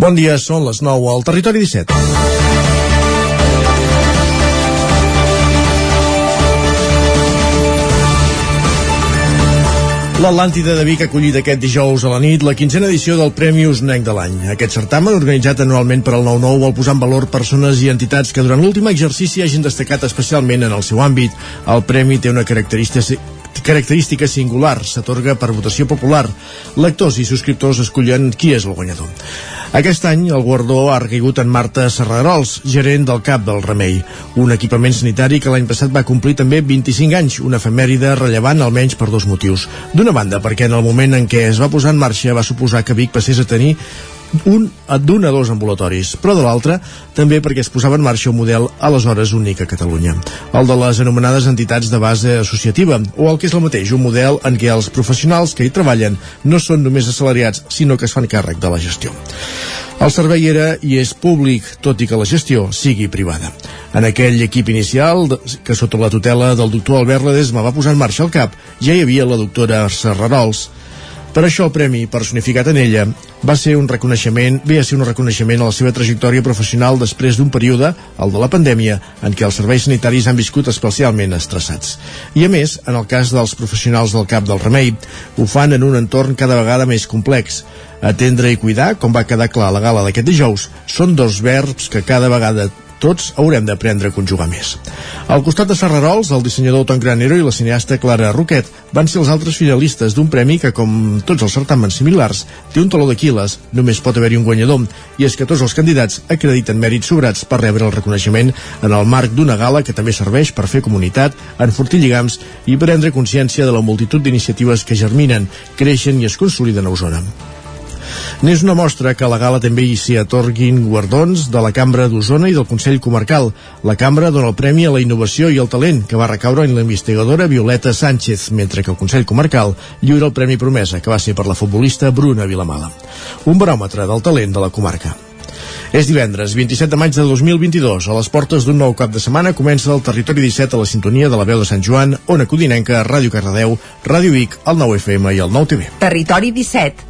Bon dia, són les 9 al Territori 17. L'Atlàntida de Vic ha acollit aquest dijous a la nit la quinzena edició del Premi Usnenc de l'any. Aquest certamen, organitzat anualment per al 9-9, vol posar en valor persones i entitats que durant l'últim exercici hagin destacat especialment en el seu àmbit. El premi té una característica característica singular, s'atorga per votació popular. Lectors i subscriptors escollen qui és el guanyador. Aquest any el guardó ha recaigut en Marta Serrarols, gerent del CAP del Remei, un equipament sanitari que l'any passat va complir també 25 anys, una efemèride rellevant almenys per dos motius. D'una banda, perquè en el moment en què es va posar en marxa va suposar que Vic passés a tenir un d'un a dos ambulatoris, però de l'altre també perquè es posava en marxa un model aleshores únic a Catalunya, el de les anomenades entitats de base associativa, o el que és el mateix, un model en què els professionals que hi treballen no són només assalariats, sinó que es fan càrrec de la gestió. El servei era i és públic, tot i que la gestió sigui privada. En aquell equip inicial, que sota la tutela del doctor Albert Ledesma va posar en marxa el CAP, ja hi havia la doctora Serrarols, per això el premi, personificat en ella, va ser un reconeixement, ve a ser un reconeixement a la seva trajectòria professional després d'un període, el de la pandèmia, en què els serveis sanitaris han viscut especialment estressats. I a més, en el cas dels professionals del CAP del Remei, ho fan en un entorn cada vegada més complex. Atendre i cuidar, com va quedar clar a la gala d'aquest dijous, són dos verbs que cada vegada tots haurem d'aprendre a conjugar més. Al costat de Serrarols, el dissenyador Ton Granero i la cineasta Clara Roquet van ser els altres finalistes d'un premi que, com tots els certàmens similars, té un taló d'Aquiles, només pot haver-hi un guanyador, i és que tots els candidats acrediten mèrits sobrats per rebre el reconeixement en el marc d'una gala que també serveix per fer comunitat, enfortir lligams i prendre consciència de la multitud d'iniciatives que germinen, creixen i es consoliden a Osona. N'és una mostra que a la gala també hi s'hi atorguin guardons de la Cambra d'Osona i del Consell Comarcal. La Cambra dona el Premi a la Innovació i el Talent, que va recaure en la investigadora Violeta Sánchez, mentre que el Consell Comarcal lliura el Premi Promesa, que va ser per la futbolista Bruna Vilamala. Un baròmetre del talent de la comarca. És divendres, 27 de maig de 2022. A les portes d'un nou cap de setmana comença el Territori 17 a la sintonia de la veu de Sant Joan, Ona Codinenca, Ràdio Cardedeu, Ràdio Vic, el 9 FM i el 9 TV. Territori 17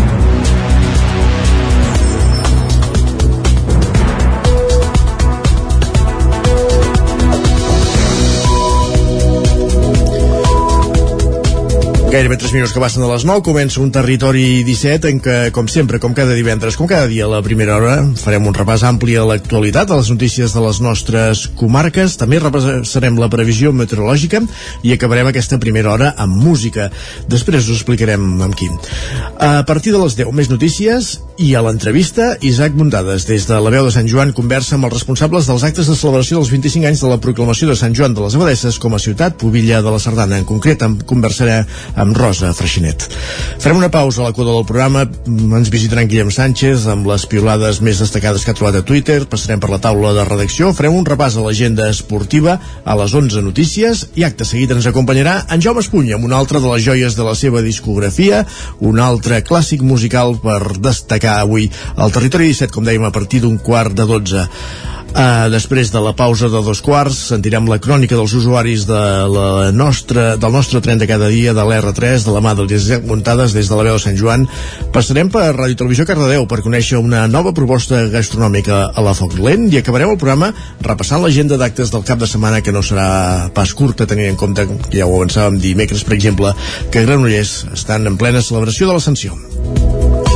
Gairebé 3 minuts que passen de les 9 comença un territori 17 en què, com sempre, com cada divendres, com cada dia a la primera hora, farem un repàs ampli a l'actualitat, a les notícies de les nostres comarques, també repassarem la previsió meteorològica i acabarem aquesta primera hora amb música. Després us explicarem amb quin. A partir de les 10, més notícies i a l'entrevista, Isaac Muntades, des de la veu de Sant Joan, conversa amb els responsables dels actes de celebració dels 25 anys de la proclamació de Sant Joan de les Abadesses com a ciutat, Pobilla de la Sardana. En concret, en conversarà amb Rosa Freixinet. Farem una pausa a la coda del programa, ens visitaran Guillem Sánchez amb les piolades més destacades que ha trobat a Twitter, passarem per la taula de redacció, farem un repàs a l'agenda esportiva a les 11 notícies i acte seguit ens acompanyarà en Jaume Espunya amb una altra de les joies de la seva discografia, un altre clàssic musical per destacar avui al Territori 17, com dèiem, a partir d'un quart de 12. Uh, després de la pausa de dos quarts sentirem la crònica dels usuaris de la nostra, del nostre tren de cada dia de l'R3, de la mà del Josep Muntades des de la veu de Sant Joan. Passarem per Ràdio Televisió Cardedeu per conèixer una nova proposta gastronòmica a la Foc Lent i acabarem el programa repassant l'agenda d'actes del cap de setmana que no serà pas curta tenint en compte ja ho avançàvem dimecres per exemple que Granollers estan en plena celebració de l'Ascensió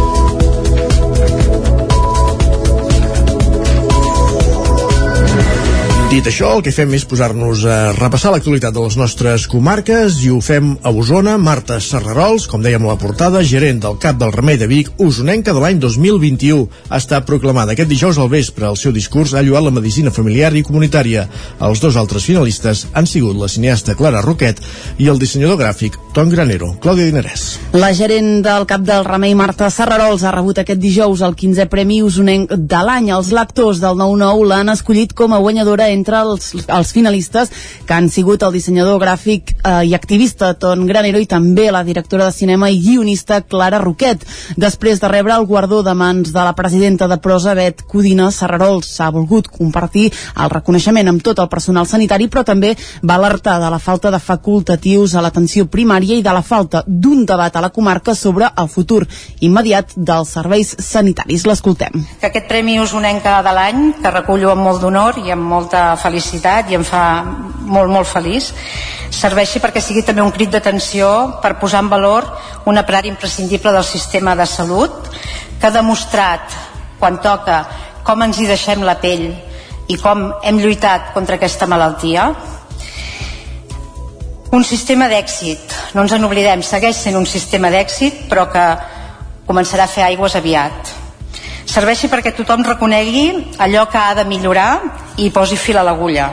Dit això, el que fem és posar-nos a repassar l'actualitat de les nostres comarques i ho fem a Osona. Marta Serrarols, com dèiem a la portada, gerent del CAP del Remei de Vic, usonenca de l'any 2021, ha estat proclamada aquest dijous al vespre. El seu discurs ha lluat la medicina familiar i comunitària. Els dos altres finalistes han sigut la cineasta Clara Roquet i el dissenyador gràfic Tom Granero, Clàudia Dinarès. La gerent del CAP del Remei, Marta Serrarols, ha rebut aquest dijous el 15è Premi Usonenc de l'any. Els lectors del 9-9 l'han escollit com a guanyadora entre entre els, els finalistes que han sigut el dissenyador gràfic eh, i activista Ton Granero i també la directora de cinema i guionista Clara Roquet. Després de rebre el guardó de mans de la presidenta de prosa Bet Codina, Serrarols s'ha volgut compartir el reconeixement amb tot el personal sanitari però també va alertar de la falta de facultatius a l'atenció primària i de la falta d'un debat a la comarca sobre el futur immediat dels serveis sanitaris. L'escoltem. Que aquest Premi Usonenca de l'any, que recullo amb molt d'honor i amb molta felicitat i em fa molt, molt feliç, serveixi perquè sigui també un crit d'atenció per posar en valor una part imprescindible del sistema de salut que ha demostrat, quan toca, com ens hi deixem la pell i com hem lluitat contra aquesta malaltia. Un sistema d'èxit, no ens en oblidem, segueix sent un sistema d'èxit, però que començarà a fer aigües aviat. Serveixi perquè tothom reconegui allò que ha de millorar i posi fil a l'agulla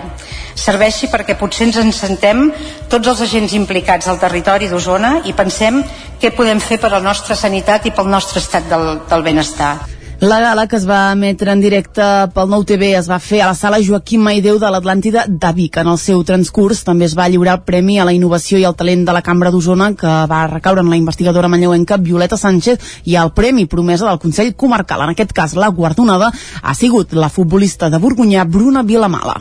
serveixi perquè potser ens encentem tots els agents implicats al territori d'Osona i pensem què podem fer per a la nostra sanitat i pel nostre estat del, del benestar. La gala que es va emetre en directe pel Nou TV es va fer a la sala Joaquim Maideu de l'Atlàntida de Vic. En el seu transcurs també es va lliurar el Premi a la Innovació i al Talent de la Cambra d'Osona que va recaure en la investigadora manlleuenca Violeta Sánchez i el Premi Promesa del Consell Comarcal. En aquest cas, la guardonada ha sigut la futbolista de Borgunyà Bruna Vilamala.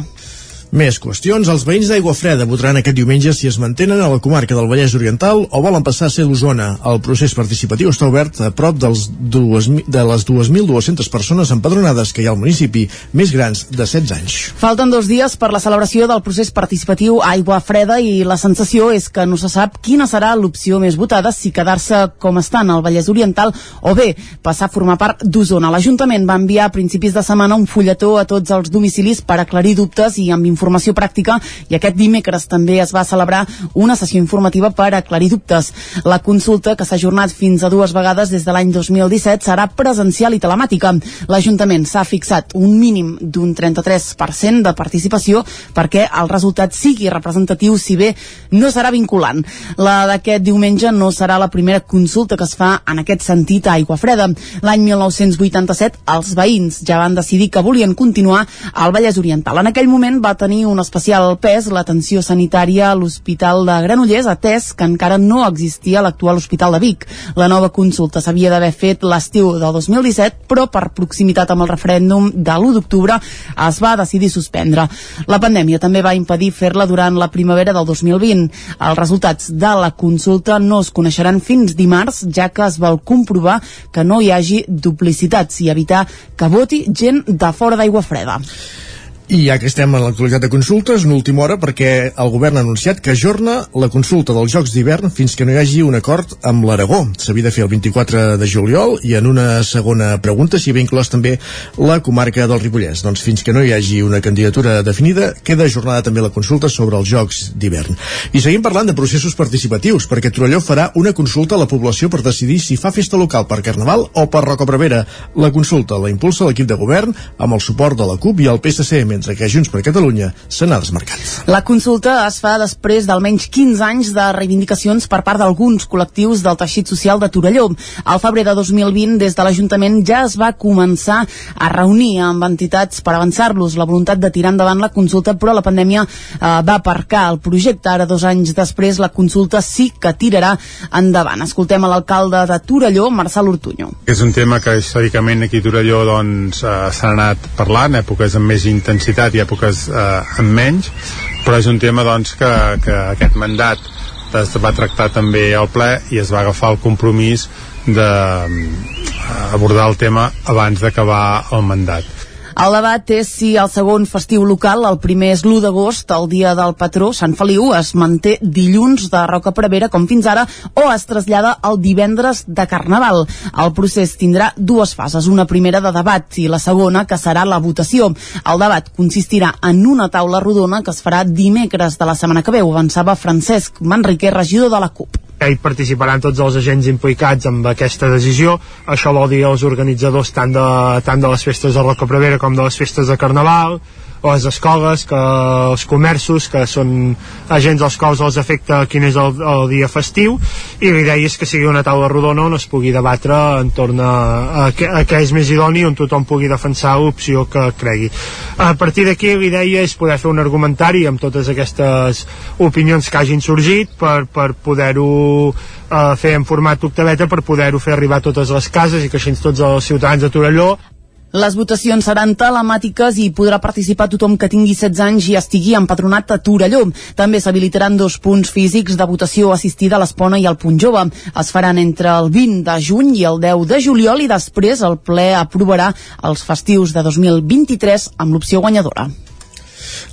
Més qüestions. Els veïns d'Aigua Freda votaran aquest diumenge si es mantenen a la comarca del Vallès Oriental o volen passar a ser d'Osona. El procés participatiu està obert a prop dels dues, de les 2.200 persones empadronades que hi ha al municipi, més grans de 16 anys. Falten dos dies per la celebració del procés participatiu Aigua Freda i la sensació és que no se sap quina serà l'opció més votada si quedar-se com estan al Vallès Oriental o bé passar a formar part d'Osona. L'Ajuntament va enviar a principis de setmana un fulletó a tots els domicilis per aclarir dubtes i amb informació pràctica i aquest dimecres també es va celebrar una sessió informativa per aclarir dubtes. La consulta, que s'ha ajornat fins a dues vegades des de l'any 2017, serà presencial i telemàtica. L'Ajuntament s'ha fixat un mínim d'un 33% de participació perquè el resultat sigui representatiu, si bé no serà vinculant. La d'aquest diumenge no serà la primera consulta que es fa en aquest sentit a Aigua Freda. L'any 1987 els veïns ja van decidir que volien continuar al Vallès Oriental. En aquell moment va tenir un especial pes l'atenció sanitària a l'Hospital de Granollers, atès que encara no existia l'actual Hospital de Vic. La nova consulta s'havia d'haver fet l'estiu del 2017, però per proximitat amb el referèndum de l'1 d'octubre es va decidir suspendre. La pandèmia també va impedir fer-la durant la primavera del 2020. Els resultats de la consulta no es coneixeran fins dimarts, ja que es vol comprovar que no hi hagi duplicitats i evitar que voti gent de fora d'aigua freda. I ja que estem en l'actualitat de consultes, una última hora perquè el govern ha anunciat que ajorna la consulta dels Jocs d'hivern fins que no hi hagi un acord amb l'Aragó. S'havia de fer el 24 de juliol i en una segona pregunta s'hi havia inclòs també la comarca del Ripollès. Doncs fins que no hi hagi una candidatura definida, queda ajornada també la consulta sobre els Jocs d'hivern. I seguim parlant de processos participatius, perquè Torelló farà una consulta a la població per decidir si fa festa local per Carnaval o per Roca Prevera. La consulta la impulsa l'equip de govern amb el suport de la CUP i el PSC, mentre que Junts per Catalunya se n'ha desmarcat. La consulta es fa després d'almenys 15 anys de reivindicacions per part d'alguns col·lectius del teixit social de Torelló. Al febrer de 2020, des de l'Ajuntament ja es va començar a reunir amb entitats per avançar-los la voluntat de tirar endavant la consulta, però la pandèmia eh, va aparcar el projecte. Ara, dos anys després, la consulta sí que tirarà endavant. Escoltem a l'alcalde de Torelló, Marçal Ortuño. És un tema que històricament aquí a Torelló doncs, eh, s'ha anat parlant, èpoques amb més intensitat intensitat i èpoques eh, amb menys, però és un tema doncs, que, que aquest mandat es va tractar també al ple i es va agafar el compromís d'abordar el tema abans d'acabar el mandat el debat és si el segon festiu local, el primer és l'1 d'agost, el dia del patró, Sant Feliu, es manté dilluns de Roca Prevera, com fins ara, o es trasllada el divendres de Carnaval. El procés tindrà dues fases, una primera de debat i la segona, que serà la votació. El debat consistirà en una taula rodona que es farà dimecres de la setmana que veu, avançava Francesc Manriquer, regidor de la CUP hi participaran tots els agents implicats amb aquesta decisió. Això vol dir els organitzadors tant de, tant de les festes de Roca Prevera com de les festes de Carnaval, les escoles, que els comerços, que són agents als quals els afecta quin és el, el dia festiu, i l'idea és que sigui una taula rodona on es pugui debatre entorn a, a, a què és més idoni, on tothom pugui defensar l'opció que cregui. A partir d'aquí l'idea és poder fer un argumentari amb totes aquestes opinions que hagin sorgit per, per poder-ho eh, fer en format octaveta per poder-ho fer arribar a totes les cases i que així tots els ciutadans de Torelló les votacions seran telemàtiques i podrà participar tothom que tingui 16 anys i estigui empadronat a Torelló. També s'habilitaran dos punts físics de votació assistida a l'Espona i al Punt Jove. Es faran entre el 20 de juny i el 10 de juliol i després el ple aprovarà els festius de 2023 amb l'opció guanyadora.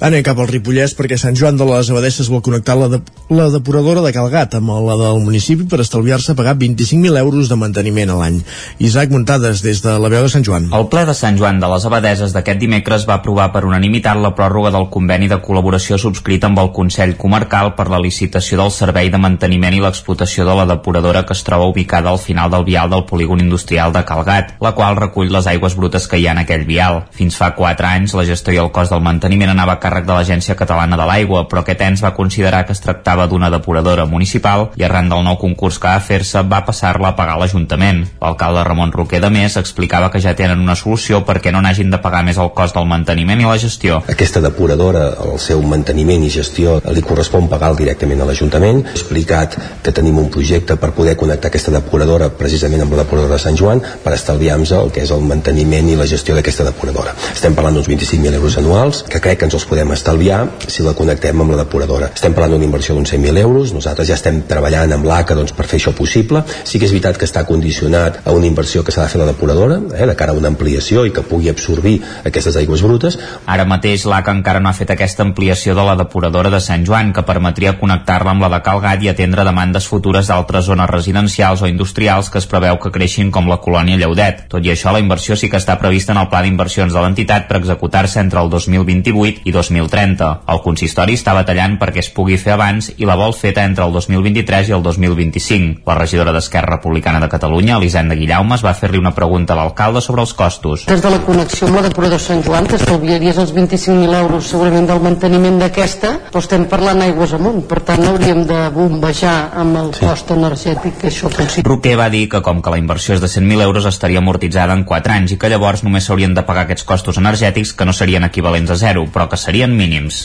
Anem cap al Ripollès perquè Sant Joan de les Abadesses vol connectar la, de, la depuradora de Calgat amb la del municipi per estalviar-se pagar 25.000 euros de manteniment a l'any. Isaac Muntades, des de la veu de Sant Joan. El ple de Sant Joan de les Abadeses d'aquest dimecres va aprovar per unanimitat la pròrroga del conveni de col·laboració subscrit amb el Consell Comarcal per la licitació del servei de manteniment i l'explotació de la depuradora que es troba ubicada al final del vial del polígon industrial de Calgat, la qual recull les aigües brutes que hi ha en aquell vial. Fins fa 4 anys, la gestió i el cost del manteniment anava càrrec de l'Agència Catalana de l'Aigua, però aquest ens va considerar que es tractava d'una depuradora municipal i arran del nou concurs que va fer-se va passar-la a pagar l'Ajuntament. L'alcalde Ramon Roquer de Més explicava que ja tenen una solució perquè no n'hagin de pagar més el cost del manteniment i la gestió. Aquesta depuradora, el seu manteniment i gestió li correspon pagar directament a l'Ajuntament. He explicat que tenim un projecte per poder connectar aquesta depuradora precisament amb la depuradora de Sant Joan per estalviar-nos el que és el manteniment i la gestió d'aquesta depuradora. Estem parlant d'uns 25.000 euros anuals, que crec que ens els podem estalviar si la connectem amb la depuradora. Estem parlant d'una inversió d'uns 100.000 euros, nosaltres ja estem treballant amb l'ACA doncs, per fer això possible. Sí que és veritat que està condicionat a una inversió que s'ha de fer la depuradora, eh, de cara a una ampliació i que pugui absorbir aquestes aigües brutes. Ara mateix l'ACA encara no ha fet aquesta ampliació de la depuradora de Sant Joan, que permetria connectar-la amb la de Calgat i atendre demandes futures d'altres zones residencials o industrials que es preveu que creixin com la colònia Lleudet. Tot i això, la inversió sí que està prevista en el pla d'inversions de l'entitat per executar-se entre el 2028 i 2030. El consistori està batallant perquè es pugui fer abans i la vol feta entre el 2023 i el 2025. La regidora d'Esquerra Republicana de Catalunya, Elisenda Guillaumes, va fer-li una pregunta a l'alcalde sobre els costos. Des de la connexió amb la depuradora Sant Joan, que estalviaries els 25.000 euros segurament del manteniment d'aquesta, però estem parlant aigües amunt, per tant hauríem de bombejar amb el sí. cost energètic que això considera. Roquer va dir que com que la inversió és de 100.000 euros estaria amortitzada en 4 anys i que llavors només s'haurien de pagar aquests costos energètics que no serien equivalents a zero, però que serien mínims.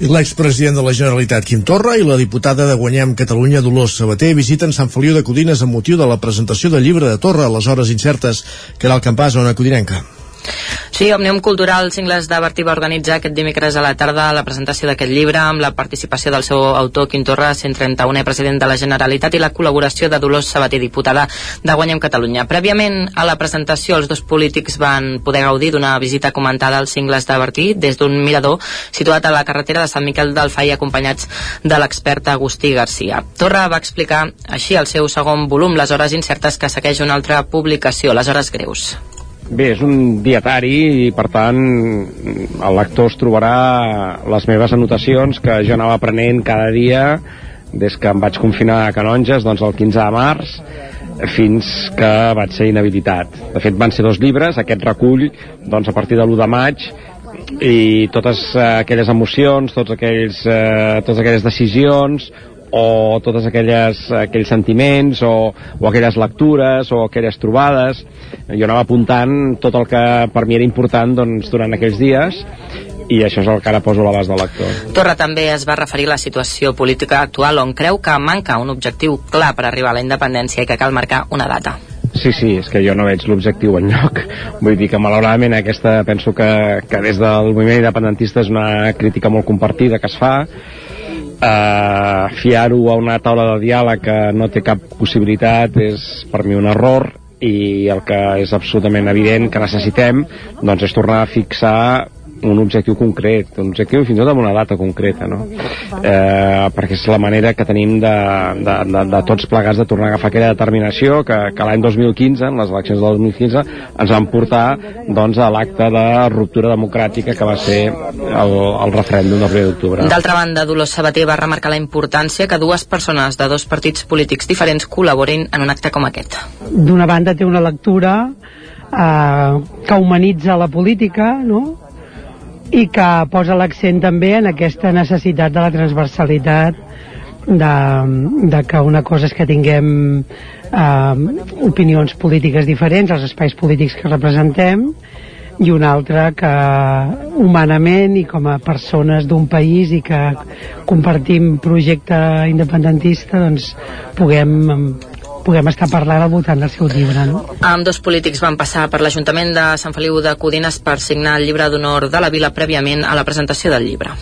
L'expresident de la Generalitat, Quim Torra, i la diputada de Guanyem Catalunya, Dolors Sabater, visiten Sant Feliu de Codines amb motiu de la presentació del llibre de Torra a les hores incertes, que era el campàs a una codinenca. Sí, Òmnium Cultural Cingles de Bertí va organitzar aquest dimecres a la tarda la presentació d'aquest llibre amb la participació del seu autor Quintorra, 131è president de la Generalitat i la col·laboració de Dolors Sabater, diputada de Guanyem Catalunya. Prèviament a la presentació els dos polítics van poder gaudir d'una visita comentada als Cingles de Bertí des d'un mirador situat a la carretera de Sant Miquel del Fai acompanyats de l'expert Agustí Garcia. Torra va explicar així el seu segon volum, Les hores incertes, que segueix una altra publicació, Les hores greus. Bé, és un dietari i per tant el lector es trobarà les meves anotacions que jo anava aprenent cada dia des que em vaig confinar a Canonges doncs el 15 de març fins que vaig ser inhabilitat. De fet van ser dos llibres, aquest recull doncs a partir de l'1 de maig i totes aquelles emocions, tots aquells, eh, totes aquelles decisions o totes aquelles, aquells sentiments o, o aquelles lectures o aquelles trobades jo anava apuntant tot el que per mi era important doncs, durant aquells dies i això és el que ara poso a l'abast del lector. Torra també es va referir a la situació política actual on creu que manca un objectiu clar per arribar a la independència i que cal marcar una data. Sí, sí, és que jo no veig l'objectiu en lloc. Vull dir que malauradament aquesta penso que, que des del moviment independentista és una crítica molt compartida que es fa eh, fiar-ho a una taula de diàleg que no té cap possibilitat és per mi un error i el que és absolutament evident que necessitem doncs és tornar a fixar un objectiu concret, un objectiu fins i tot amb una data concreta, no? Eh, perquè és la manera que tenim de, de, de, de tots plegats de tornar a agafar aquella determinació que, que l'any 2015, en les eleccions del 2015, ens van portar doncs, a l'acte de ruptura democràtica que va ser el, el referèndum del 1 d'octubre. D'altra banda, Dolors Sabater va remarcar la importància que dues persones de dos partits polítics diferents col·laborin en un acte com aquest. D'una banda té una lectura eh, que humanitza la política, no? I que posa l'accent també en aquesta necessitat de la transversalitat de, de que una cosa és que tinguem eh, opinions polítiques diferents als espais polítics que representem i una altra que humanament i com a persones d'un país i que compartim projecte independentista doncs puguem puguem estar parlant al voltant del seu llibre. No? Amb dos polítics van passar per l'Ajuntament de Sant Feliu de Codines per signar el llibre d'honor de la vila prèviament a la presentació del llibre.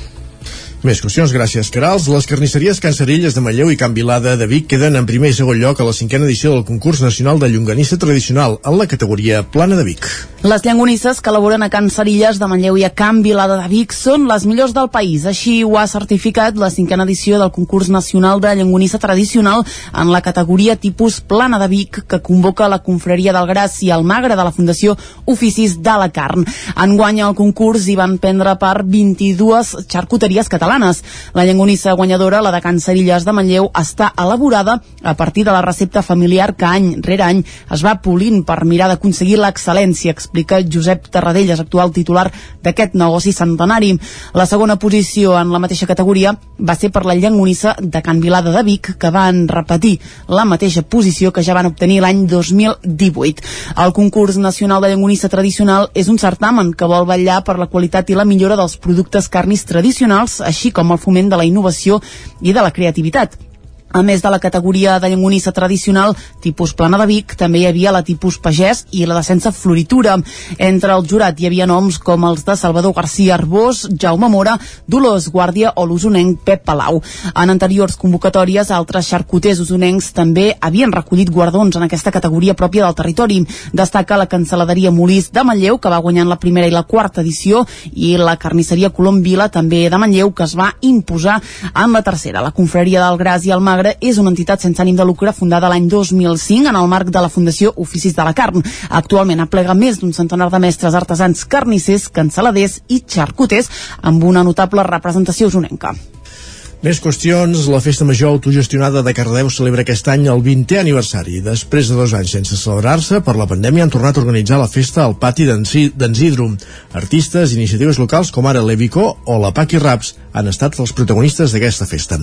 Més qüestions, gràcies, Carals. Les carnisseries Can de Malleu i Can Vilada de Vic queden en primer i segon lloc a la cinquena edició del concurs nacional de llonganissa tradicional en la categoria Plana de Vic. Les llangonisses que elaboren a Can Cerilles de Manlleu i a Can Vilada de Vic són les millors del país. Així ho ha certificat la cinquena edició del concurs nacional de llangonissa tradicional en la categoria tipus Plana de Vic que convoca la confraria del Gras i el Magre de la Fundació Oficis de la Carn. Enguany al concurs hi van prendre part 22 xarcuteries catalanes catalanes. La llangonissa guanyadora, la de Can Cerilles de Manlleu, està elaborada a partir de la recepta familiar que any rere any es va polint per mirar d'aconseguir l'excel·lència, explica Josep Tarradellas, actual titular d'aquest negoci centenari. La segona posició en la mateixa categoria va ser per la llangonissa de Can Vilada de Vic, que van repetir la mateixa posició que ja van obtenir l'any 2018. El concurs nacional de llangonissa tradicional és un certamen que vol vetllar per la qualitat i la millora dels productes carnis tradicionals, així així com el foment de la innovació i de la creativitat. A més de la categoria de llangonissa tradicional tipus plana de Vic, també hi havia la tipus pagès i la de sense floritura. Entre el jurat hi havia noms com els de Salvador García Arbós, Jaume Mora, Dolors Guàrdia o l'usonenc Pep Palau. En anteriors convocatòries, altres xarcuters usonencs també havien recollit guardons en aquesta categoria pròpia del territori. Destaca la cancel·laderia Molís de Manlleu, que va guanyant la primera i la quarta edició, i la carnisseria Colom Vila, també de Manlleu, que es va imposar en la tercera. La confraria del Gras i el Magre Magre és una entitat sense ànim de lucre fundada l'any 2005 en el marc de la Fundació Oficis de la Carn. Actualment aplega més d'un centenar de mestres artesans carnissers, canceladers i xarcuters amb una notable representació usonenca. Més qüestions, la festa major autogestionada de Cardedeu celebra aquest any el 20è aniversari. Després de dos anys sense celebrar-se, per la pandèmia han tornat a organitzar la festa al pati d'en Zidro. Artistes, iniciatives locals com ara l'Evico o la Paqui Raps han estat els protagonistes d'aquesta festa.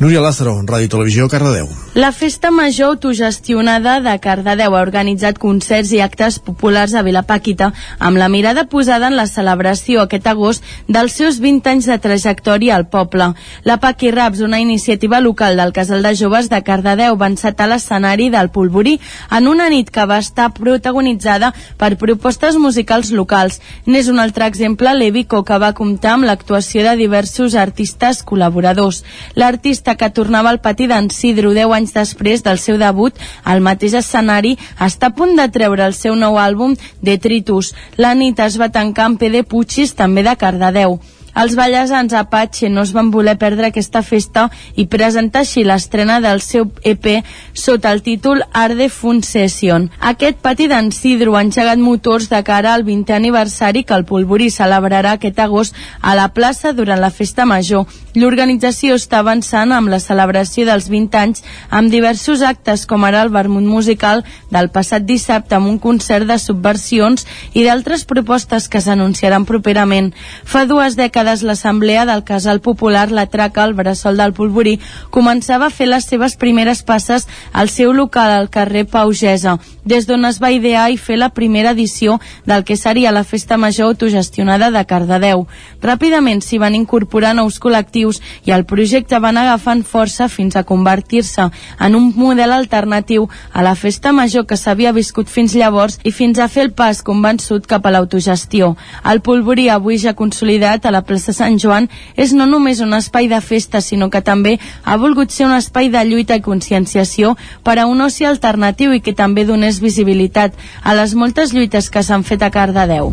Núria Lázaro, Ràdio Televisió, Cardedeu. La festa major autogestionada de Cardedeu ha organitzat concerts i actes populars a Vilapàquita amb la mirada posada en la celebració aquest agost dels seus 20 anys de trajectòria al poble. La Paqui Raps, una iniciativa local del Casal de Joves de Cardedeu, va encetar l'escenari del Polvorí en una nit que va estar protagonitzada per propostes musicals locals. N'és un altre exemple l'Evico, que va comptar amb l'actuació de diversos artistes col·laboradors. L'artista que tornava al pati d'en Sidro 10 anys després del seu debut al mateix escenari està a punt de treure el seu nou àlbum Detritus. La nit es va tancar amb PD Puigis, també de Cardedeu. Els ballesans Apache no es van voler perdre aquesta festa i presentar així l'estrena del seu EP sota el títol Arde Fun Session. Aquest pati d'en Sidro ha engegat motors de cara al 20è aniversari que el Polvorí celebrarà aquest agost a la plaça durant la festa major. L'organització està avançant amb la celebració dels 20 anys amb diversos actes com ara el vermut musical del passat dissabte amb un concert de subversions i d'altres propostes que s'anunciaran properament. Fa dues dècades l'Assemblea del Casal Popular La Traca, al Bressol del Polvorí, començava a fer les seves primeres passes al seu local al carrer Paugesa, des d'on es va idear i fer la primera edició del que seria la Festa Major autogestionada de Cardedeu. Ràpidament s'hi van incorporar nous col·lectius i el projecte van agafant força fins a convertir-se en un model alternatiu a la Festa Major que s'havia viscut fins llavors i fins a fer el pas convençut cap a l'autogestió. El Polvorí avui ja consolidat a la plaça Sant Joan és no només un espai de festa, sinó que també ha volgut ser un espai de lluita i conscienciació per a un oci alternatiu i que també donés visibilitat a les moltes lluites que s'han fet a Cardedeu.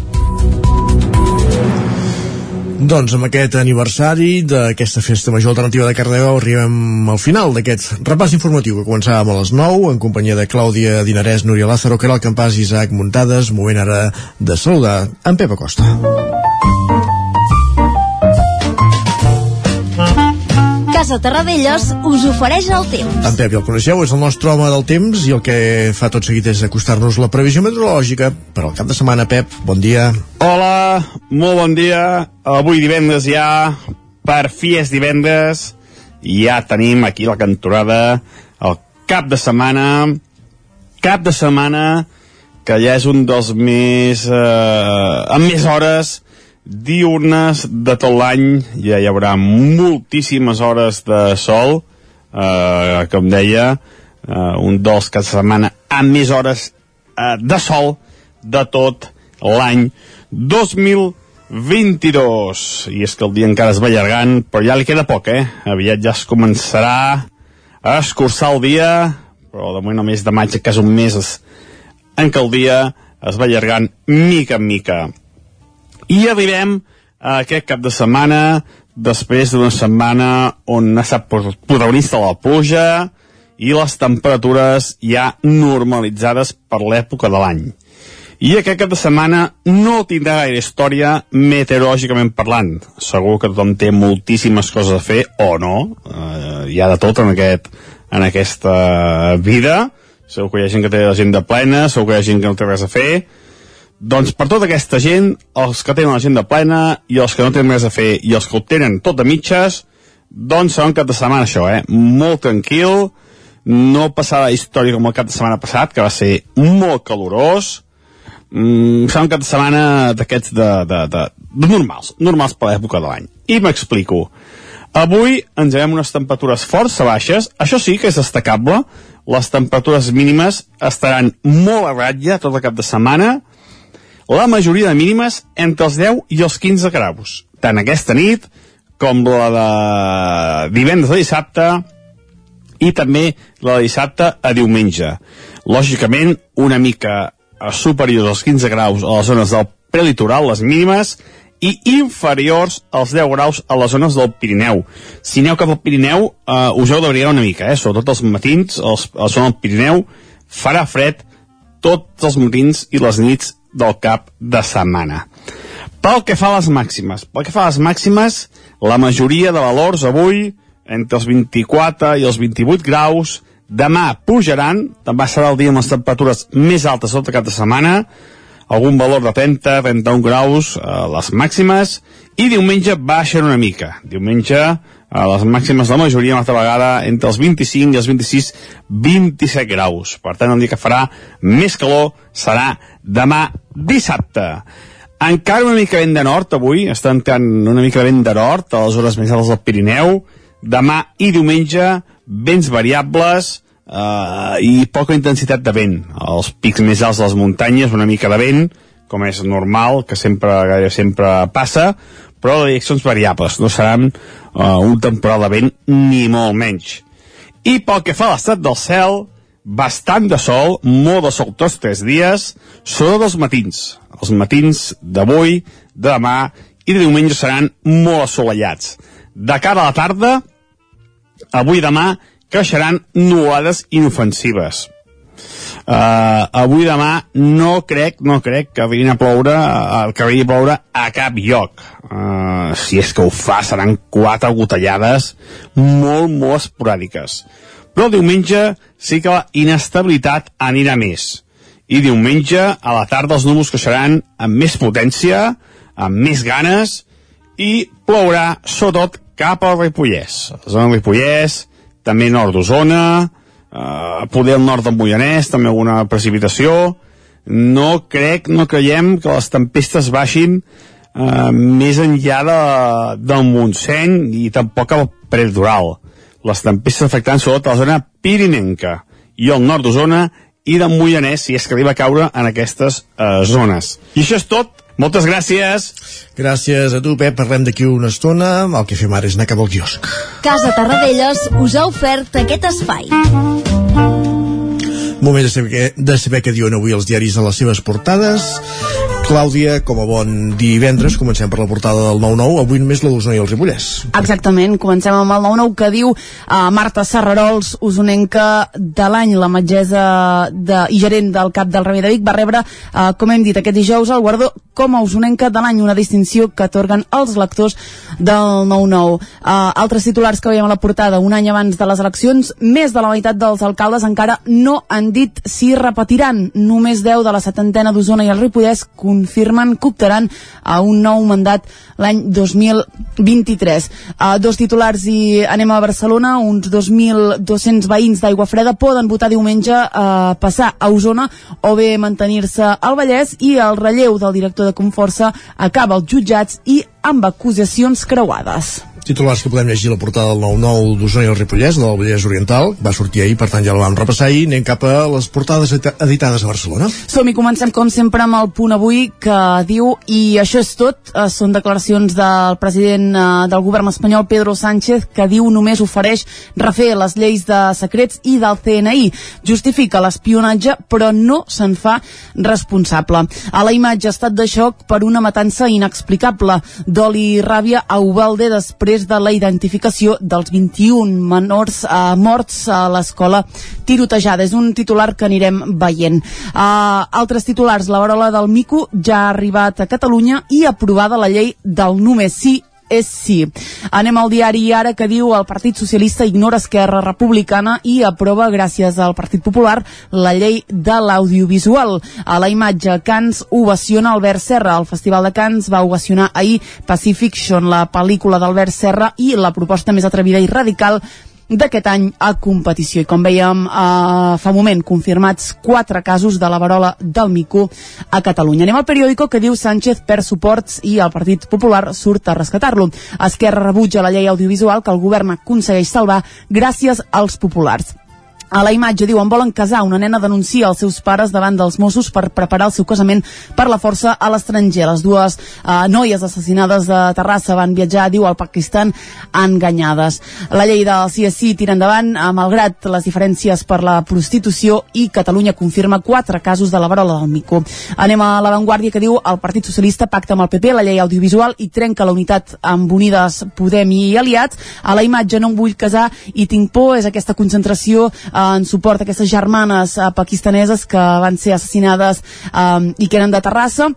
Doncs amb aquest aniversari d'aquesta festa major alternativa de Cardedeu arribem al final d'aquest repàs informatiu que començàvem a les 9 en companyia de Clàudia Dinarès, Núria Lázaro, Caral Campàs Isaac Muntades, moment ara de saludar en Pep Acosta. Casa Terradellos us ofereix el temps. En Pep ja el coneixeu, és el nostre home del temps i el que fa tot seguit és acostar-nos la previsió meteorològica per al cap de setmana. Pep, bon dia. Hola, molt bon dia. Avui divendres ja, per fi és divendres, i ja tenim aquí la cantorada, el cap de setmana, cap de setmana que ja és un dels més... Eh, amb més hores diurnes de tot l'any, ja hi haurà moltíssimes hores de sol, eh, com deia, eh, un dels caps de setmana amb més hores eh, de sol de tot l'any 2022. I és que el dia encara es va allargant, però ja li queda poc, eh? Aviat ja es començarà a escurçar el dia, però de moment mes de maig, que és un mes en què el dia es va allargant mica en mica. I arribem a aquest cap de setmana, després d'una setmana on ha estat protagonista la pluja i les temperatures ja normalitzades per l'època de l'any. I aquest cap de setmana no tindrà gaire història meteorològicament parlant. Segur que tothom té moltíssimes coses a fer, o no. Eh, hi ha de tot en, aquest, en aquesta vida segur que hi ha gent que té l'agenda plena, segur que hi ha gent que no té res a fer, doncs per tota aquesta gent, els que tenen l'agenda plena i els que no tenen res a fer i els que ho tenen tot a mitges, doncs serà un cap de setmana això, eh? Molt tranquil, no passarà història com el cap de setmana passat, que va ser molt calorós, mm, serà un cap de setmana d'aquests de, de, de, de normals, normals per l'època de l'any. I m'explico. Avui ens veiem unes temperatures força baixes, això sí que és destacable, les temperatures mínimes estaran molt a ratlla tot el cap de setmana, la majoria de mínimes entre els 10 i els 15 graus, tant aquesta nit com la de divendres a dissabte i també la de dissabte a diumenge. Lògicament, una mica superiors als 15 graus a les zones del prelitoral, les mínimes, i inferiors als 10 graus a les zones del Pirineu. Si aneu cap al Pirineu, eh, us heu d'abrigar una mica, eh? sobretot els matins, els, la zona del Pirineu, farà fred tots els matins i les nits del cap de setmana. Pel que fa a les màximes, pel que fa a les màximes, la majoria de valors avui, entre els 24 i els 28 graus, demà pujaran, també serà el dia amb les temperatures més altes tot el cap de setmana, algun valor de 30, 31 graus a les màximes, i diumenge baixen una mica. Diumenge a les màximes de la majoria una altra vegada entre els 25 i els 26, 27 graus. Per tant, el dia que farà més calor serà demà dissabte. Encara una mica vent de nord avui, està entrant una mica de vent de nord a les hores més altes del Pirineu. Demà i diumenge, vents variables, eh, i poca intensitat de vent. Els pics més alts de les muntanyes, una mica de vent, com és normal, que sempre, sempre passa, però de direccions variables, no seran uh, un temporal de vent ni molt menys. I pel que fa a l'estat del cel, bastant de sol, molt de sol tots tres dies, sobretot els matins. Els matins d'avui, de demà i de diumenge seran molt assolellats. De cara a la tarda, avui i demà creixeran nuades inofensives. Uh, avui demà no crec, no crec que vinguin a ploure, uh, que vinguin a ploure a cap lloc. Uh, si és que ho fa, seran quatre gotellades molt, molt esporàdiques. Però diumenge sí que la inestabilitat anirà més. I diumenge, a la tarda, els núvols creixeran amb més potència, amb més ganes, i plourà, sobretot, cap al Ripollès. La zona Ripollès, també nord d'Osona, eh, poder al nord del Moianès, també alguna precipitació. No crec, no creiem que les tempestes baixin eh, més enllà de, del Montseny i tampoc al Predoral. Les tempestes afectant sobretot a la zona pirinenca i al nord d'Osona i del Moianès si és que arriba a caure en aquestes eh, zones. I això és tot. Moltes gràcies. Gràcies a tu, Pep. Parlem d'aquí una estona. El que fem ara és anar cap al quiosc. Casa Tarradellas us ha ofert aquest espai. Moment de saber, de saber què diuen avui els diaris a les seves portades. Clàudia, com a bon divendres, comencem per la portada del 9-9, avui només la d'Osona i el Ripollès. Exactament, comencem amb el 9-9 que diu uh, Marta Serrarols, usonenca de l'any, la metgessa de, i gerent del CAP del Remei de Vic, va rebre, uh, com hem dit aquest dijous, el guardó com a usonenca de l'any, una distinció que atorguen els lectors del 9-9. Uh, altres titulars que veiem a la portada, un any abans de les eleccions, més de la meitat dels alcaldes encara no han dit si repetiran. Només 10 de la setantena d'Osona i el Ripollès confirmen que optaran a un nou mandat l'any 2023. Uh, dos titulars i anem a Barcelona. Uns 2.200 veïns d'Aigua Freda poden votar diumenge a uh, passar a Osona o bé mantenir-se al Vallès i el relleu del director de Conforça acaba als jutjats i amb acusacions creuades titulars que podem llegir a la portada del 9-9 d'Osona i el Ripollès, del Vallès Oriental, va sortir ahir, per tant ja la vam repassar i anem cap a les portades editades a Barcelona. Som i comencem com sempre amb el punt avui que diu, i això és tot, eh, són declaracions del president eh, del govern espanyol, Pedro Sánchez, que diu només ofereix refer les lleis de secrets i del CNI. Justifica l'espionatge, però no se'n fa responsable. A la imatge estat de xoc per una matança inexplicable. D'oli i ràbia a Ubalde després després de la identificació dels 21 menors eh, morts a l'escola tirotejada. És un titular que anirem veient. Uh, altres titulars, la varola del Mico ja ha arribat a Catalunya i aprovada la llei del només sí és sí. Anem al diari ara que diu el Partit Socialista ignora Esquerra Republicana i aprova gràcies al Partit Popular la llei de l'audiovisual. A la imatge Cans ovaciona Albert Serra. El Festival de Cans va ovacionar ahir Pacifiction, la pel·lícula d'Albert Serra i la proposta més atrevida i radical d'aquest any a competició. I com veiem eh, fa moment, confirmats quatre casos de la varola del Mico a Catalunya. Anem al periòdico que diu Sánchez per suports i el Partit Popular surt a rescatar-lo. Esquerra rebutja la llei audiovisual que el govern aconsegueix salvar gràcies als populars. A la imatge diuen volen casar, una nena denuncia els seus pares davant dels Mossos per preparar el seu casament per la força a l'estranger. Les dues eh, noies assassinades de Terrassa van viatjar, diu, al Pakistan enganyades. La llei del CSI tira endavant, eh, malgrat les diferències per la prostitució i Catalunya confirma quatre casos de la varola del Mico. Anem a l'avantguàrdia que diu el Partit Socialista pacta amb el PP la llei audiovisual i trenca la unitat amb Unides Podem i aliats. A la imatge no em vull casar i tinc por és aquesta concentració eh, en suport a aquestes germanes eh, pakistaneses que van ser assassinades eh, i que eren de Terrassa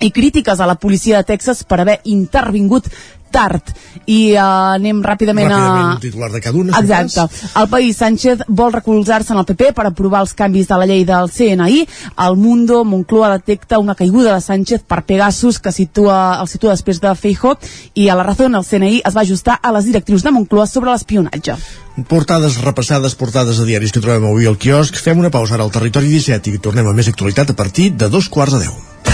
i crítiques a la policia de Texas per haver intervingut tard. I uh, anem ràpidament, ràpidament a... titular de cada una exacte, el país Sánchez vol recolzar-se en el PP per aprovar els canvis de la llei del CNI el Mundo, Moncloa detecta una caiguda de Sánchez per Pegasus que situa, el situa després de Feijo i a la raó el CNI es va ajustar a les directrius de Moncloa sobre l'espionatge. Portades repassades, portades de diaris que trobem avui al quiosc. Fem una pausa ara al Territori 17 i tornem a més actualitat a partir de dos quarts de deu.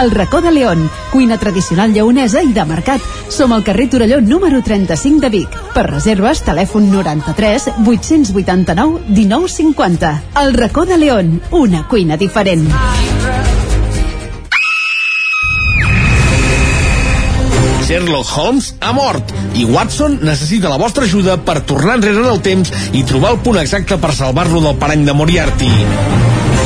El racó de León, cuina tradicional lleonesa i de mercat. Som al carrer Torelló número 35 de Vic. Per reserves, telèfon 93 889 1950. El racó de León, una cuina diferent. Sherlock Holmes ha mort i Watson necessita la vostra ajuda per tornar enrere en el temps i trobar el punt exacte per salvar-lo del parany de Moriarty.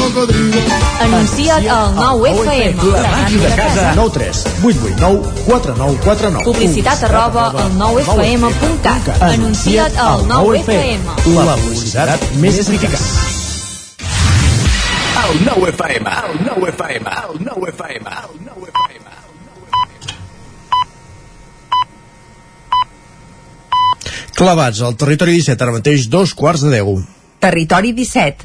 cocodrilo. Anuncia't al 9 FM. La màquina de casa. 9 3 8 8 9 4 9 4 9. Publicitat arroba al 9fm.cat. Anuncia't al 9FM. La publicitat més eficaç. El 9 FM. El 9 FM. El 9 FM. El 9 FM. Clavats al territori 17, ara mateix dos quarts de deu. Territori 17,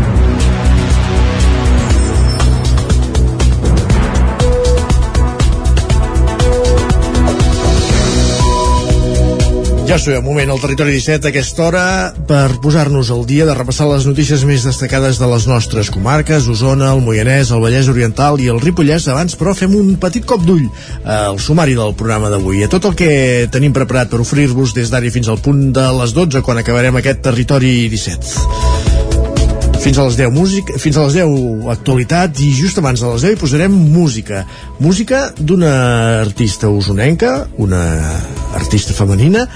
Ja sabeu, moment al territori 17 a aquesta hora per posar-nos al dia de repassar les notícies més destacades de les nostres comarques, Osona, el Moianès, el Vallès Oriental i el Ripollès. Abans, però, fem un petit cop d'ull al sumari del programa d'avui, a tot el que tenim preparat per oferir-vos des d'ara fins al punt de les 12, quan acabarem aquest territori 17. Fins a les 10 músic, fins a les 10 actualitat i just abans de les 10 hi posarem música. Música d'una artista usonenca, una artista femenina,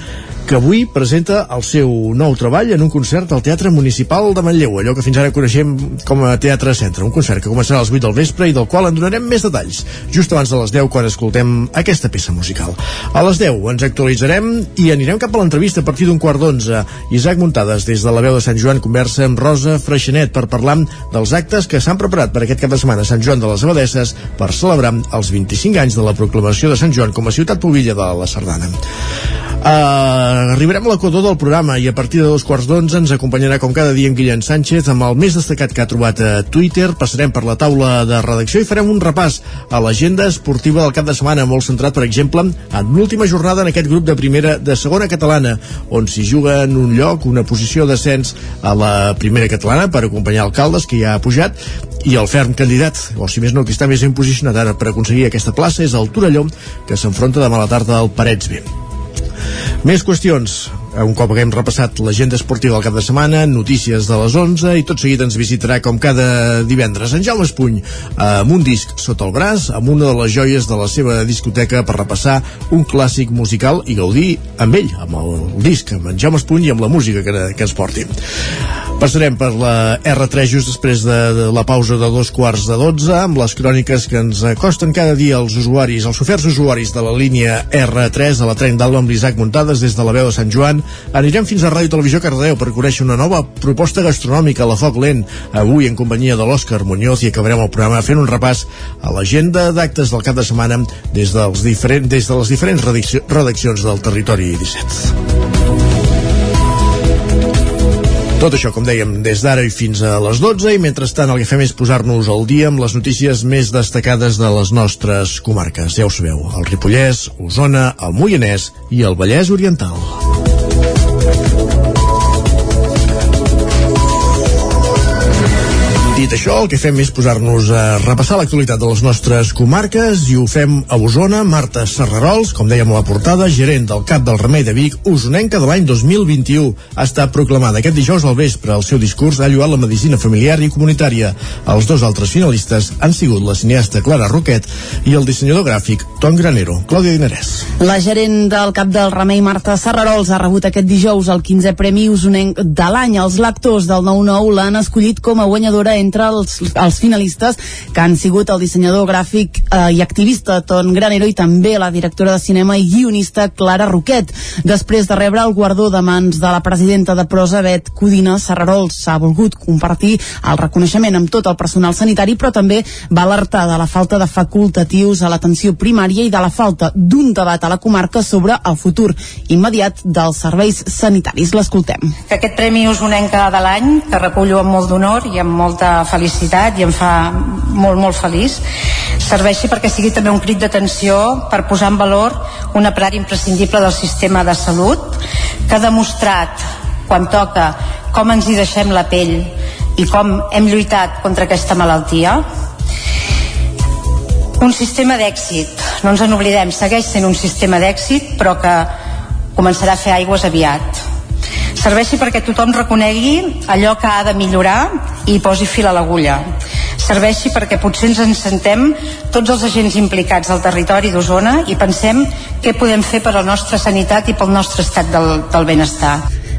que avui presenta el seu nou treball en un concert al Teatre Municipal de Manlleu, allò que fins ara coneixem com a Teatre Centre, un concert que començarà a les 8 del vespre i del qual en donarem més detalls, just abans de les 10 quan escoltem aquesta peça musical. A les 10 ens actualitzarem i anirem cap a l'entrevista a partir d'un quart d'onze. Isaac Muntades, des de la veu de Sant Joan, conversa amb Rosa Freixenet per parlar dels actes que s'han preparat per aquest cap de setmana a Sant Joan de les Abadesses per celebrar els 25 anys de la proclamació de Sant Joan com a ciutat pubilla de la Sardana. Uh, arribarem a l'equador del programa i a partir de dos quarts d'onze ens acompanyarà com cada dia en Guillem Sánchez amb el més destacat que ha trobat a Twitter passarem per la taula de redacció i farem un repàs a l'agenda esportiva del cap de setmana molt centrat per exemple en l'última jornada en aquest grup de primera de segona catalana on s'hi juga en un lloc una posició d'ascens a la primera catalana per acompanyar alcaldes que ja ha pujat i el ferm candidat, o si més no, que està més ben posicionat ara per aconseguir aquesta plaça és el Torelló, que s'enfronta demà a la tarda al Parets B. Més qüestions. Un cop haguem repassat l'agenda esportiva del cap de setmana, notícies de les 11 i tot seguit ens visitarà com cada divendres en Jaume Espuny amb un disc sota el braç, amb una de les joies de la seva discoteca per repassar un clàssic musical i gaudir amb ell, amb el disc, amb en Jaume Espuny i amb la música que, que ens porti. Passarem per la R3 just després de, la pausa de dos quarts de 12 amb les cròniques que ens acosten cada dia als usuaris, als oferts usuaris de la línia R3 de la tren d'Alba amb l'Isaac Muntades des de la veu de Sant Joan. Anirem fins a Ràdio Televisió Cardedeu per conèixer una nova proposta gastronòmica a la Foc Lent, avui en companyia de l'Òscar Muñoz i acabarem el programa fent un repàs a l'agenda d'actes del cap de setmana des, dels diferent, des de les diferents redaccions del territori 17. Tot això, com dèiem, des d'ara i fins a les 12 i mentrestant el que fem és posar-nos al dia amb les notícies més destacades de les nostres comarques. Ja ho sabeu, el Ripollès, Osona, el Moianès i el Vallès Oriental. Dit això, el que fem és posar-nos a repassar l'actualitat de les nostres comarques i ho fem a Osona. Marta Serrarols, com dèiem a la portada, gerent del CAP del Remei de Vic, usonenca de l'any 2021, ha estat proclamada aquest dijous al vespre. El seu discurs ha lluat la medicina familiar i comunitària. Els dos altres finalistes han sigut la cineasta Clara Roquet i el dissenyador gràfic Ton Granero. Clàudia Dinarès. La gerent del CAP del Remei, Marta Serrarols, ha rebut aquest dijous el 15è Premi Usonenc de l'any. Els lectors del 9-9 l'han escollit com a guanyadora entre els, els finalistes que han sigut el dissenyador gràfic eh, i activista Ton Granero i també la directora de cinema i guionista Clara Roquet. Després de rebre el guardó de mans de la presidenta de prosa Bet Codina, Serrarols s'ha volgut compartir el reconeixement amb tot el personal sanitari però també va alertar de la falta de facultatius a l'atenció primària i de la falta d'un debat a la comarca sobre el futur immediat dels serveis sanitaris. L'escoltem. Que aquest Premi Usonenca de l'any, que recullo amb molt d'honor i amb molta felicitat i em fa molt, molt feliç, serveixi perquè sigui també un crit d'atenció per posar en valor un aparat imprescindible del sistema de salut que ha demostrat quan toca com ens hi deixem la pell i com hem lluitat contra aquesta malaltia. Un sistema d'èxit, no ens en oblidem, segueix sent un sistema d'èxit, però que començarà a fer aigües aviat. Serveixi perquè tothom reconegui allò que ha de millorar i posi fil a l'agulla. Serveixi perquè potser ens encentem tots els agents implicats al territori d'Osona i pensem què podem fer per a la nostra sanitat i pel nostre estat del, del benestar.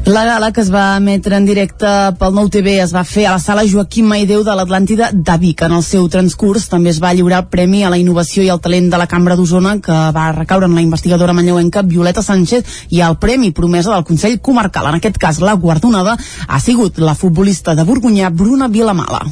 La gala que es va emetre en directe pel Nou TV es va fer a la sala Joaquim Maideu de l'Atlàntida de Vic. En el seu transcurs també es va lliurar el Premi a la Innovació i al Talent de la Cambra d'Osona que va recaure en la investigadora manlleuenca Violeta Sánchez i el Premi Promesa del Consell Comarcal. En aquest cas, la guardonada ha sigut la futbolista de Borgunyà Bruna Vilamala.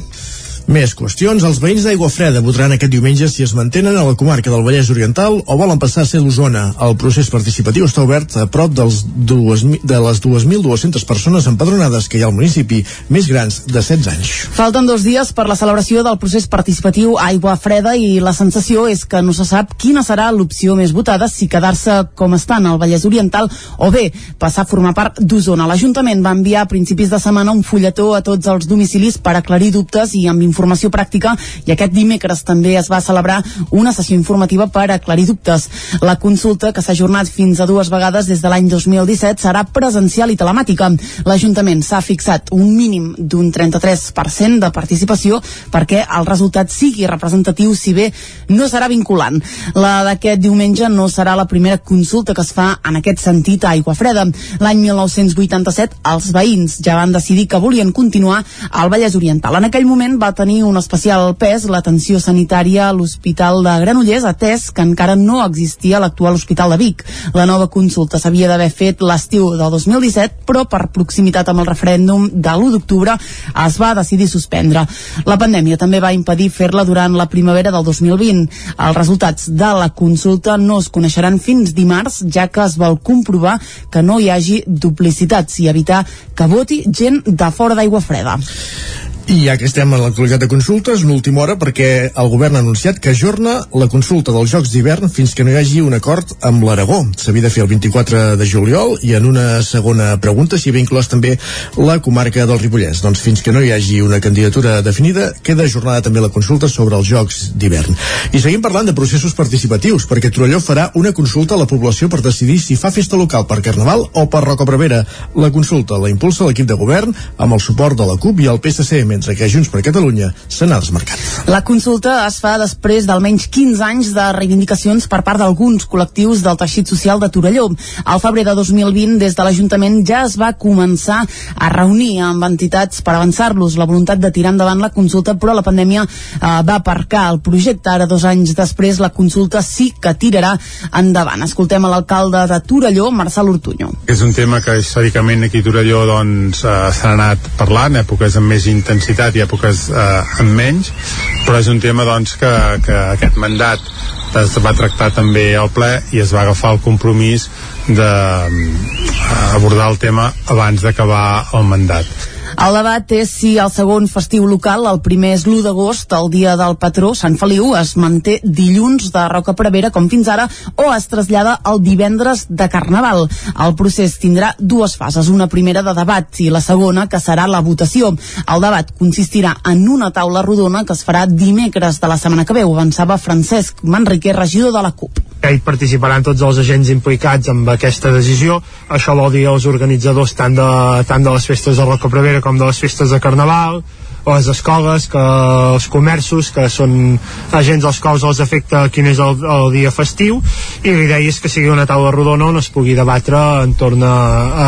Més qüestions. Els veïns d'Aigua Freda votaran aquest diumenge si es mantenen a la comarca del Vallès Oriental o volen passar a ser d'Osona. El procés participatiu està obert a prop dels dues, de les 2.200 persones empadronades que hi ha al municipi, més grans de 16 anys. Falten dos dies per la celebració del procés participatiu Aigua Freda i la sensació és que no se sap quina serà l'opció més votada si quedar-se com estan al Vallès Oriental o bé passar a formar part d'Osona. L'Ajuntament va enviar a principis de setmana un fulletó a tots els domicilis per aclarir dubtes i amb informació pràctica i aquest dimecres també es va celebrar una sessió informativa per aclarir dubtes. La consulta, que s'ha ajornat fins a dues vegades des de l'any 2017, serà presencial i telemàtica. L'Ajuntament s'ha fixat un mínim d'un 33% de participació perquè el resultat sigui representatiu, si bé no serà vinculant. La d'aquest diumenge no serà la primera consulta que es fa en aquest sentit a Aigua Freda. L'any 1987 els veïns ja van decidir que volien continuar al Vallès Oriental. En aquell moment va tenir un especial pes l'atenció sanitària a l'Hospital de Granollers, atès que encara no existia l'actual Hospital de Vic. La nova consulta s'havia d'haver fet l'estiu del 2017, però per proximitat amb el referèndum de l'1 d'octubre es va decidir suspendre. La pandèmia també va impedir fer-la durant la primavera del 2020. Els resultats de la consulta no es coneixeran fins dimarts, ja que es vol comprovar que no hi hagi duplicitats i evitar que voti gent de fora d'aigua freda. I ja que estem en l'actualitat de consultes, una última hora perquè el govern ha anunciat que ajorna la consulta dels Jocs d'hivern fins que no hi hagi un acord amb l'Aragó. S'havia de fer el 24 de juliol i en una segona pregunta s'hi havia inclòs també la comarca del Ripollès. Doncs fins que no hi hagi una candidatura definida, queda ajornada també la consulta sobre els Jocs d'hivern. I seguim parlant de processos participatius, perquè Torelló farà una consulta a la població per decidir si fa festa local per Carnaval o per Roca Prevera. La consulta la impulsa l'equip de govern amb el suport de la CUP i el PSC, mentre que Junts per Catalunya se n'ha desmarcat. La consulta es fa després d'almenys 15 anys de reivindicacions per part d'alguns col·lectius del teixit social de Torelló. Al febrer de 2020, des de l'Ajuntament ja es va començar a reunir amb entitats per avançar-los la voluntat de tirar endavant la consulta, però la pandèmia eh, va aparcar el projecte. Ara, dos anys després, la consulta sí que tirarà endavant. Escoltem a l'alcalde de Torelló, Marçal Ortuño. És un tema que històricament aquí a Torelló doncs, eh, s'ha anat parlant, èpoques amb més intensitat i èpoques eh, amb menys, però és un tema doncs, que, que aquest mandat es va tractar també al ple i es va agafar el compromís d'abordar el tema abans d'acabar el mandat. El debat és si el segon festiu local, el primer és l'1 d'agost, el dia del patró, Sant Feliu, es manté dilluns de Roca Prevera com fins ara o es trasllada el divendres de Carnaval. El procés tindrà dues fases, una primera de debat i la segona que serà la votació. El debat consistirà en una taula rodona que es farà dimecres de la setmana que ve, ho avançava Francesc Manriquer, regidor de la CUP. Hi participaran tots els agents implicats amb aquesta decisió. Això vol dir els organitzadors tant de, tant de les festes de Roca Prevera com de les festes de Carnaval, les escoles, que els comerços, que són agents als quals els afecta quin és el, el dia festiu, i l'idea és que sigui una taula rodona on es pugui debatre entorn a,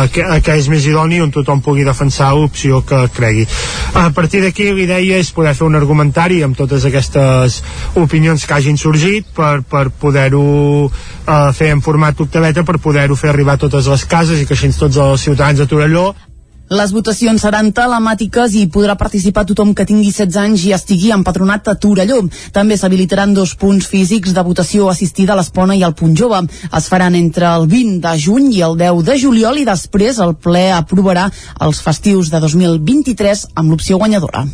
a, a què és més idoni, on tothom pugui defensar l'opció que cregui. A partir d'aquí l'idea és poder fer un argumentari amb totes aquestes opinions que hagin sorgit per, per poder-ho eh, fer en format octaveta per poder-ho fer arribar a totes les cases i que així tots els ciutadans de Torelló les votacions seran telemàtiques i podrà participar tothom que tingui 16 anys i estigui empadronat a Torelló. També s'habilitaran dos punts físics de votació assistida a l'Espona i al Punt Jove. Es faran entre el 20 de juny i el 10 de juliol i després el ple aprovarà els festius de 2023 amb l'opció guanyadora.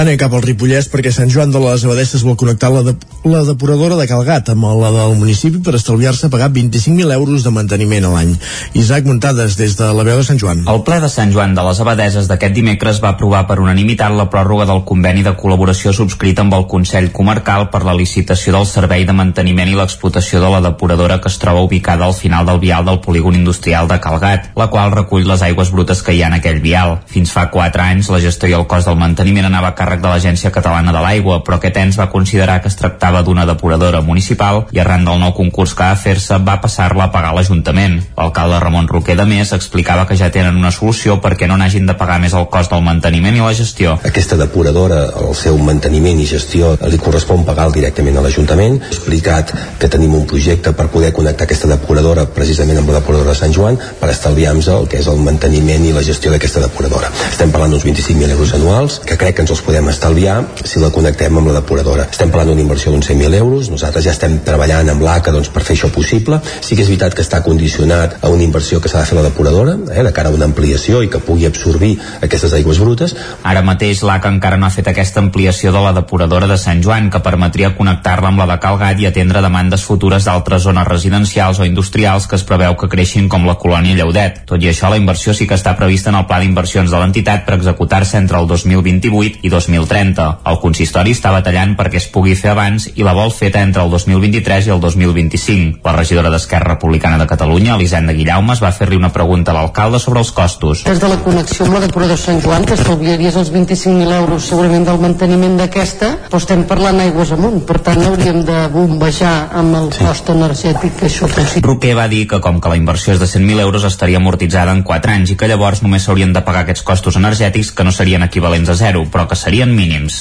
Anem cap al Ripollès perquè Sant Joan de les Abadesses vol connectar la, de, la depuradora de Calgat amb la del municipi per estalviar-se pagar 25.000 euros de manteniment a l'any. Isaac Muntades, des de la veu de Sant Joan. El ple de Sant Joan de les Abadeses d'aquest dimecres va aprovar per unanimitat la pròrroga del conveni de col·laboració subscrit amb el Consell Comarcal per la licitació del servei de manteniment i l'explotació de la depuradora que es troba ubicada al final del vial del polígon industrial de Calgat, la qual recull les aigües brutes que hi ha en aquell vial. Fins fa 4 anys, la gestió i el cost del manteniment anava a càrrec de l'Agència Catalana de l'Aigua, però aquest ens va considerar que es tractava d'una depuradora municipal i arran del nou concurs que va fer-se va passar-la a pagar l'Ajuntament. L'alcalde Ramon Roquer de Més explicava que ja tenen una solució perquè no n'hagin de pagar més el cost del manteniment i la gestió. Aquesta depuradora, el seu manteniment i gestió li correspon pagar directament a l'Ajuntament. He explicat que tenim un projecte per poder connectar aquesta depuradora precisament amb la depuradora de Sant Joan per estalviar-nos el que és el manteniment i la gestió d'aquesta depuradora. Estem parlant d'uns 25.000 euros anuals, que crec que ens els podem estalviar si la connectem amb la depuradora. Estem parlant d'una inversió d'uns 100.000 euros, nosaltres ja estem treballant amb l'ACA doncs, per fer això possible. Sí que és veritat que està condicionat a una inversió que s'ha de fer la depuradora, eh, de cara a una ampliació i que pugui absorbir aquestes aigües brutes. Ara mateix l'ACA encara no ha fet aquesta ampliació de la depuradora de Sant Joan, que permetria connectar-la amb la de Calgat i atendre demandes futures d'altres zones residencials o industrials que es preveu que creixin com la colònia Lleudet. Tot i això, la inversió sí que està prevista en el pla d'inversions de l'entitat per executar-se entre el 2028 i 2030. El consistori està batallant perquè es pugui fer abans i la vol feta entre el 2023 i el 2025. La regidora d'Esquerra Republicana de Catalunya, Elisenda Guillaume, va fer-li una pregunta a l'alcalde sobre els costos. Des de la connexió amb la depuradora Sant Joan, que estalviaries els 25.000 euros segurament del manteniment d'aquesta, però estem parlant aigües amunt, per tant hauríem de bombejar amb el sí. cost energètic que això possible. Roquer va dir que com que la inversió és de 100.000 euros estaria amortitzada en 4 anys i que llavors només s'haurien de pagar aquests costos energètics que no serien equivalents a zero, però que serien mínims.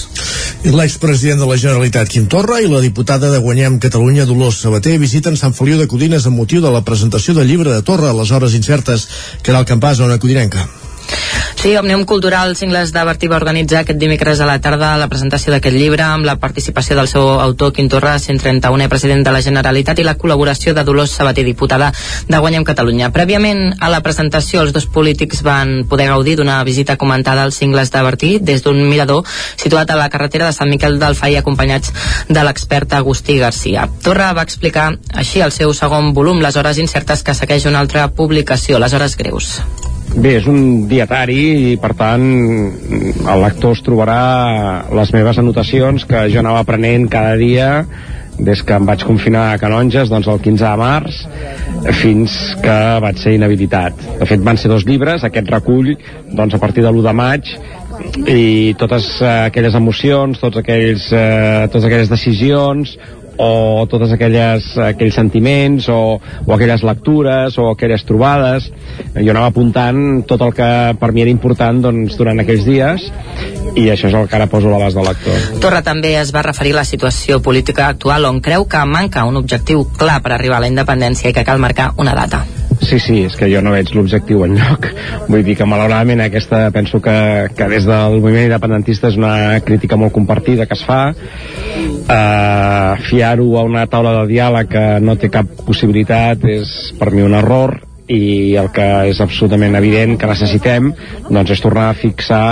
L'expresident de la Generalitat, Quim Torra, i la diputada de Guanyem Catalunya, Dolors Sabater, visiten Sant Feliu de Codines amb motiu de la presentació del llibre de Torra a les hores incertes, que era el campàs a una codinenca. Sí, Òmnium Cultural Cingles de Bertí va organitzar aquest dimecres a la tarda la presentació d'aquest llibre amb la participació del seu autor Quim Torra, 131è president de la Generalitat i la col·laboració de Dolors Sabater, diputada de Guanyem Catalunya. Prèviament a la presentació, els dos polítics van poder gaudir d'una visita comentada als Cingles de Bertí des d'un mirador situat a la carretera de Sant Miquel del Fai acompanyats de l'expert Agustí Garcia. Torra va explicar així el seu segon volum, Les hores incertes, que segueix una altra publicació, Les hores greus. Bé, és un dietari i per tant el lector es trobarà les meves anotacions que jo anava aprenent cada dia des que em vaig confinar a Canonges doncs el 15 de març fins que vaig ser inhabilitat. De fet van ser dos llibres, aquest recull doncs a partir de l'1 de maig i totes aquelles emocions tots aquells, eh, totes aquelles decisions o totes aquelles, aquells sentiments o, o aquelles lectures o aquelles trobades. Jo anava apuntant tot el que per mi era important doncs, durant aquells dies i això és el que ara poso a l'abast del lector. Torra també es va referir a la situació política actual on creu que manca un objectiu clar per arribar a la independència i que cal marcar una data Sí, sí, és que jo no veig l'objectiu en lloc. Vull dir que malauradament aquesta penso que, que des del moviment independentista és una crítica molt compartida que es fa. Uh, Fiar-ho a una taula de diàleg que no té cap possibilitat és per mi un error i el que és absolutament evident que necessitem doncs és tornar a fixar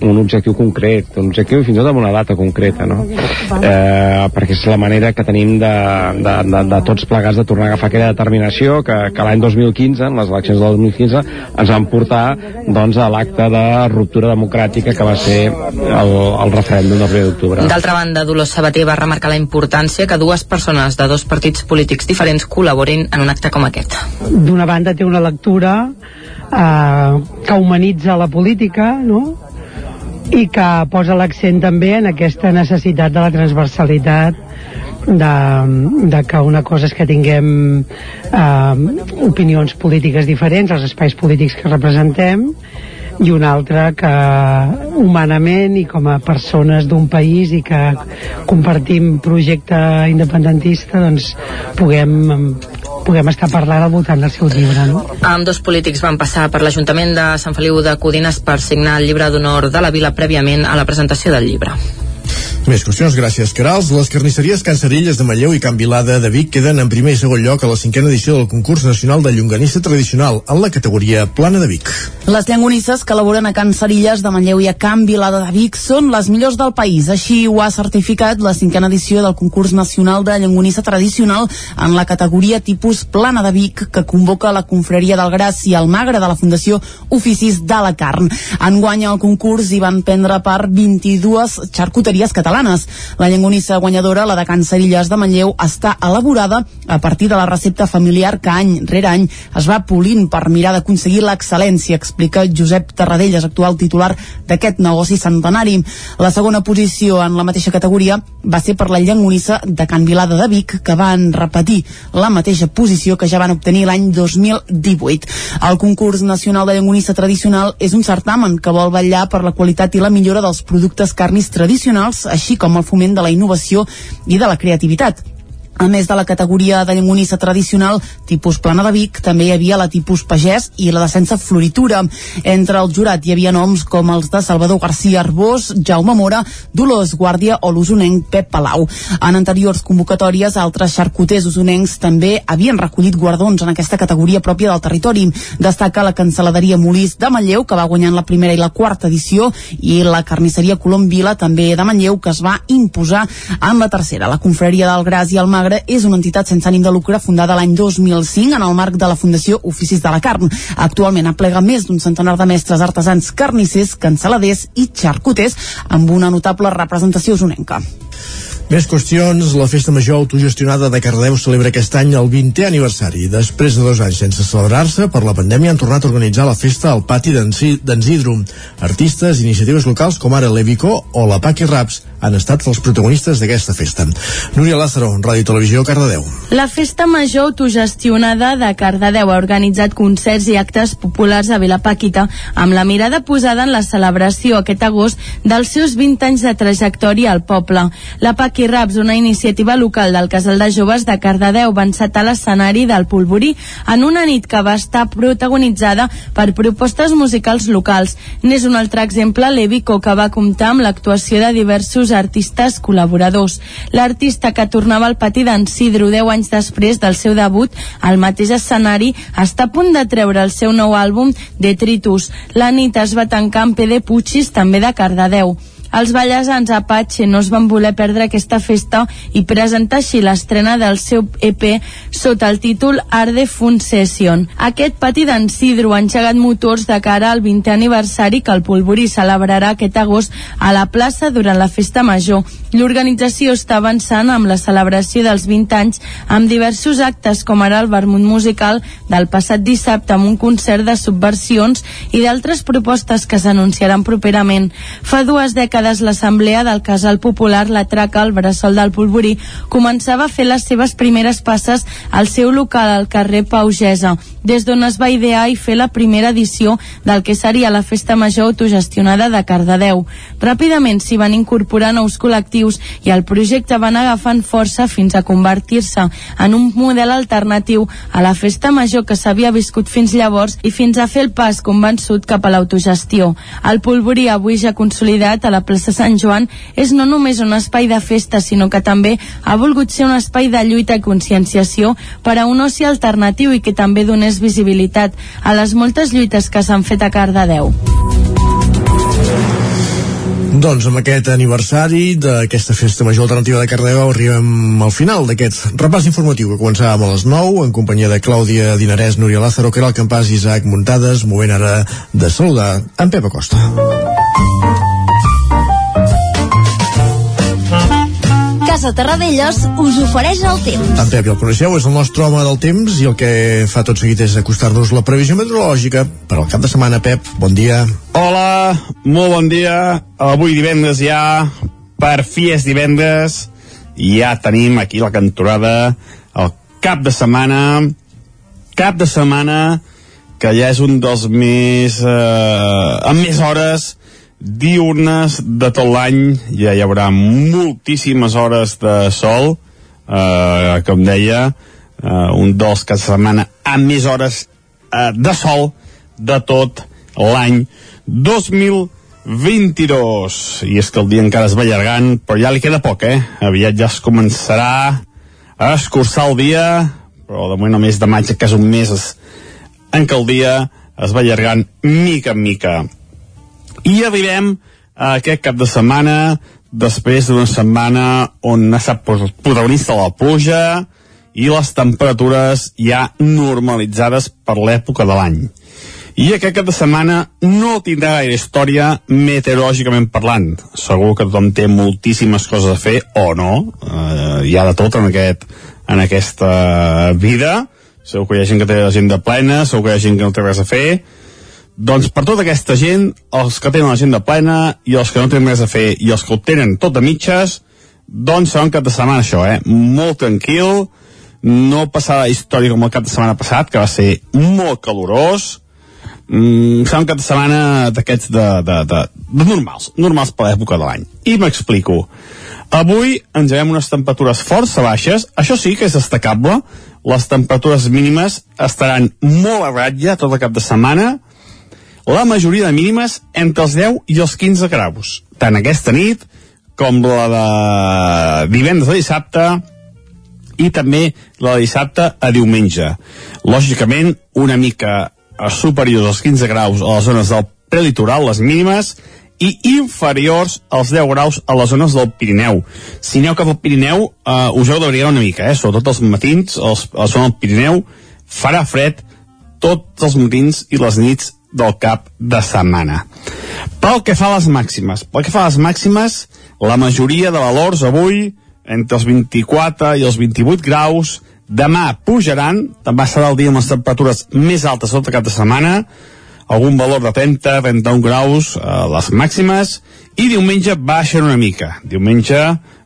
un objectiu concret, un objectiu fins i tot amb una data concreta, no? Eh, perquè és la manera que tenim de, de, de, de tots plegats de tornar a agafar aquella determinació que, que l'any 2015, en les eleccions del 2015, ens van portar doncs, a l'acte de ruptura democràtica que va ser el, el referèndum del 1 d'octubre. D'altra banda, Dolors Sabater va remarcar la importància que dues persones de dos partits polítics diferents col·laborin en un acte com aquest. D'una banda té una lectura eh, que humanitza la política, no? I que posa l'accent també en aquesta necessitat de la transversalitat de, de que una cosa és que tinguem eh, opinions polítiques diferents, els espais polítics que representem, i una altra que humanament i com a persones d'un país i que compartim projecte independentista doncs puguem puguem estar parlant al voltant del seu llibre. No? Amb dos polítics van passar per l'Ajuntament de Sant Feliu de Codines per signar el llibre d'honor de la vila prèviament a la presentació del llibre. Més qüestions, gràcies, Carals. Les carnisseries Cancerilles de Manlleu i Can Vilada de Vic queden en primer i segon lloc a la cinquena edició del concurs nacional de llonganissa tradicional en la categoria Plana de Vic. Les llangonisses que elaboren a Cancerilles de Manlleu i a Can Vilada de Vic són les millors del país. Així ho ha certificat la cinquena edició del concurs nacional de llangonissa tradicional en la categoria tipus Plana de Vic que convoca la confraria del Gras i el Magre de la Fundació Oficis de la Carn. Enguany al concurs hi van prendre part 22 xarcuteries catalanes catalanes. La llangonissa guanyadora, la de Can Cerilles de Manlleu, està elaborada a partir de la recepta familiar que any rere any es va polint per mirar d'aconseguir l'excel·lència, explica Josep Tarradellas, actual titular d'aquest negoci centenari. La segona posició en la mateixa categoria va ser per la llangonissa de Can Vilada de Vic, que van repetir la mateixa posició que ja van obtenir l'any 2018. El concurs nacional de llangonissa tradicional és un certamen que vol vetllar per la qualitat i la millora dels productes carnis tradicionals, així així com el foment de la innovació i de la creativitat. A més de la categoria de llangonissa tradicional tipus plana de Vic, també hi havia la tipus pagès i la de sense floritura. Entre el jurat hi havia noms com els de Salvador García Arbós, Jaume Mora, Dolors Guàrdia o l'usonenc Pep Palau. En anteriors convocatòries, altres xarcuters usonencs també havien recollit guardons en aquesta categoria pròpia del territori. Destaca la cancel·laderia Molís de Manlleu, que va guanyar en la primera i la quarta edició, i la carnisseria Colom Vila, també de Manlleu, que es va imposar en la tercera. La confraria del Gras i el Mar Magre és una entitat sense ànim de lucre fundada l'any 2005 en el marc de la Fundació Oficis de la Carn. Actualment aplega més d'un centenar de mestres artesans carnissers, canceladers i xarcuters amb una notable representació usonenca. Més qüestions, la festa major autogestionada de Cardeu celebra aquest any el 20è aniversari. Després de dos anys sense celebrar-se, per la pandèmia han tornat a organitzar la festa al pati d'en. Artistes, iniciatives locals com ara l'Evico o la Paqui Raps han estat els protagonistes d'aquesta festa. Núria Lázaro, Ràdio Televisió, Cardedeu. La festa major autogestionada de Cardedeu ha organitzat concerts i actes populars a Vilapàquita amb la mirada posada en la celebració aquest agost dels seus 20 anys de trajectòria al poble. La Paqui Raps, una iniciativa local del Casal de Joves de Cardedeu, va encetar l'escenari del Polvorí en una nit que va estar protagonitzada per propostes musicals locals. N'és un altre exemple l'Evico, que va comptar amb l'actuació de diversos artistes col·laboradors. L'artista que tornava al pati d'en Sidro 10 anys després del seu debut al mateix escenari està a punt de treure el seu nou àlbum Detritus. La nit es va tancar amb PD Puigis, també de Cardedeu. Els ballesans Apache no es van voler perdre aquesta festa i presentar així l'estrena del seu EP sota el títol Arde Fun Session. Aquest pati d'en Sidro ha engegat motors de cara al 20è aniversari que el Polvorí celebrarà aquest agost a la plaça durant la festa major. L'organització està avançant amb la celebració dels 20 anys amb diversos actes com ara el vermut musical del passat dissabte amb un concert de subversions i d'altres propostes que s'anunciaran properament. Fa dues dècades dècades l'Assemblea del Casal Popular La Traca, al Bressol del Polvorí, començava a fer les seves primeres passes al seu local al carrer Paugesa, des d'on es va idear i fer la primera edició del que seria la Festa Major autogestionada de Cardedeu. Ràpidament s'hi van incorporar nous col·lectius i el projecte van agafant força fins a convertir-se en un model alternatiu a la Festa Major que s'havia viscut fins llavors i fins a fer el pas convençut cap a l'autogestió. El Polvorí, avui ja consolidat a la plaça Sant Joan és no només un espai de festa, sinó que també ha volgut ser un espai de lluita i conscienciació per a un oci alternatiu i que també donés visibilitat a les moltes lluites que s'han fet a Cardedeu. Doncs amb aquest aniversari d'aquesta festa major alternativa de Cardedeu arribem al final d'aquest repàs informatiu que començàvem a les 9 en companyia de Clàudia Dinarès, Núria Lázaro, el campàs Isaac Muntades, movent ara de saludar en Pep Acosta. Casa Terradellos us ofereix el temps. En Pep ja el coneixeu, és el nostre home del temps i el que fa tot seguit és acostar-nos la previsió meteorològica per al cap de setmana. Pep, bon dia. Hola, molt bon dia. Avui divendres ja, per fi és divendres, ja tenim aquí la cantorada, el cap de setmana, cap de setmana que ja és un dels més... Eh, amb més hores diurnes de tot l'any ja hi haurà moltíssimes hores de sol eh, com deia eh, un dels que setmana amb més hores eh, de sol de tot l'any 2022 i és que el dia encara es va allargant però ja li queda poc eh? Aviat ja es començarà a escurçar el dia però de moment mes de maig que és un mes en què el dia es va allargant mica en mica i arribem a aquest cap de setmana després d'una setmana on ha estat protagonista la pluja i les temperatures ja normalitzades per l'època de l'any. I aquest cap de setmana no tindrà gaire història meteorològicament parlant. Segur que tothom té moltíssimes coses a fer, o no, eh, hi ha de tot en, aquest, en aquesta vida. Segur que hi ha gent que té l'agenda plena, segur que hi ha gent que no té res a fer, doncs per tota aquesta gent, els que tenen l'agenda plena i els que no tenen res a fer i els que ho tenen tot a mitges, doncs serà un cap de setmana això, eh? Molt tranquil, no passarà història com el cap de setmana passat, que va ser molt calorós, mm, serà un cap de setmana d'aquests de, de, de, de normals, normals per l'època de l'any. I m'explico. Avui ens veiem unes temperatures força baixes, això sí que és destacable, les temperatures mínimes estaran molt a ratlla tot el cap de setmana, la majoria de mínimes entre els 10 i els 15 graus. Tant aquesta nit com la de divendres a dissabte i també la de dissabte a diumenge. Lògicament, una mica superiors als 15 graus a les zones del prelitoral, les mínimes, i inferiors als 10 graus a les zones del Pirineu. Si aneu cap al Pirineu, eh, us heu d'abrigar una mica, eh? sobretot els matins, els, a la zona del Pirineu, farà fred tots els matins i les nits del cap de setmana. Pel que fa a les màximes, pel que fa a les màximes, la majoria de valors avui, entre els 24 i els 28 graus, demà pujaran, també serà el dia amb les temperatures més altes tot cap de setmana, algun valor de 30, 31 graus eh, les màximes, i diumenge baixen una mica. Diumenge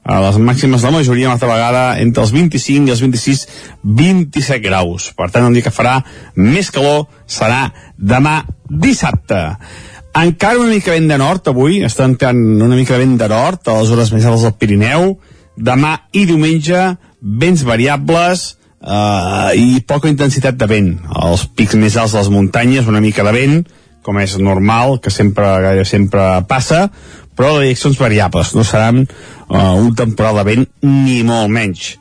a les màximes de la majoria una altra vegada entre els 25 i els 26 27 graus. Per tant el dia que farà més calor serà demà dissabte. Encara una mica vent de nord avui. Està entrant una mica vent de nord a les hores més altes del Pirineu. Demà i diumenge vents variables eh, i poca intensitat de vent. Els pics més alts de les muntanyes una mica de vent com és normal, que sempre, sempre passa, però de direccions variables, no seran uh, un temporal de vent ni molt menys.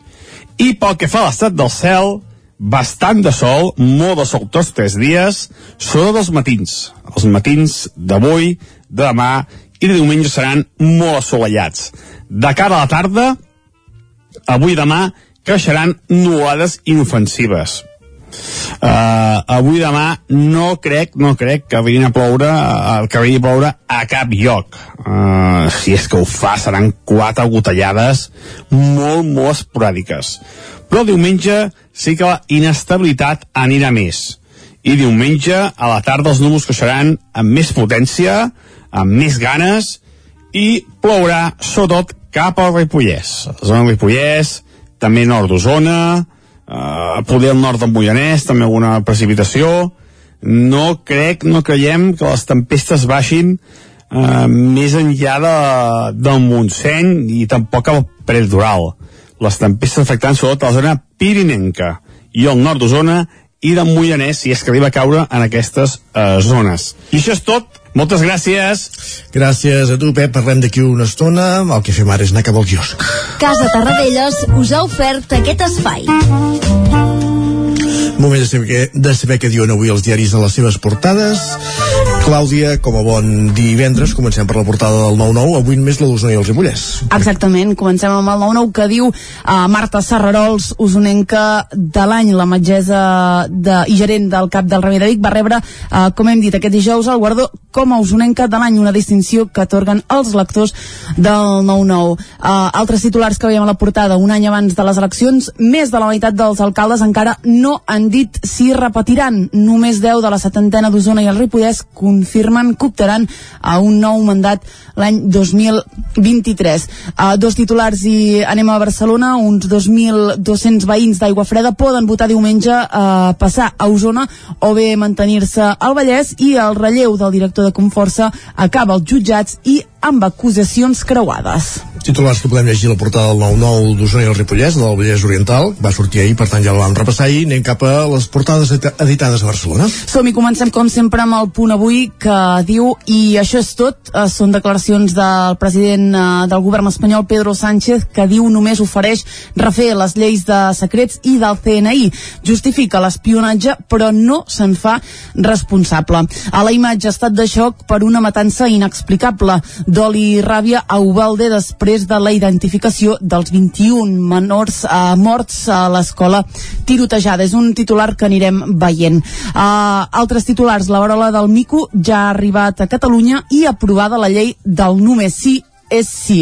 I pel que fa a l'estat del cel, bastant de sol, molt de sol tots tres dies, sobretot els matins. Els matins d'avui, de demà i de diumenge seran molt assolellats. De cara a la tarda, avui i demà creixeran nuades inofensives. Uh, avui demà no crec, no crec que vinguin a ploure, uh, que vinguin a ploure a cap lloc. Uh, si és que ho fa, seran quatre gotellades molt, molt esporàdiques. Però diumenge sí que la inestabilitat anirà més. I diumenge, a la tarda, els núvols creixeran amb més potència, amb més ganes, i plourà, sobretot, cap al Ripollès. La zona del Ripollès, també nord d'Osona, uh, poder al nord del Moianès, també alguna precipitació. No crec, no creiem que les tempestes baixin uh, més enllà de, del Montseny i tampoc al Prelitoral. Les tempestes afectant sobretot a la zona pirinenca i al nord d'Osona i del Moianès si és que arriba a caure en aquestes uh, zones. I això és tot. Moltes gràcies. Gràcies a tu, Pep. Parlem d'aquí una estona. El que fem ara és anar cap al quiosc. Casa Tarradellas us ha ofert aquest espai. Moment de saber, de saber què diuen avui els diaris a les seves portades. Clàudia, com a bon divendres, comencem per la portada del 9-9, avui només la d'Osona i el Ripollès. Exactament, comencem amb el 9-9 que diu uh, Marta Serrarols, usonenca de l'any, la metgessa de, i gerent del CAP del Remei de Vic, va rebre, uh, com hem dit aquest dijous, el guardó com a usonenca de l'any, una distinció que atorguen els lectors del 9-9. Uh, altres titulars que veiem a la portada, un any abans de les eleccions, més de la meitat dels alcaldes encara no han dit si repetiran. Només 10 de la setantena d'Osona i el Ripollès confirmen que optaran a un nou mandat l'any 2023. Uh, dos titulars i anem a Barcelona. Uns 2.200 veïns d'Aigua Freda poden votar diumenge a uh, passar a Osona o bé mantenir-se al Vallès i el relleu del director de Conforça acaba als jutjats i amb acusacions creuades. Titulars que podem llegir a la portada del 9-9 d'Osona i el Ripollès, del Vallès Oriental, va sortir ahir, per tant ja la vam repassar i anem cap a les portades editades a Barcelona. Som i comencem com sempre amb el punt avui que diu i això és tot, eh, són declaracions del president eh, del govern espanyol Pedro Sánchez que diu només ofereix refer les lleis de secrets i del CNI. Justifica l'espionatge però no se'n fa responsable. A la imatge estat de xoc per una matança inexplicable d'oli i ràbia a Ubalde després de la identificació dels 21 menors eh, morts a l'escola tirotejada. És un titular que anirem veient. Uh, altres titulars, la varola del Mico ja ha arribat a Catalunya i aprovada la llei del només sí és sí.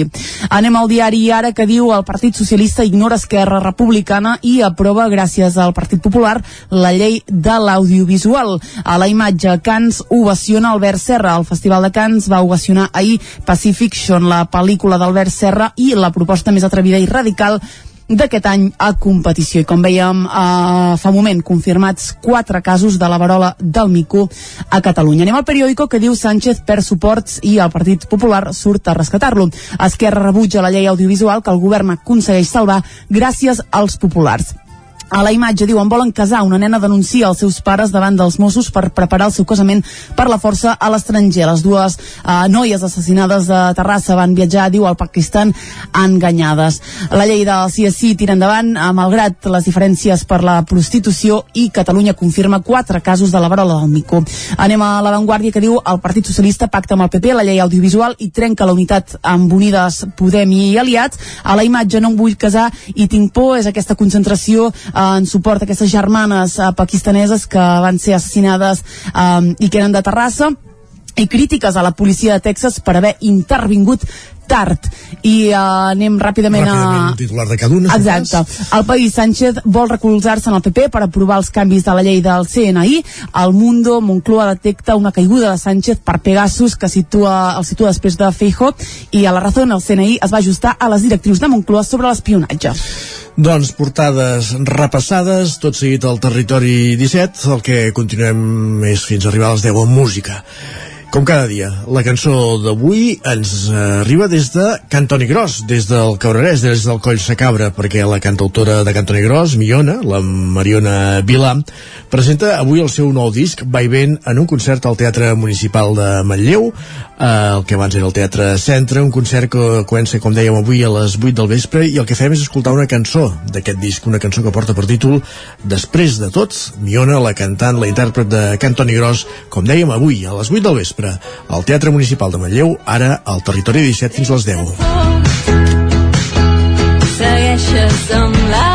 Anem al diari ara que diu el Partit Socialista ignora Esquerra Republicana i aprova gràcies al Partit Popular la llei de l'audiovisual. A la imatge Cans ovaciona Albert Serra. El Festival de Cans va ovacionar ahir Pacifiction, la pel·lícula d'Albert Serra i la proposta més atrevida i radical d'aquest any a competició. I com veiem eh, fa un moment, confirmats quatre casos de la varola del Mico a Catalunya. Anem al periòdico que diu Sánchez per suports i el Partit Popular surt a rescatar-lo. Esquerra rebutja la llei audiovisual que el govern aconsegueix salvar gràcies als populars. A la imatge diuen volen casar, una nena denuncia els seus pares davant dels Mossos per preparar el seu casament per la força a l'estranger. Les dues eh, noies assassinades de Terrassa van viatjar, diu, al Pakistan enganyades. La llei del CSI tira endavant, eh, malgrat les diferències per la prostitució i Catalunya confirma quatre casos de la varola del Mico. Anem a l'avantguàrdia que diu el Partit Socialista pacta amb el PP la llei audiovisual i trenca la unitat amb Unides Podem i aliats. A la imatge no em vull casar i tinc por és aquesta concentració en suport a aquestes germanes eh, pakistaneses que van ser assassinades eh, i que eren de Terrassa i crítiques a la policia de Texas per haver intervingut tard i uh, anem ràpidament, Ràpidament, un titular de cada una. Exacte. El país Sánchez vol recolzar-se en el PP per aprovar els canvis de la llei del CNI. El Mundo, Moncloa detecta una caiguda de Sánchez per Pegasus que situa, el situa després de Feijo i a la raó el CNI es va ajustar a les directrius de Moncloa sobre l'espionatge. Doncs portades repassades, tot seguit al territori 17, el que continuem és fins a arribar a les 10 amb música. Com cada dia, la cançó d'avui ens arriba des de Cantoni Gros, des del Cabrerès, des del Coll Sacabra, perquè la cantautora de Cantoni Gros, Miona, la Mariona Vilà, presenta avui el seu nou disc, Vaivent, en un concert al Teatre Municipal de Manlleu, eh, el que abans era el Teatre Centre, un concert que comença, com dèiem avui, a les 8 del vespre, i el que fem és escoltar una cançó d'aquest disc, una cançó que porta per títol Després de tots, Miona, la cantant, la intèrpret de Cantoni Gros, com dèiem avui, a les 8 del vespre, al Teatre Municipal de Manlleu, ara al Territori 17 fins a les 10. Segueixes amb la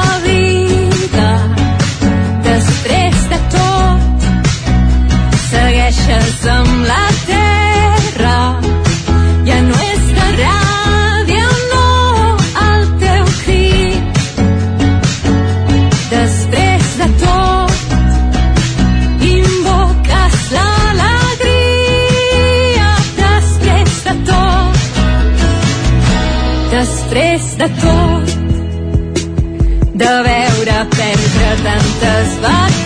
de tot de veure perdre tantes batalles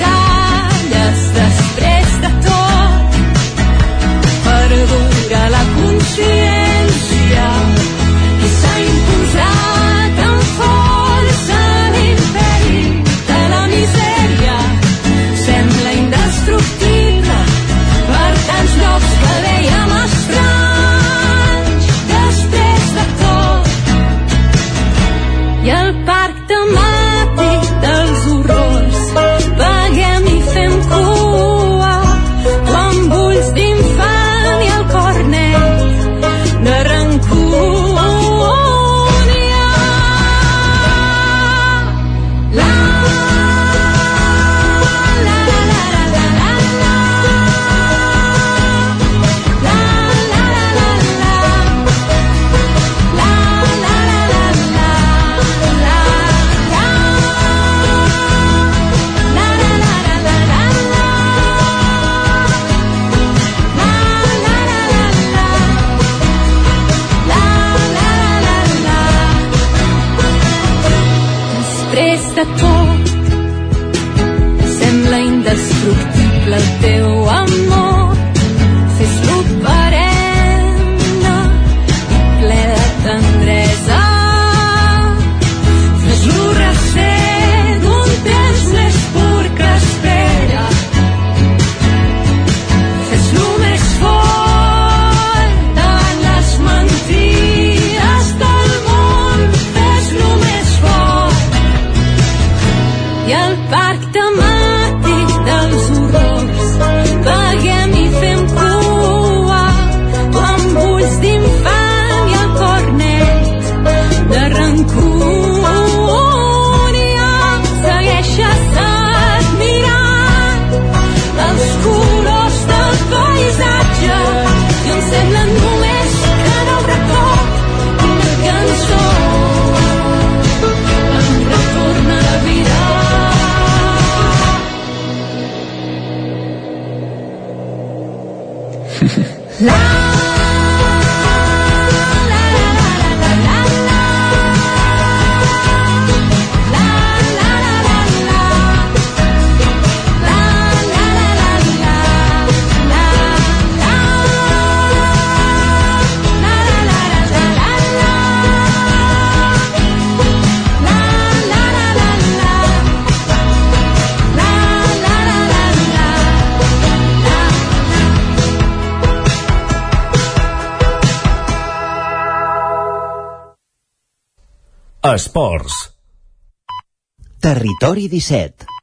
Territori 17.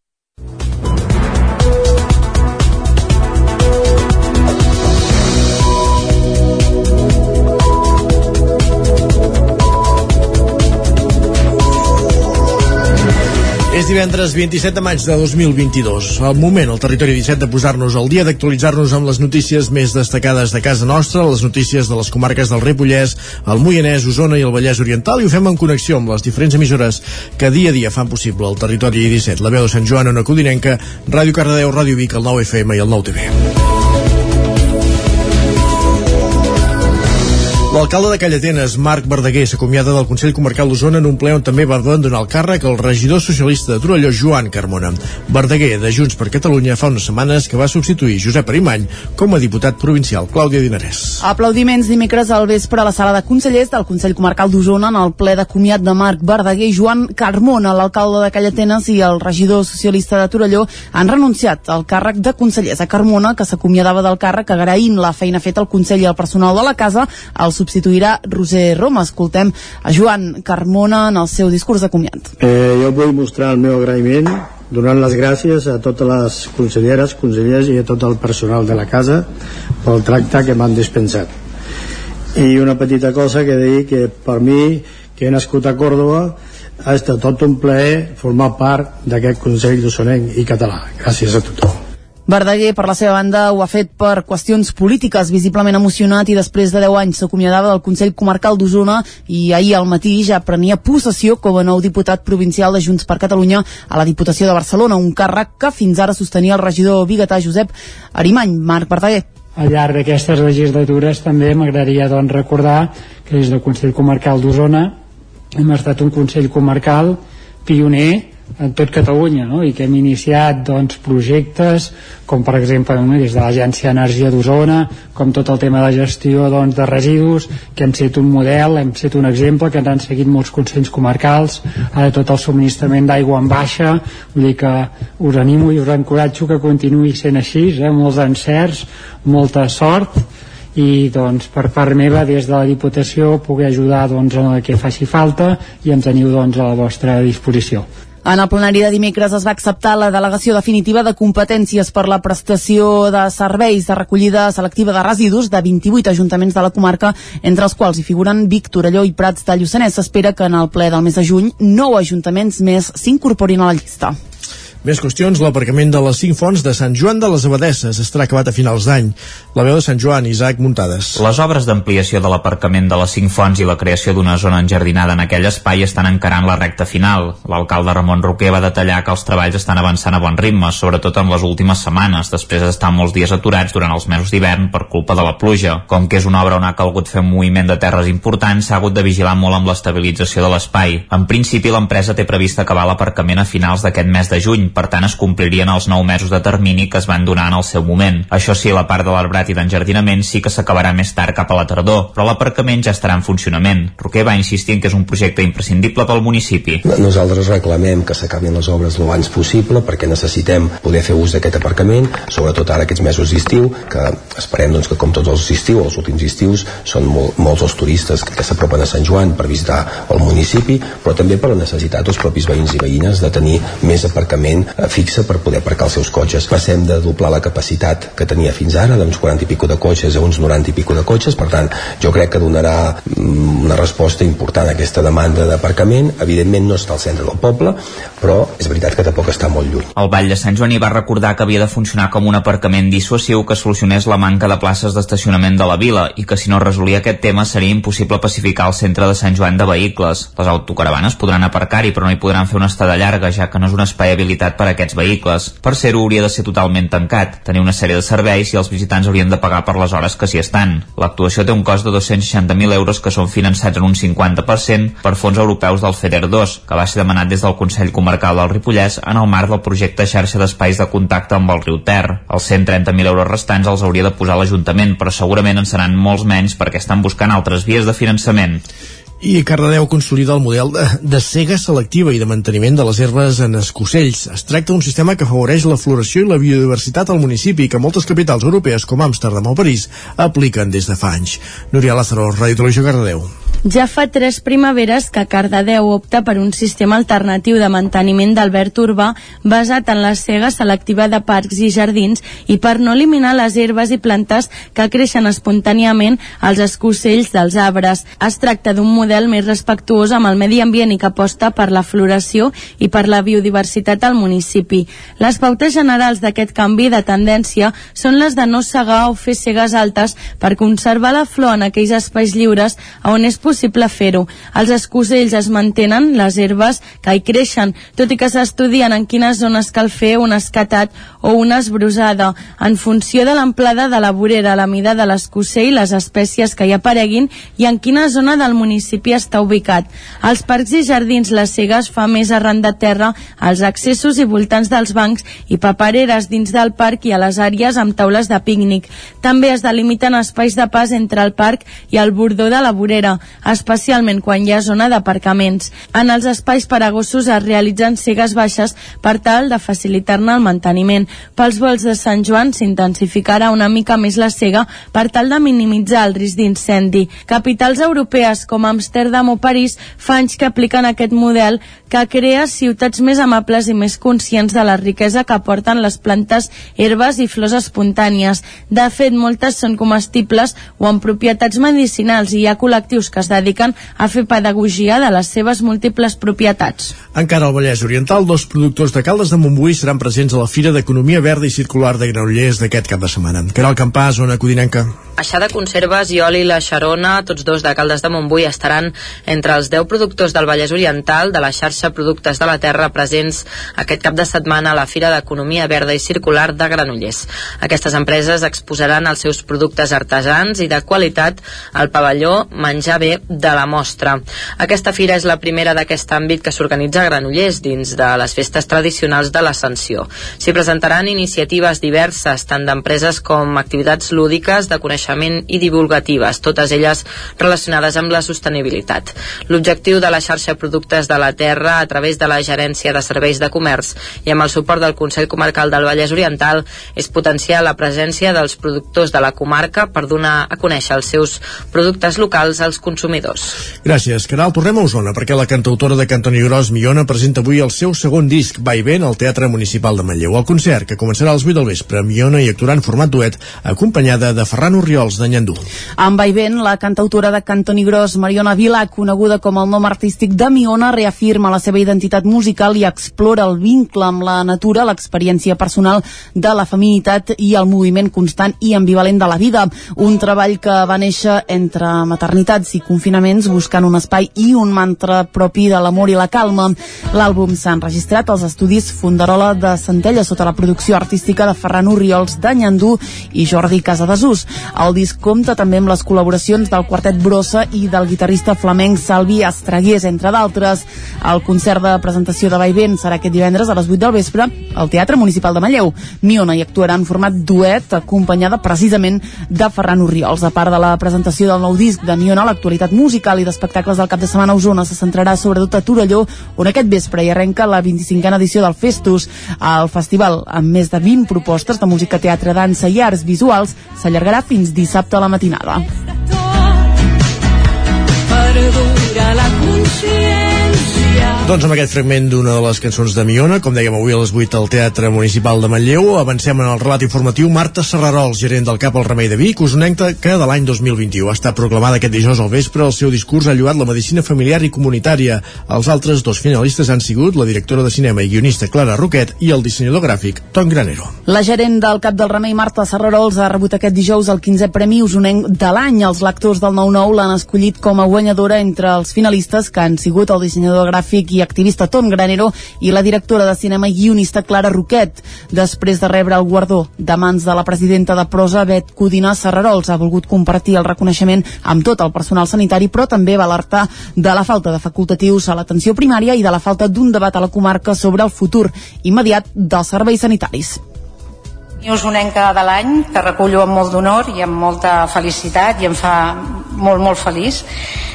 És divendres 27 de maig de 2022. El moment, al territori 17, de posar-nos al dia, d'actualitzar-nos amb les notícies més destacades de casa nostra, les notícies de les comarques del Ripollès, el Moianès, Osona i el Vallès Oriental, i ho fem en connexió amb les diferents emissores que dia a dia fan possible el territori 17. La veu de Sant Joan, Ona Codinenca, Ràdio Cardedeu, Ràdio Vic, el 9 FM i el 9 TV. L'alcalde de Callatenes, Marc Verdaguer, s'acomiada del Consell Comarcal d'Osona en un ple on també va abandonar el càrrec el regidor socialista de Torelló, Joan Carmona. Verdaguer, de Junts per Catalunya, fa unes setmanes que va substituir Josep Arimany com a diputat provincial. Clàudia Dinarès. Aplaudiments dimecres al vespre a la sala de consellers del Consell Comarcal d'Osona en el ple de comiat de Marc Verdaguer i Joan Carmona, l'alcalde de Callatenes i el regidor socialista de Torelló han renunciat al càrrec de consellers. A Carmona, que s'acomiadava del càrrec agraint la feina feta al Consell i al personal de la casa, el substituirà Roser Roma. Escoltem a Joan Carmona en el seu discurs de comiat. Eh, jo vull mostrar el meu agraïment donant les gràcies a totes les conselleres, consellers i a tot el personal de la casa pel tracte que m'han dispensat. I una petita cosa que dir que per mi, que he nascut a Còrdoba, ha estat tot un plaer formar part d'aquest Consell d'Osonenc i català. Gràcies a tothom. Verdaguer, per la seva banda, ho ha fet per qüestions polítiques, visiblement emocionat i després de 10 anys s'acomiadava del Consell Comarcal d'Osona i ahir al matí ja prenia possessió com a nou diputat provincial de Junts per Catalunya a la Diputació de Barcelona, un càrrec que fins ara sostenia el regidor biguetà Josep Arimany. Marc Verdaguer. Al llarg d'aquestes legislatures també m'agradaria doncs, recordar que des del Consell Comarcal d'Osona hem estat un Consell Comarcal pioner en tot Catalunya no? i que hem iniciat doncs, projectes com per exemple no? des de l'Agència d'Energia d'Osona com tot el tema de gestió doncs, de residus que hem set un model, hem set un exemple que ens han seguit molts consells comarcals ara tot el subministrament d'aigua en baixa vull dir que us animo i us encoratjo que continuï sent així eh? molts encerts, molta sort i doncs per part meva des de la Diputació poder ajudar doncs, en el que faci falta i ens teniu doncs, a la vostra disposició. En el plenari de dimecres es va acceptar la delegació definitiva de competències per la prestació de serveis de recollida selectiva de residus de 28 ajuntaments de la comarca, entre els quals hi figuren Vic, Torelló i Prats de Lluçanès. S'espera que en el ple del mes de juny nou ajuntaments més s'incorporin a la llista. Més qüestions, l'aparcament de les cinc fonts de Sant Joan de les Abadesses estarà acabat a finals d'any. La veu de Sant Joan, Isaac Muntades. Les obres d'ampliació de l'aparcament de les cinc fonts i la creació d'una zona enjardinada en aquell espai estan encarant la recta final. L'alcalde Ramon Roquer va detallar que els treballs estan avançant a bon ritme, sobretot en les últimes setmanes, després d'estar molts dies aturats durant els mesos d'hivern per culpa de la pluja. Com que és una obra on ha calgut fer un moviment de terres important, s'ha hagut de vigilar molt amb l'estabilització de l'espai. En principi, l'empresa té previst acabar l'aparcament a finals d'aquest mes de juny, per tant es complirien els 9 mesos de termini que es van donar en el seu moment. Això sí, la part de l'arbrat i d'enjardinament sí que s'acabarà més tard cap a la tardor, però l'aparcament ja estarà en funcionament. Roquer va insistir en que és un projecte imprescindible pel municipi. Nosaltres reclamem que s'acabin les obres lo abans possible perquè necessitem poder fer ús d'aquest aparcament, sobretot ara aquests mesos d'estiu, que esperem doncs, que com tots els estius, els últims estius, són molt, molts els turistes que, que s'apropen a Sant Joan per visitar el municipi, però també per la necessitat dels propis veïns i veïnes de tenir més aparcament eh, fixa per poder aparcar els seus cotxes. Passem de doblar la capacitat que tenia fins ara, d'uns 40 i pico de cotxes a uns 90 i pico de cotxes, per tant, jo crec que donarà mm, una resposta important a aquesta demanda d'aparcament. Evidentment no està al centre del poble, però és veritat que tampoc està molt lluny. El Vall de Sant Joan hi va recordar que havia de funcionar com un aparcament dissuasiu que solucionés la manca de places d'estacionament de la vila i que si no resolia aquest tema seria impossible pacificar el centre de Sant Joan de vehicles. Les autocaravanes podran aparcar-hi però no hi podran fer una estada llarga ja que no és un espai habilitat per a aquests vehicles. Per ser-ho hauria de ser totalment tancat, tenir una sèrie de serveis i els visitants haurien de pagar per les hores que s'hi estan. L'actuació té un cost de 260.000 euros que són finançats en un 50% per fons europeus del FEDER 2, que va ser demanat des del Consell Comarcal del Ripollès en el marc del projecte xarxa d'espais de contacte amb el riu Ter. Els 130.000 euros restants els hauria de posar l'Ajuntament, però segurament en seran molts menys perquè estan buscant altres vies de finançament. I Cardedeu consolida el model de, de cega selectiva i de manteniment de les herbes en escocells. Es tracta d'un sistema que afavoreix la floració i la biodiversitat al municipi que moltes capitals europees com Amsterdam o París apliquen des de fa anys. Núria Lázaro, Ràdio Televisió Cardedeu. Ja fa tres primaveres que Cardedeu opta per un sistema alternatiu de manteniment del verd urbà basat en la cega selectiva de parcs i jardins i per no eliminar les herbes i plantes que creixen espontàniament als escocells dels arbres. Es tracta d'un model més respectuós amb el medi ambient i que aposta per la floració i per la biodiversitat al municipi. Les pautes generals d'aquest canvi de tendència són les de no segar o fer cegues altes per conservar la flor en aquells espais lliures on és possible fer-ho. Els escocells es mantenen, les herbes que hi creixen, tot i que s'estudien en quines zones cal fer un escatat o una esbrosada. En funció de l'amplada de la vorera, la mida de l'escocell, les espècies que hi apareguin i en quina zona del municipi està ubicat. Als parcs i jardins la cega es fa més arran de terra, als accessos i voltants dels bancs i papereres dins del parc i a les àrees amb taules de pícnic. També es delimiten espais de pas entre el parc i el bordó de la vorera especialment quan hi ha zona d'aparcaments. En els espais per a gossos es realitzen cegues baixes per tal de facilitar-ne el manteniment. Pels vols de Sant Joan s'intensificarà una mica més la cega per tal de minimitzar el risc d'incendi. Capitals europees com Amsterdam o París fa anys que apliquen aquest model que crea ciutats més amables i més conscients de la riquesa que aporten les plantes, herbes i flors espontànies. De fet, moltes són comestibles o amb propietats medicinals i hi ha col·lectius que es dediquen a fer pedagogia de les seves múltiples propietats. Encara al Vallès Oriental, dos productors de Caldes de Montbui seran presents a la Fira d'Economia Verda i Circular de Granollers d'aquest cap de setmana. Caral Campà, zona codinenca. Aixà de Conserves i Oli La Xarona, tots dos de Caldes de Montbui, estaran entre els 10 productors del Vallès Oriental de la xarxa Productes de la Terra presents aquest cap de setmana a la Fira d'Economia Verda i Circular de Granollers. Aquestes empreses exposaran els seus productes artesans i de qualitat al pavelló Menjar Bé de la mostra. Aquesta fira és la primera d'aquest àmbit que s'organitza a Granollers dins de les festes tradicionals de l'Ascensió. S'hi presentaran iniciatives diverses, tant d'empreses com activitats lúdiques, de coneixement i divulgatives, totes elles relacionades amb la sostenibilitat. L'objectiu de la xarxa Productes de la Terra a través de la Gerència de Serveis de Comerç i amb el suport del Consell Comarcal del Vallès Oriental és potenciar la presència dels productors de la comarca per donar a conèixer els seus productes locals als consumidors. Gràcies, Caral. Tornem a Osona, perquè la cantautora de Cantoni Gros, Millona, presenta avui el seu segon disc, Va i Vent, al Teatre Municipal de Manlleu. El concert, que començarà als 8 del vespre, Millona hi actuarà en format duet, acompanyada de Ferran Oriols de Nyandú. Amb Vaivent, la cantautora de Cantoni Gros, Mariona Miona Vilà, coneguda com el nom artístic de Miona, reafirma la seva identitat musical i explora el vincle amb la natura, l'experiència personal de la feminitat i el moviment constant i ambivalent de la vida. Un treball que va néixer entre maternitats i confinaments buscant un espai i un mantra propi de l'amor i la calma. L'àlbum s'ha enregistrat als estudis Fundarola de Centella sota la producció artística de Ferran Oriols de Nyandú i Jordi Casadesús. El disc compta també amb les col·laboracions del quartet Brossa i del guitarrista flamenc Salvi Estragués, entre d'altres. El concert de presentació de Vaivent serà aquest divendres a les 8 del vespre al Teatre Municipal de Manlleu. Miona hi actuarà en format duet, acompanyada precisament de Ferran Oriols. A part de la presentació del nou disc de Miona, l'actualitat musical i d'espectacles del cap de setmana a Osona se centrarà sobretot a Torelló, on aquest vespre hi arrenca la 25a edició del Festus. El festival, amb més de 20 propostes de música, teatre, dansa i arts visuals, s'allargarà fins dissabte a la matinada. La consciència Doncs amb aquest fragment d'una de les cançons de Miona, com dèiem avui a les 8 al Teatre Municipal de Manlleu, avancem en el relat informatiu Marta Serrarols, gerent del CAP al Remei de Vic, usonenca que de l'any 2021 ha estat proclamada aquest dijous al vespre. El seu discurs ha lluat la medicina familiar i comunitària. Els altres dos finalistes han sigut la directora de cinema i guionista Clara Roquet i el dissenyador gràfic Ton Granero. La gerent del Cap del Remei, Marta Serrarols, ha rebut aquest dijous el 15è Premi Usonenc de l'any. Els lectors del 9-9 l'han escollit com a guanyadora entre els finalistes, que han sigut el dissenyador gràfic i activista Tom Granero i la directora de cinema i guionista Clara Roquet. Després de rebre el guardó de mans de la presidenta de prosa, Bet Codina Serrarols, ha volgut compartir el reconeixement amb tot el personal sanitari, però també va alertar de la falta de facultatius a l'atenció primària i de la falta d'un debat a la comarca sobre el futur immediat dels serveis sanitaris. Usonenca de l'any que recullo amb molt d'honor i amb molta felicitat i em fa molt molt feliç.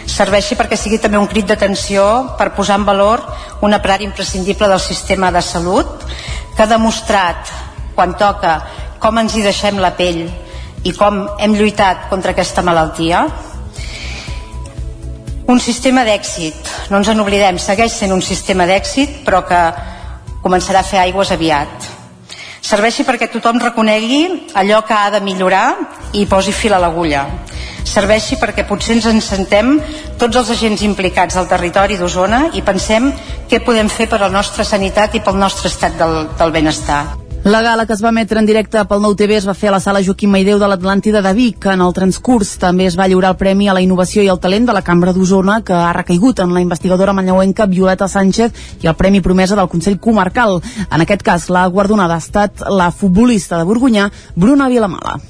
Serveixi perquè sigui també un crit d'atenció per posar en valor una part imprescindible del sistema de salut que ha demostrat quan toca com ens hi deixem la pell i com hem lluitat contra aquesta malaltia. Un sistema d'èxit. No ens en oblidem, segueix sent un sistema d'èxit però que començarà a fer aigües aviat serveixi perquè tothom reconegui allò que ha de millorar i posi fil a l'agulla serveixi perquè potser ens encentem tots els agents implicats al territori d'Osona i pensem què podem fer per a la nostra sanitat i pel nostre estat del, del benestar. La gala que es va emetre en directe pel Nou TV es va fer a la sala Joaquim Maideu de l'Atlàntida de Vic. En el transcurs també es va lliurar el Premi a la Innovació i el Talent de la Cambra d'Osona, que ha recaigut en la investigadora manlleuenca Violeta Sánchez i el Premi Promesa del Consell Comarcal. En aquest cas, la guardonada ha estat la futbolista de Borgunyà, Bruna Vilamala.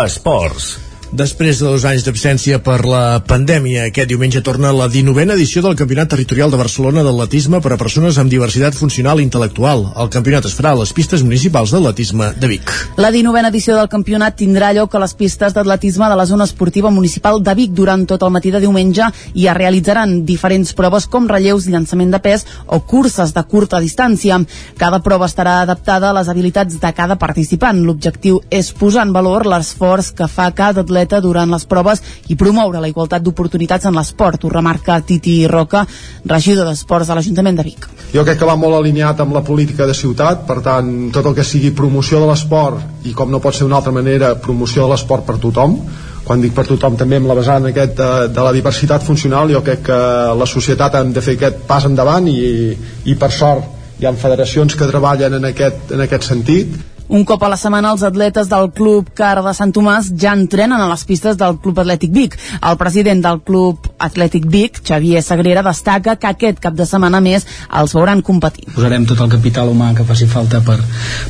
Esports. Després de dos anys d'absència per la pandèmia, aquest diumenge torna la 19a edició del Campionat Territorial de Barcelona d'atletisme per a persones amb diversitat funcional i intel·lectual. El campionat es farà a les pistes municipals d'atletisme de Vic. La 19a edició del campionat tindrà lloc a les pistes d'atletisme de la zona esportiva municipal de Vic durant tot el matí de diumenge i es realitzaran diferents proves com relleus, llançament de pes o curses de curta distància. Cada prova estarà adaptada a les habilitats de cada participant. L'objectiu és posar en valor l'esforç que fa cada atleta durant les proves i promoure la igualtat d'oportunitats en l'esport. Ho remarca Titi Roca, regidor d'Esports de l'Ajuntament de Vic. Jo crec que va molt alineat amb la política de ciutat, per tant, tot el que sigui promoció de l'esport i com no pot ser d'una altra manera, promoció de l'esport per tothom, quan dic per tothom també amb la vessant aquest de, de la diversitat funcional jo crec que la societat hem de fer aquest pas endavant i, i per sort hi ha federacions que treballen en aquest, en aquest sentit un cop a la setmana els atletes del Club Car de Sant Tomàs ja entrenen a les pistes del Club Atlètic Vic. El president del Club Atlètic Vic, Xavier Sagrera, destaca que aquest cap de setmana més els veuran competir. Posarem tot el capital humà que faci falta per,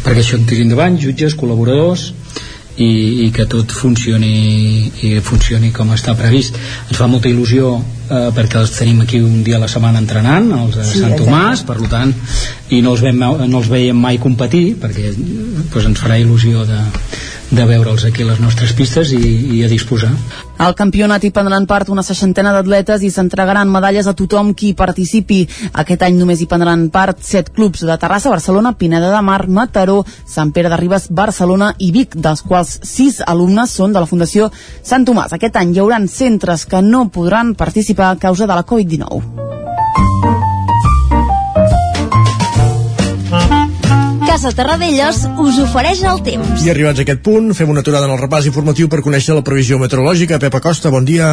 perquè això tiri endavant, jutges, col·laboradors, i, i que tot funcioni i funcioni com està previst ens fa molta il·lusió eh, perquè els tenim aquí un dia a la setmana entrenant els de Sí, Sant. Tomàs per tant i no els, veiem, no els veiem mai competir perquè doncs, ens farà il·lusió de, de veure'ls aquí a les nostres pistes i, i a disposar Al campionat hi prendran part una seixantena d'atletes i s'entregaran medalles a tothom qui participi. Aquest any només hi prendran part set clubs de Terrassa, Barcelona, Pineda de Mar, Mataró, Sant Pere de Ribes, Barcelona i Vic, dels quals sis alumnes són de la Fundació Sant Tomàs. Aquest any hi haurà centres que no podran participar a causa de la Covid-19. Casa Terradellos us ofereix el temps. I arribats a aquest punt, fem una aturada en el repàs informatiu per conèixer la previsió meteorològica. Pep Acosta, bon dia.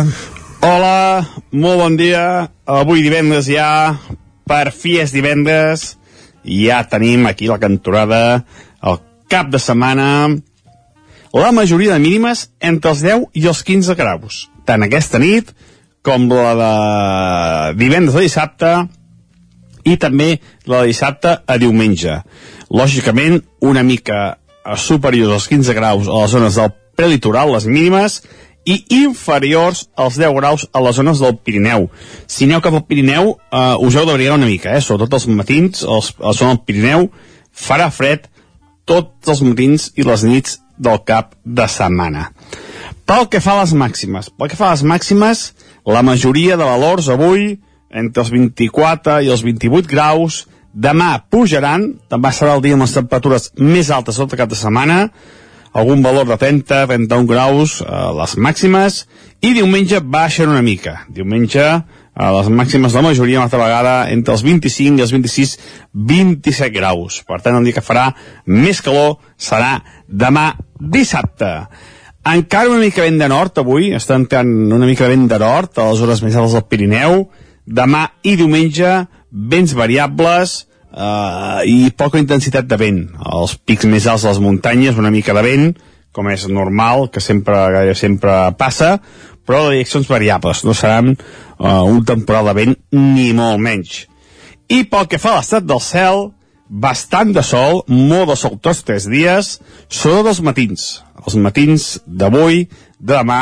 Hola, molt bon dia. Avui divendres ja, per fi és divendres, ja tenim aquí la cantorada, el cap de setmana, la majoria de mínimes entre els 10 i els 15 graus. Tant aquesta nit com la de divendres a dissabte i també la de dissabte a diumenge. Lògicament, una mica superiors als 15 graus a les zones del prelitoral, les mínimes, i inferiors als 10 graus a les zones del Pirineu. Si aneu cap al Pirineu, eh, us heu d'abrigar una mica, eh? sobretot els matins, els, a la zona del Pirineu, farà fred tots els matins i les nits del cap de setmana. Pel que fa a les màximes, pel que fa a les màximes, la majoria de valors avui, entre els 24 i els 28 graus, demà pujaran, també serà el dia amb les temperatures més altes tot cap de setmana, algun valor de 30, 31 graus a les màximes, i diumenge baixen una mica. Diumenge a les màximes de la majoria, una altra vegada, entre els 25 i els 26, 27 graus. Per tant, el dia que farà més calor serà demà dissabte. Encara una mica vent de nord avui, està entrant una mica vent de nord a les hores més altes del Pirineu. Demà i diumenge, vents variables, eh, i poca intensitat de vent. Els pics més alts de les muntanyes, una mica de vent, com és normal, que sempre, sempre passa, però de direccions variables, no seran eh, un temporal de vent ni molt menys. I pel que fa a l'estat del cel, bastant de sol, molt de sol tots tres dies, sobretot els matins. Els matins d'avui, de demà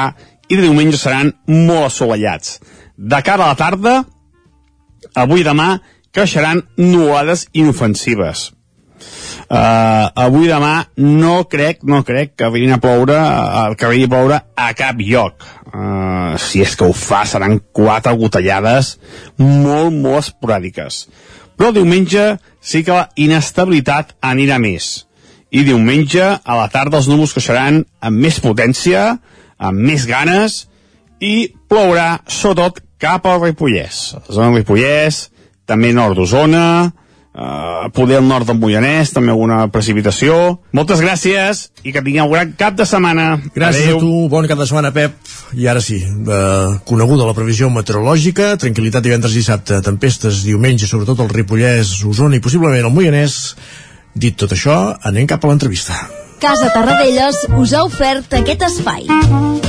i de diumenge seran molt assolellats. De cara a la tarda, avui i demà, creixeran nuades inofensives. Uh, avui demà no crec, no crec que vinguin a ploure, uh, que vinguin a ploure a cap lloc. Uh, si és que ho fa, seran quatre gotellades molt, molt esporàdiques. Però diumenge sí que la inestabilitat anirà més. I diumenge, a la tarda, els núvols creixeran amb més potència, amb més ganes, i plourà, sobretot, cap al Ripollès. La zona del Ripollès, també nord d'Osona, eh, poder al nord del Moianès, també alguna precipitació. Moltes gràcies i que tingueu un gran cap de setmana. Gràcies Adeu. a tu, bon cap de setmana, Pep. I ara sí, eh, coneguda la previsió meteorològica, tranquil·litat divendres i dissabte, tempestes diumenge, sobretot al Ripollès, Osona i possiblement al Moianès. Dit tot això, anem cap a l'entrevista. Casa Tarradellas us ha ofert aquest espai.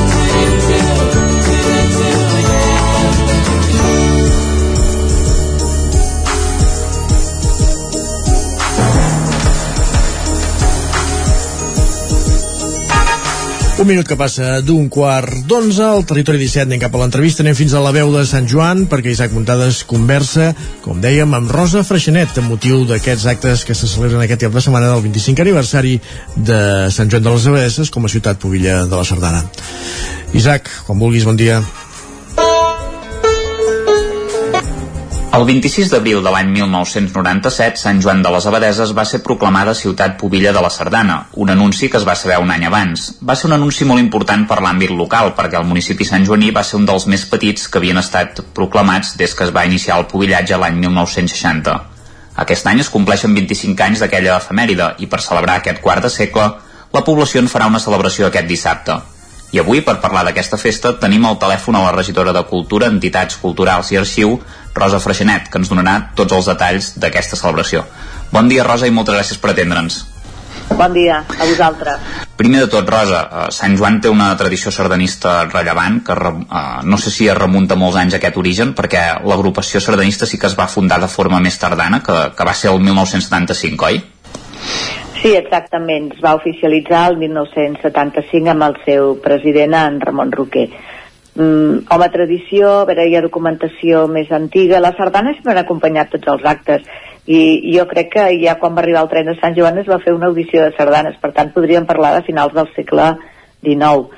Un minut que passa d'un quart d'onze, al territori 17 anem cap a l'entrevista, anem fins a la veu de Sant Joan, perquè Isaac Muntades conversa, com dèiem, amb Rosa Freixenet, amb motiu d'aquests actes que se celebren aquest cap de setmana del 25 aniversari de Sant Joan de les Abadesses com a ciutat pobilla de la Sardana. Isaac, quan vulguis, bon dia. El 26 d'abril de l'any 1997, Sant Joan de les Abadeses va ser proclamada ciutat pobilla de la Sardana, un anunci que es va saber un any abans. Va ser un anunci molt important per l'àmbit local, perquè el municipi Sant Joaní va ser un dels més petits que havien estat proclamats des que es va iniciar el pobillatge l'any 1960. Aquest any es compleixen 25 anys d'aquella efemèride i per celebrar aquest quart de segle, la població en farà una celebració aquest dissabte. I avui, per parlar d'aquesta festa, tenim al telèfon a la regidora de Cultura, Entitats Culturals i Arxiu, Rosa Freixenet, que ens donarà tots els detalls d'aquesta celebració. Bon dia, Rosa, i moltes gràcies per atendre'ns. Bon dia a vosaltres. Primer de tot, Rosa, eh, Sant Joan té una tradició sardanista rellevant que eh, no sé si es remunta molts anys a aquest origen, perquè l'agrupació sardanista sí que es va fundar de forma més tardana, que, que va ser el 1975, oi? Sí, exactament. Es va oficialitzar el 1975 amb el seu president, en Ramon Roquer. Mm, home, tradició, a veure, hi ha documentació més antiga. Les sardanes sempre han acompanyat tots els actes i jo crec que ja quan va arribar el tren de Sant Joan es va fer una audició de sardanes, per tant podríem parlar de finals del segle XIX.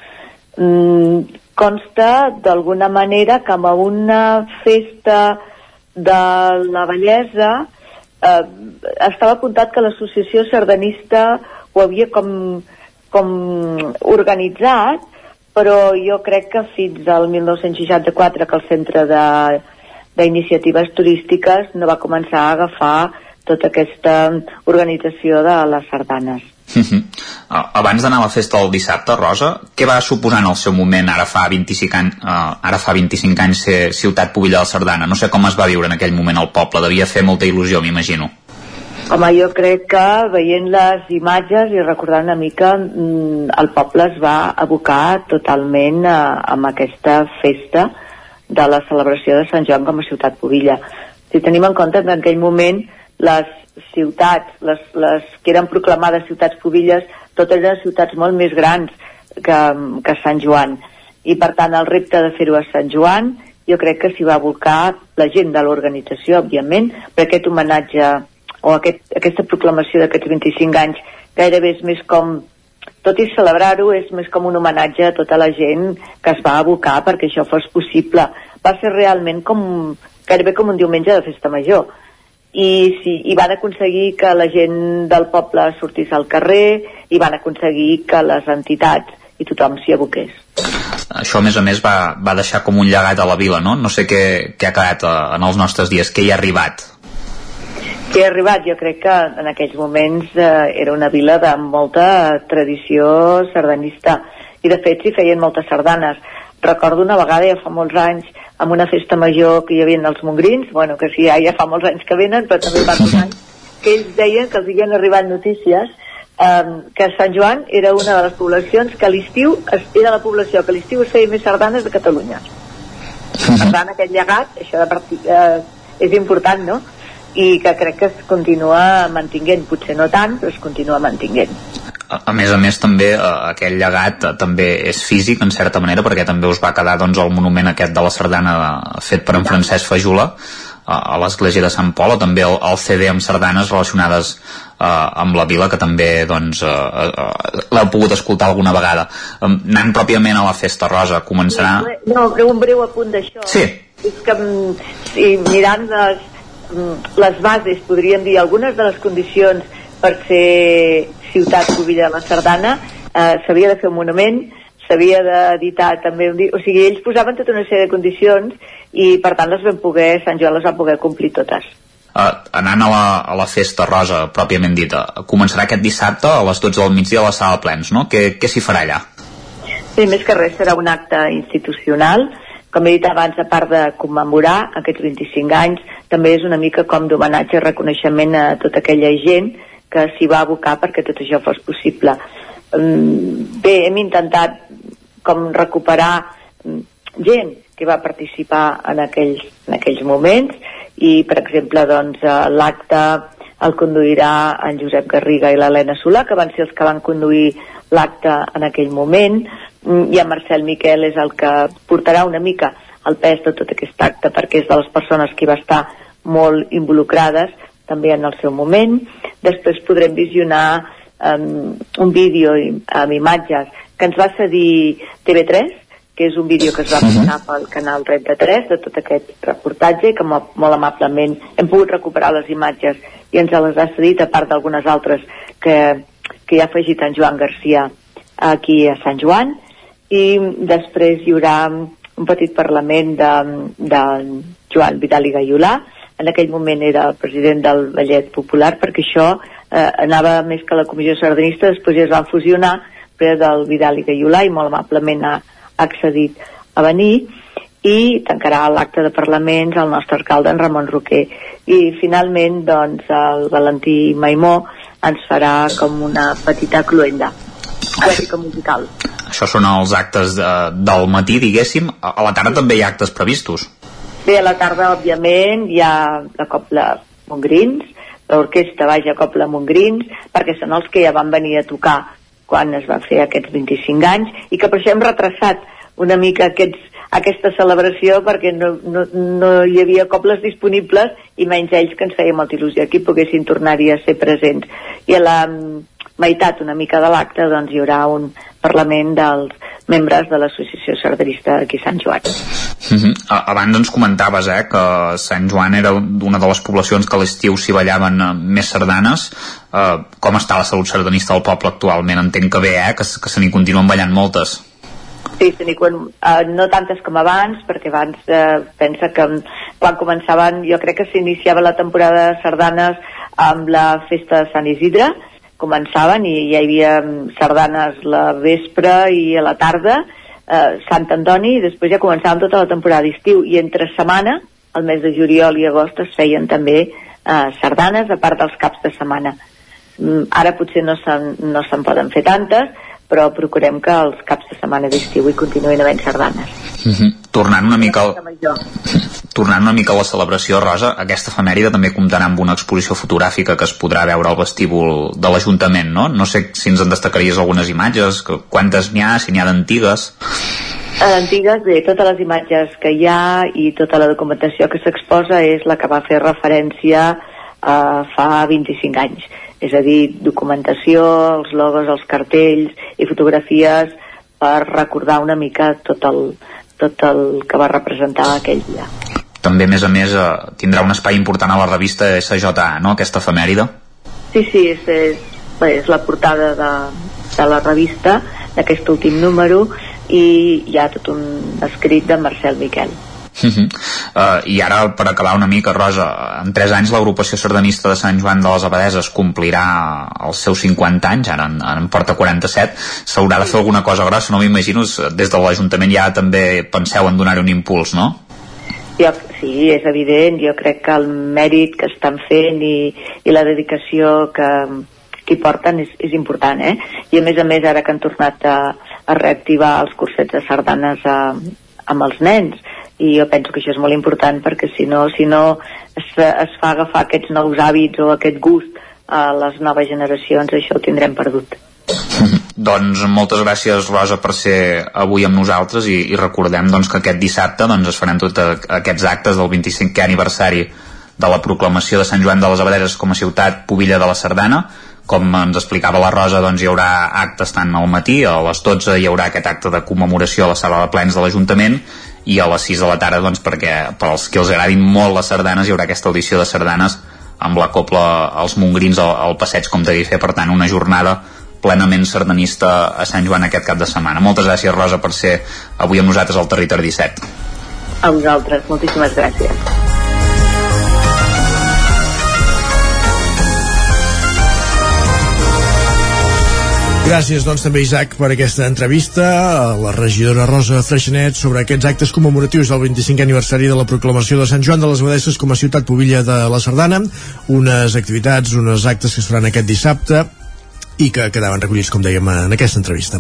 Mm, consta d'alguna manera que amb una festa de la bellesa eh, estava apuntat que l'associació sardanista ho havia com, com organitzat però jo crec que fins al 1964 que el centre de d'iniciatives turístiques no va començar a agafar tota aquesta organització de les sardanes. Uh -huh. Abans d'anar a la festa del dissabte, Rosa, què va suposar en el seu moment, ara fa 25 anys, uh, ara fa 25 anys ser ciutat Pobilla de Sardana? No sé com es va viure en aquell moment al poble, devia fer molta il·lusió, m'imagino. Home, jo crec que veient les imatges i recordant una mica mm, el poble es va abocar totalment a, amb aquesta festa de la celebració de Sant Joan com a ciutat pobilla. Si tenim en compte que en aquell moment les ciutats, les, les que eren proclamades ciutats pobilles, totes eren ciutats molt més grans que, que Sant Joan. I per tant el repte de fer-ho a Sant Joan jo crec que s'hi va volcar la gent de l'organització, òbviament, per aquest homenatge o aquest, aquesta proclamació d'aquests 25 anys gairebé és més com tot i celebrar-ho és més com un homenatge a tota la gent que es va abocar perquè això fos possible. Va ser realment com, gairebé com un diumenge de festa major. I, sí, i van aconseguir que la gent del poble sortís al carrer i van aconseguir que les entitats i tothom s'hi aboqués. Això, a més a més, va, va deixar com un llegat a la vila, no? No sé què, què ha quedat eh, en els nostres dies, què hi ha arribat que he arribat, jo crec que en aquells moments eh, era una vila de molta tradició sardanista i de fet s'hi feien moltes sardanes. Recordo una vegada, ja fa molts anys, amb una festa major que hi havia els Mongrins, bueno, que sí, ja, ja fa molts anys que venen, però també fa molts anys, que ells deien que els havien arribat notícies eh, que Sant Joan era una de les poblacions que a l'estiu era la població que a l'estiu es feia més sardanes de Catalunya. Per tant, aquest llegat, això de partir, eh, és important, no? I que crec que es continua mantinguent, potser no tant, però es continua mantinguent. A, a més a més també eh, aquell llegat eh, també és físic en certa manera perquè també us va quedar doncs, el monument aquest de la sardana eh, fet per en Francesc Fajula a, a l'església de Sant Pol o també el, el CD amb sardanes relacionades eh, amb la vila que també doncs, eh, eh, l'heu pogut escoltar alguna vegada eh, anant pròpiament a la Festa Rosa començarà... No, un breu apunt d'això sí. és que mm, si mirant les, les bases, podríem dir, algunes de les condicions per ser ciutat Pobilla de la Sardana, eh, s'havia de fer un monument, s'havia d'editar també un o sigui, ells posaven tota una sèrie de condicions i per tant les vam poder, Sant Joan les va poder complir totes. Uh, anant a la, a la festa rosa pròpiament dita, començarà aquest dissabte a les 12 del migdia a la sala de plens, no? Què, què s'hi farà allà? Sí, més que res serà un acte institucional com he dit abans, a part de commemorar aquests 25 anys, també és una mica com d'homenatge i reconeixement a tota aquella gent que s'hi va abocar perquè tot això fos possible. Mm, bé, hem intentat com recuperar mm, gent que va participar en aquells, en aquells moments i, per exemple, doncs, l'acte el conduirà en Josep Garriga i l'Helena Solà, que van ser els que van conduir l'acte en aquell moment, i en Marcel Miquel és el que portarà una mica el pes de tot aquest acte perquè és de les persones que va estar molt involucrades també en el seu moment. Després podrem visionar um, un vídeo amb imatges que ens va cedir TV3, que és un vídeo que es va passar pel canal 33 de tot aquest reportatge que molt, molt amablement hem pogut recuperar les imatges i ens les ha cedit a part d'algunes altres que, que ja ha afegit en Joan Garcia aquí a Sant Joan. I després hi haurà un petit parlament de, de Joan Vidal i Gaiolà. En aquell moment era el president del Ballet Popular perquè això eh, anava més que la comissió sardanista després ja es van fusionar però del Vidal i Gaiolà i molt amablement ha, ha accedit a venir i tancarà l'acte de parlaments el nostre alcalde en Ramon Roquer i finalment doncs el Valentí Maimó ens farà com una petita cluenda poètica musical això són els actes de, del matí, diguéssim. A, a la tarda també hi ha actes previstos. Bé, a la tarda, òbviament, hi ha la Copla Montgrins, l'orquestra Vaja Copla Montgrins, perquè són els que ja van venir a tocar quan es va fer aquests 25 anys i que per això hem retrasat una mica aquests, aquesta celebració perquè no, no, no hi havia cobles disponibles i menys ells que ens feia molta il·lusió que poguessin tornar-hi a ser presents. I a la, meitat una mica de l'acte doncs hi haurà un Parlament dels, membres de l'associació sardanista aquí a Sant Joan. Uh -huh. Abans ens comentaves eh, que Sant Joan era una de les poblacions que a l'estiu s'hi ballaven eh, més sardanes. Uh, com està la salut sardanista del poble actualment? Entenc que bé, eh, que, que se n'hi continuen ballant moltes. Sí, se quan, uh, no tantes com abans, perquè abans uh, pensa que quan començaven, jo crec que s'iniciava la temporada de sardanes amb la festa de Sant Isidre, començaven i hi havia sardanes la vespre i a la tarda, eh, Sant Antoni, i després ja començàvem tota la temporada d'estiu, i entre setmana, el mes de juliol i agost, es feien també eh, sardanes, a part dels caps de setmana. Mm, ara potser no se'n no se poden fer tantes, però procurem que els caps de setmana d'estiu hi continuïn havent sardanes. Mhm. -huh. Tornant una mica al... Tornant una mica a la celebració, Rosa, aquesta efemèride també comptarà amb una exposició fotogràfica que es podrà veure al vestíbul de l'Ajuntament, no? No sé si ens en destacaries algunes imatges, que, quantes n'hi ha, si n'hi ha d'antigues... Antigues, bé, totes les imatges que hi ha i tota la documentació que s'exposa és la que va fer referència eh, fa 25 anys és a dir, documentació, els logos, els cartells i fotografies per recordar una mica tot el, tot el que va representar aquell dia. També, a més a més, eh, tindrà un espai important a la revista SJA, no?, aquesta efemèride? Sí, sí, és, és, és la portada de, de la revista, d'aquest últim número, i hi ha tot un escrit de Marcel Miquel. Uh -huh. uh, I ara, per acabar una mica, Rosa, en 3 anys l'agrupació sardanista de Sant Joan de les Abadeses complirà els seus 50 anys, ara en, en porta 47, s'haurà de fer alguna cosa grossa, no m'imagino, des de l'Ajuntament ja també penseu en donar-hi un impuls, no? Jo, sí, és evident, jo crec que el mèrit que estan fent i, i la dedicació que, que hi porten és, és important, eh? I a més a més, ara que han tornat a, a reactivar els cursets de sardanes a, amb els nens, i jo penso que això és molt important perquè si no, si no es, es fa agafar aquests nous hàbits o aquest gust a les noves generacions això ho tindrem perdut doncs moltes gràcies Rosa per ser avui amb nosaltres i, i recordem doncs, que aquest dissabte doncs, es faran tots aquests actes del 25è aniversari de la proclamació de Sant Joan de les Abadeses com a ciutat pobilla de la Sardana. Com ens explicava la Rosa doncs hi haurà actes tant al matí a les 12 hi haurà aquest acte de commemoració a la sala de plens de l'Ajuntament i a les 6 de la tarda doncs, perquè pels que els agradin molt les sardanes hi haurà aquesta audició de sardanes amb la copla als mongrins al, al passeig com t'he fer, per tant una jornada plenament sardanista a Sant Joan aquest cap de setmana. Moltes gràcies Rosa per ser avui amb nosaltres al Territori 17. A vosaltres, moltíssimes gràcies. Gràcies, doncs, també, Isaac, per aquesta entrevista a la regidora Rosa Freixenet sobre aquests actes commemoratius del 25è aniversari de la proclamació de Sant Joan de les Abadesses com a ciutat pobilla de la Sardana, unes activitats, uns actes que es faran aquest dissabte i que quedaven recollits, com dèiem, en aquesta entrevista.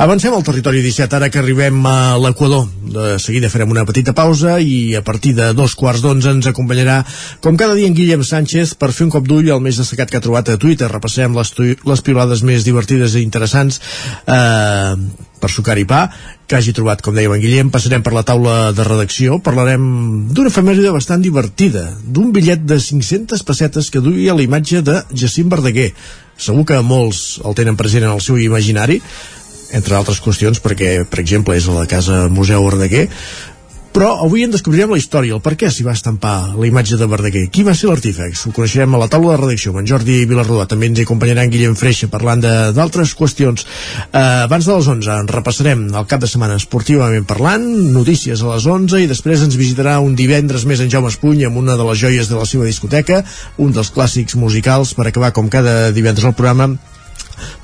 Avancem al territori 17, ara que arribem a l'Equador. De seguida farem una petita pausa i a partir de dos quarts d'onze ens acompanyarà, com cada dia, en Guillem Sánchez per fer un cop d'ull al més destacat que ha trobat a Twitter. Repassem les, les pilades més divertides i interessants eh, per sucar i pa que hagi trobat, com dèiem en Guillem, passarem per la taula de redacció, parlarem d'una efemèride bastant divertida, d'un bitllet de 500 pessetes que duia la imatge de Jacint Verdaguer, segur que molts el tenen present en el seu imaginari entre altres qüestions perquè, per exemple, és a la Casa Museu Verdaguer però avui en descobrirem la història, el per què s'hi va estampar la imatge de Verdaguer. Qui va ser l'artífex? Ho coneixerem a la taula de redacció amb en Jordi Vilarrodà. També ens hi acompanyarà en Guillem Freixa parlant d'altres qüestions. Eh, abans de les 11 en repassarem el cap de setmana esportivament parlant, notícies a les 11 i després ens visitarà un divendres més en Jaume Espuny amb una de les joies de la seva discoteca, un dels clàssics musicals per acabar com cada divendres al programa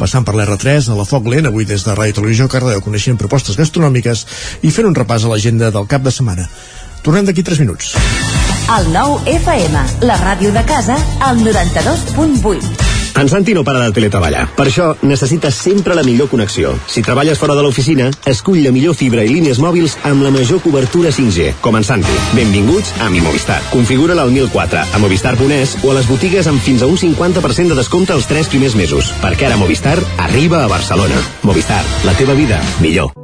passant per l'R3 a la Foc Lent, avui des de Ràdio Televisió Cardedeu coneixent propostes gastronòmiques i fent un repàs a l'agenda del cap de setmana. Tornem d'aquí 3 minuts. El nou FM, la ràdio de casa, al 92.8. En Santi no para de teletreballar. Per això necessites sempre la millor connexió. Si treballes fora de l'oficina, escull la millor fibra i línies mòbils amb la major cobertura 5G, com en Santi. Benvinguts a Mi Movistar. Configura-la al 1004, a movistar.es o a les botigues amb fins a un 50% de descompte els 3 primers mesos. Perquè ara Movistar arriba a Barcelona. Movistar, la teva vida, millor.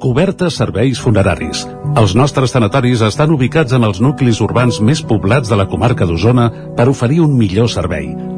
Cobertes serveis funeraris. Els nostres tanatoris estan ubicats en els nuclis urbans més poblats de la comarca d'Osona per oferir un millor servei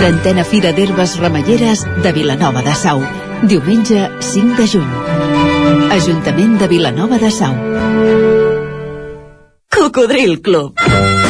Trentena Fira d'Herbes Remeieres de Vilanova de Sau. Diumenge 5 de juny. Ajuntament de Vilanova de Sau. Cocodril Club.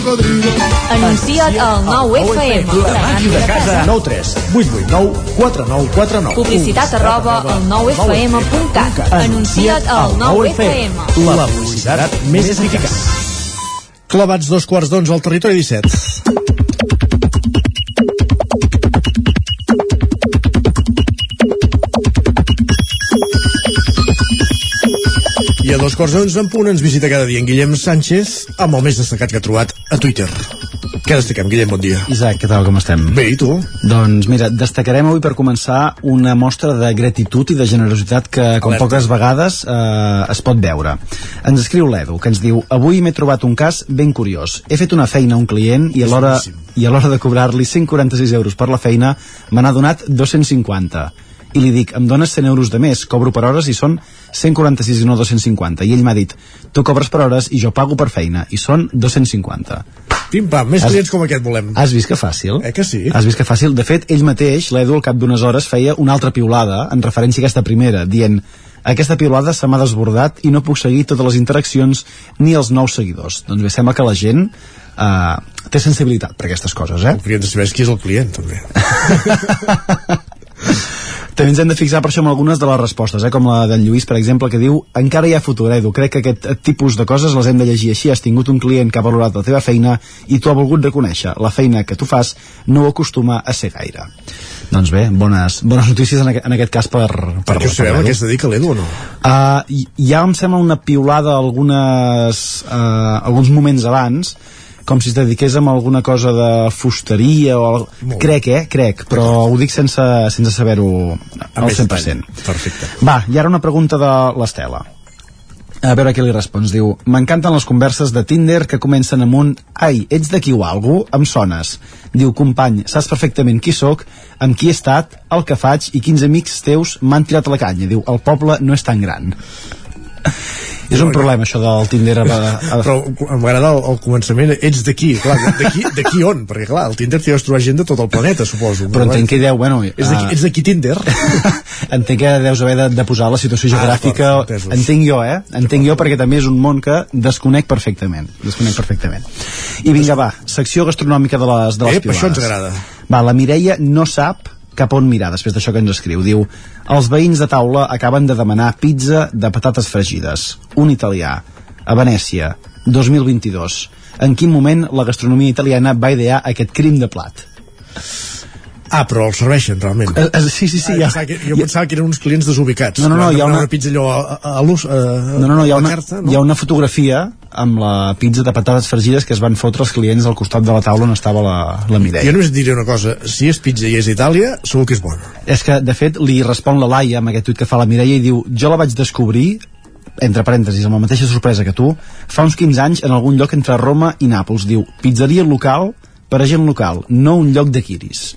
Cocodrilo. Anuncia't al 9FM. La màquina de casa. 9 3 8 8 9 4 9 4 9 Publicitat arroba al 9FM.cat. Anuncia't al 9FM. La publicitat més eficaç. Clavats dos quarts d'onze al territori 17. A dos quarts d'onze en punt ens visita cada dia en Guillem Sánchez amb el més destacat que ha trobat a Twitter. Què destaquem, Guillem? Bon dia. Isaac, què tal, com estem? Bé, i tu? Doncs mira, destacarem avui per començar una mostra de gratitud i de generositat que com Alerta. poques vegades eh, es pot veure. Ens escriu l'Edu, que ens diu Avui m'he trobat un cas ben curiós. He fet una feina a un client i a l'hora i a l'hora de cobrar-li 146 euros per la feina me n'ha donat 250 i li dic, em dones 100 euros de més, cobro per hores i són 146 i no 250. I ell m'ha dit, tu cobres per hores i jo pago per feina, i són 250. Pim-pam, més Has- clients com aquest volem. Has vist que fàcil? Eh que sí? Has vist que fàcil? De fet, ell mateix, l'Edu, al cap d'unes hores, feia una altra piulada en referència a aquesta primera, dient aquesta piulada se m'ha desbordat i no puc seguir totes les interaccions ni els nous seguidors. Doncs bé, sembla que la gent eh, té sensibilitat per aquestes coses, eh? El client de saber qui és el client, també. També ens hem de fixar per això en algunes de les respostes, eh? com la d'en Lluís, per exemple, que diu encara hi ha futur, Edu, crec que aquest tipus de coses les hem de llegir així. Has tingut un client que ha valorat la teva feina i tu ha volgut reconèixer. La feina que tu fas no ho acostuma a ser gaire. Doncs bé, bones, bones notícies en, aquest, en aquest cas per, per, Per què ho sabem, a què es dedica l'Edu o no? Uh, ja em sembla una piulada algunes, uh, alguns moments abans com si es dediqués a alguna cosa de fusteria o... al- Crec, eh? Crec, però ho dic sense, sense saber-ho al més 100%. Perfecte. Va, i ara una pregunta de l'Estela. A veure què li respons. Diu, m'encanten les converses de Tinder que comencen amb un Ai, ets d'aquí o algú? Em sones. Diu, company, saps perfectament qui sóc, amb qui he estat, el que faig i quins amics teus m'han tirat a la canya. Diu, el poble no és tan gran. És un problema això del Tinder a, a, Però m'agrada el, el començament, ets d'aquí, clar, d'aquí on? Perquè clar, el Tinder t'hi vas trobar gent de tot el planeta, suposo. Però entenc que deu, bueno... És d'aquí, eh, ets d'aquí Tinder? entenc que deus haver de, de posar la situació Ah, geogràfica entesos. entenc jo, eh? entenc jo perquè també és un món que desconec perfectament desconec perfectament i vinga va, secció gastronòmica de les, de les Ep, això ens agrada. va, la Mireia no sap cap on mirar després d'això que ens escriu? Diu, els veïns de taula acaben de demanar pizza de patates fregides. Un italià. A Venècia. 2022 en quin moment la gastronomia italiana va idear aquest crim de plat Ah, però els serveixen, realment. Eh, eh, sí, sí, sí, Ah, ja- pensava que, jo pensava que eren uns clients desubicats. No, no, no, hi ha una- una pizza allò a, a, a l'ús... A, No, no, no, hi ha, una, carta, no? hi ha una fotografia amb la pizza de patates fregides que es van fotre els clients al costat de la taula on estava la, la Mireia. Jo només et diré una cosa, si és pizza i és Itàlia, segur que és bona. És que, de fet, li respon la Laia amb aquest tuit que fa la Mireia i diu jo la vaig descobrir entre parèntesis, amb la mateixa sorpresa que tu, fa uns 15 anys en algun lloc entre Roma i Nàpols. Diu, pizzeria local per a gent local, no un lloc de quiris.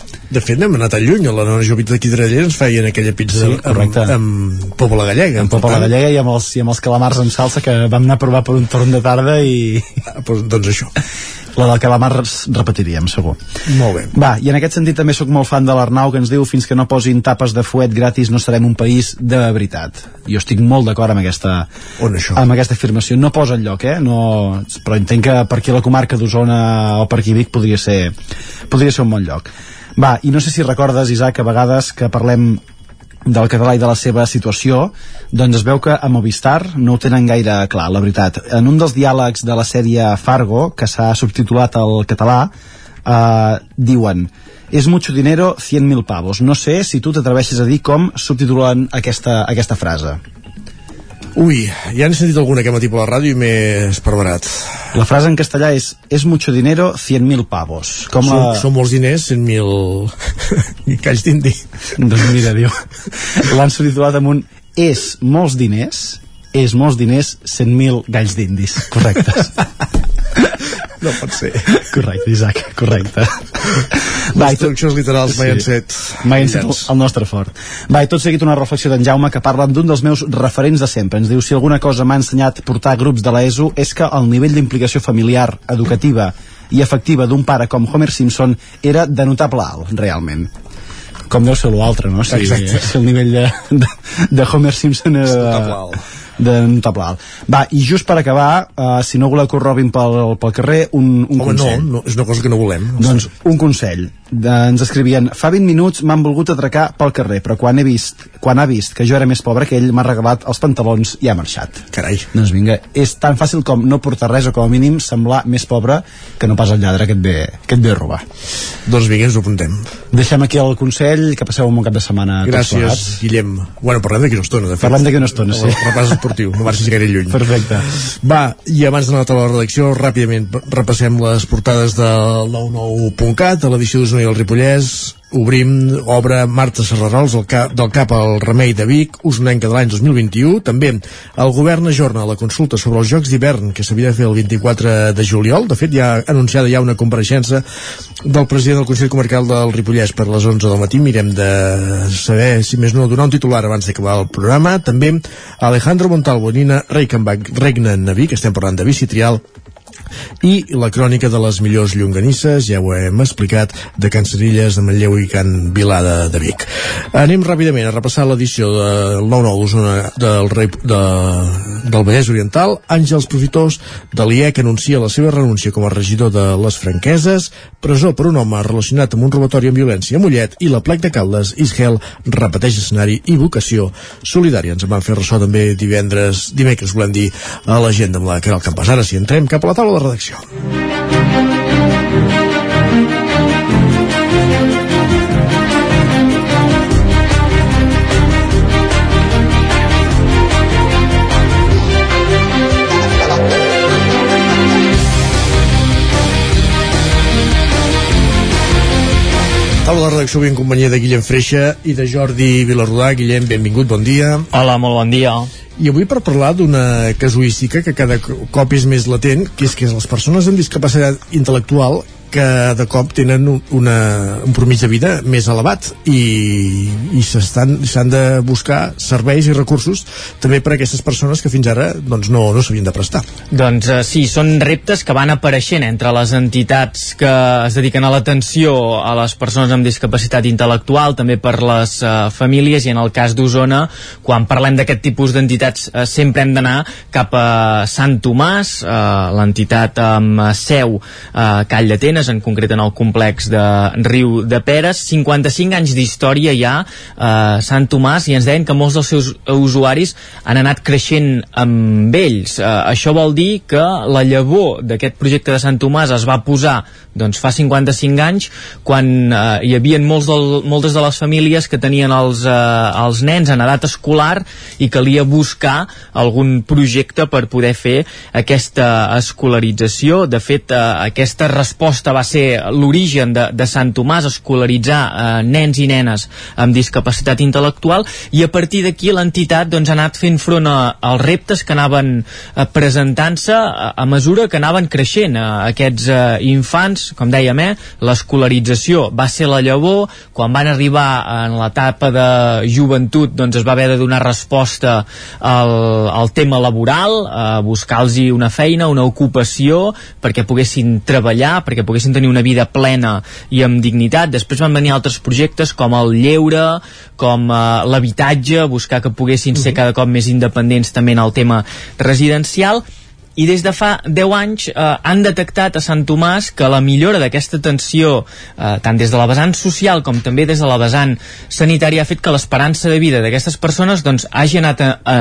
De fet, n'hem anat tan lluny. A la nona jovita d'aquí de ens feien aquella pizza Sí, correcte. amb, amb pobla gallega. Amb popa la gallega i amb els, i amb els calamars en salsa que vam anar a provar per un torn de tarda i... Ah, doncs, doncs això. La del calamar repetiríem, segur. Molt bé. Va, i en aquest sentit també sóc molt fan de l'Arnau que ens diu fins que no posin tapes de fuet gratis no serem un país de veritat. Jo estic molt d'acord amb aquesta, On això? amb aquesta afirmació. No posa lloc, eh? No, però entenc que per aquí la comarca d'Osona o per aquí Vic podria ser, podria ser un bon lloc. Va, i no sé si recordes, Isaac, a vegades que parlem del català i de la seva situació, doncs es veu que a Movistar no ho tenen gaire clar, la veritat. En un dels diàlegs de la sèrie Fargo, que s'ha subtitulat al català, eh, diuen és mucho dinero, 100.000 pavos. No sé si tu t'atreveixes a dir com subtitulen aquesta, aquesta frase. Ui, ja n'he sentit alguna aquest matí per la ràdio i m'he esparverat. La frase en castellà és és mucho dinero, 100.000 pavos. Com Són, la... són molts diners, 100.000 calls d'indi. Doncs mira, diu, l'han subtitulat amb un és molts diners, és molts diners, 100.000 galls d'indis. Correctes. No pot ser. Correcte, Isaac, correcte. Les traduccions literals mai han set Mai han set el, el nostre fort. Va, i tot seguit una reflexió d'en Jaume que parla d'un dels meus referents de sempre. Ens diu, si alguna cosa m'ha ensenyat portar grups de l'ESO és que el nivell d'implicació familiar, educativa i efectiva d'un pare com Homer Simpson era de notable alt, realment com deu ser l'altre, no? Si, Exacte. si el nivell de, de, de Homer Simpson era notable alt. De notable alt. Va, i just per acabar, uh, si no voleu que us robin pel, pel carrer, un, un Home, no, consell. no, és una cosa que no volem. Doncs un consell. De, ens escrivien, fa 20 minuts m'han volgut atracar pel carrer, però quan, he vist, quan ha vist que jo era més pobre que ell, m'ha regalat els pantalons i ha marxat. Carai. Doncs vinga, és tan fàcil com no portar res o com a mínim semblar més pobre que no pas el lladre que et ve, que et ve a robar. Doncs vinga, ens ho apuntem. Deixem aquí el consell, que passeu un bon cap de setmana Gràcies. Guillem. Bueno, parlem d'aquí una estona, de fet. Parlem d'aquí una estona, sí. Repàs esportiu, no marxis gaire lluny. Perfecte. Va, i abans d'anar a la redacció, ràpidament repassem les portades del 99.cat, a l'edició d'Osona i el Ripollès, obrim, obre Marta Serrarols del cap, del cap al Remei de Vic, usonenca de l'any 2021. També el govern ajorna la consulta sobre els Jocs d'hivern que s'havia de fer el 24 de juliol. De fet, ja ha anunciada ja una compareixença del president del Consell Comarcal del Ripollès per les 11 del matí. Mirem de saber, si més no, donar un titular abans d'acabar el programa. També Alejandro Montalvo i Nina Reichenbach regnen a Vic, estem parlant de bici trial i la crònica de les millors llonganisses, ja ho hem explicat, de Can Cerilles, de Manlleu i Can Vilada de Vic. Anem ràpidament a repassar l'edició del 9-9 d'Osona del, rei, de, del Vallès Oriental. Àngels Profitós de l'IEC anuncia la seva renúncia com a regidor de les Franqueses, presó per un home relacionat amb un robatori amb violència a Mollet i la plec de Caldes, Isgel, repeteix escenari i vocació solidària. Ens en van fer ressò també divendres, dimecres, volem dir, a l'agenda amb la Caral Campàs. Ara sí, entrem cap a la taula de redacció. Taula de redacció avui en companyia de Guillem Freixa i de Jordi Vilarrodà. Guillem, benvingut, bon dia. Hola, molt bon dia. I avui per parlar d'una casuística que cada cop és més latent, que és que les persones amb discapacitat intel·lectual que de cop tenen un- una, un promig de vida més elevat i, i s'han de buscar serveis i recursos també per a aquestes persones que fins ara doncs, no, no s'havien de prestar. Doncs eh, sí, són reptes que van apareixent entre les entitats que es dediquen a l'atenció a les persones amb discapacitat intel·lectual, també per les eh, famílies, i en el cas d'Osona, quan parlem d'aquest tipus d'entitats, eh, sempre hem d'anar cap a Sant Tomàs, eh, l'entitat amb seu eh, Call d'Atenes, nenes, en concret en el complex de Riu de Peres, 55 anys d'història ja a eh, Sant Tomàs i ens deien que molts dels seus usuaris han anat creixent amb ells. Eh, això vol dir que la llavor d'aquest projecte de Sant Tomàs es va posar doncs fa 55 anys quan eh, hi havia molts del, moltes de les famílies que tenien els, eh, els nens en edat escolar i calia buscar algun projecte per poder fer aquesta escolarització. De fet, eh, aquesta resposta va ser l'origen de, de Sant Tomàs, escolaritzar eh, nens i nenes amb discapacitat intel·lectual i a partir d'aquí l'entitat doncs, ha anat fent front a, als reptes que anaven eh, presentant-se a, a mesura que anaven creixent eh, aquests eh, infants, com dèiem, eh, l'escolarització va ser la llavor, quan van arribar en l'etapa de joventut doncs es va haver de donar resposta al, al tema laboral, a buscar-los una feina, una ocupació, perquè poguessin treballar, perquè poguessin tenir una vida plena i amb dignitat. Després van venir altres projectes com el lleure, com eh, l'habitatge, buscar que poguessin ser cada cop més independents també en el tema residencial i des de fa 10 anys eh, han detectat a Sant Tomàs que la millora d'aquesta atenció eh, tant des de la vessant social com també des de la vessant sanitària ha fet que l'esperança de vida d'aquestes persones doncs, hagi anat a, a,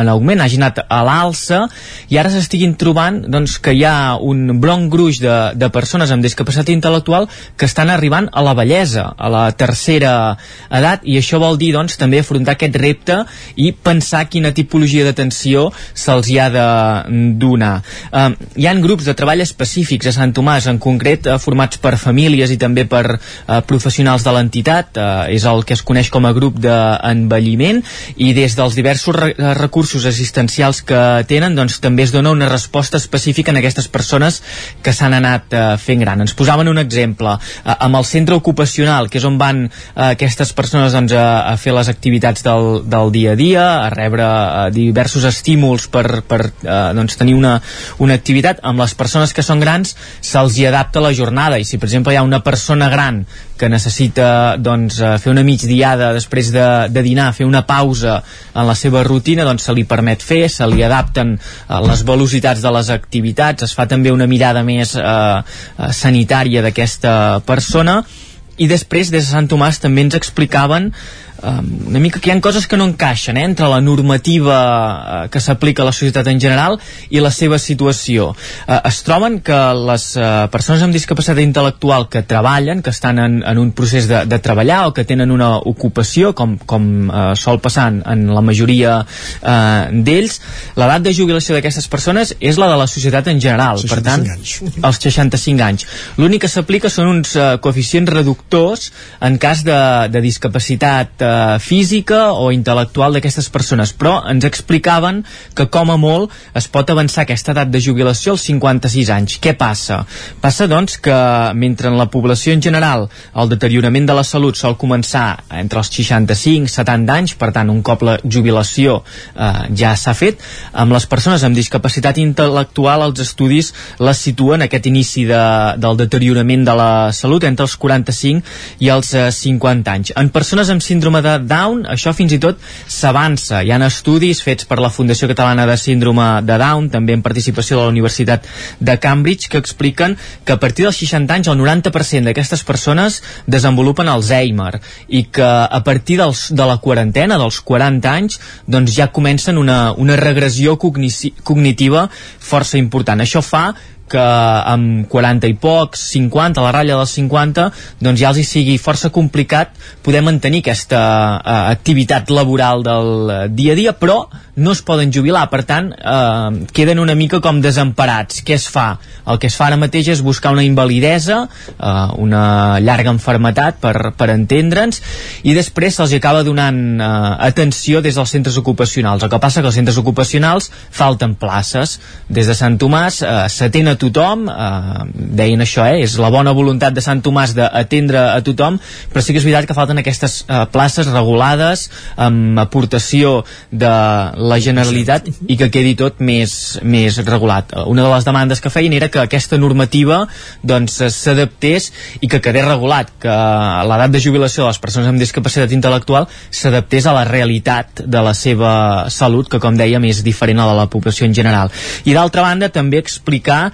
en augment, hagi anat a l'alça i ara s'estiguin trobant doncs, que hi ha un bronc gruix de, de persones amb discapacitat intel·lectual que estan arribant a la bellesa, a la tercera edat i això vol dir doncs, també afrontar aquest repte i pensar quina tipologia d'atenció se'ls hi ha de donar donar. Uh, hi han grups de treball específics a Sant Tomàs, en concret uh, formats per famílies i també per uh, professionals de l'entitat, uh, és el que es coneix com a grup d'envelliment, i des dels diversos re recursos assistencials que tenen, doncs també es dona una resposta específica en aquestes persones que s'han anat uh, fent gran. Ens posaven un exemple, uh, amb el centre ocupacional, que és on van uh, aquestes persones doncs, a, a fer les activitats del, del dia a dia, a rebre uh, diversos estímuls per, per uh, doncs, tenir una una, una activitat amb les persones que són grans se'ls hi adapta la jornada i si per exemple hi ha una persona gran que necessita doncs, eh, fer una migdiada després de, de dinar, fer una pausa en la seva rutina, doncs se li permet fer, se li adapten uh, les velocitats de les activitats, es fa també una mirada més eh, uh, sanitària d'aquesta persona. I després des de Sant Tomàs també ens explicaven um, una mica que hi ha coses que no encaixen eh, entre la normativa uh, que s'aplica a la societat en general i la seva situació. Uh, es troben que les uh, persones amb discapacitat intel·lectual que treballen, que estan en, en un procés de, de treballar o que tenen una ocupació, com, com uh, sol passar en, en la majoria uh, d'ells, l'edat de jubilació d'aquestes persones és la de la societat en general. Per tant, anys. els 65 anys. L'únic que s'aplica són uns uh, coeficients reductors en cas de, de discapacitat eh, física o intel·lectual d'aquestes persones, però ens explicaven que com a molt es pot avançar aquesta edat de jubilació als 56 anys. Què passa? Passa, doncs, que mentre en la població en general el deteriorament de la salut sol començar entre els 65 i 70 anys, per tant, un cop la jubilació eh, ja s'ha fet, amb les persones amb discapacitat intel·lectual els estudis les situen aquest inici de, del deteriorament de la salut entre els 45 i els eh, 50 anys. En persones amb síndrome síndrome de Down, això fins i tot s'avança. Hi ha estudis fets per la Fundació Catalana de Síndrome de Down, també en participació de la Universitat de Cambridge, que expliquen que a partir dels 60 anys el 90% d'aquestes persones desenvolupen Alzheimer i que a partir dels, de la quarantena, dels 40 anys, doncs ja comencen una, una regressió cognitiva força important. Això fa que amb 40 i pocs, 50, a la ratlla dels 50, doncs ja els hi sigui força complicat poder mantenir aquesta uh, activitat laboral del dia a dia, però no es poden jubilar, per tant uh, queden una mica com desemparats. Què es fa? El que es fa ara mateix és buscar una invalidesa, uh, una llarga enfermetat per, per entendre'ns, i després se'ls acaba donant uh, atenció des dels centres ocupacionals. El que passa que els centres ocupacionals falten places. Des de Sant Tomàs uh, s'atén a tothom, eh, deien això, eh, és la bona voluntat de Sant Tomàs d'atendre a tothom, però sí que és veritat que falten aquestes eh, places regulades amb aportació de la Generalitat i que quedi tot més, més regulat. Una de les demandes que feien era que aquesta normativa doncs s'adaptés i que quedés regulat, que l'edat de jubilació de les persones amb discapacitat intel·lectual s'adaptés a la realitat de la seva salut, que com dèiem és diferent a la de la població en general. I d'altra banda també explicar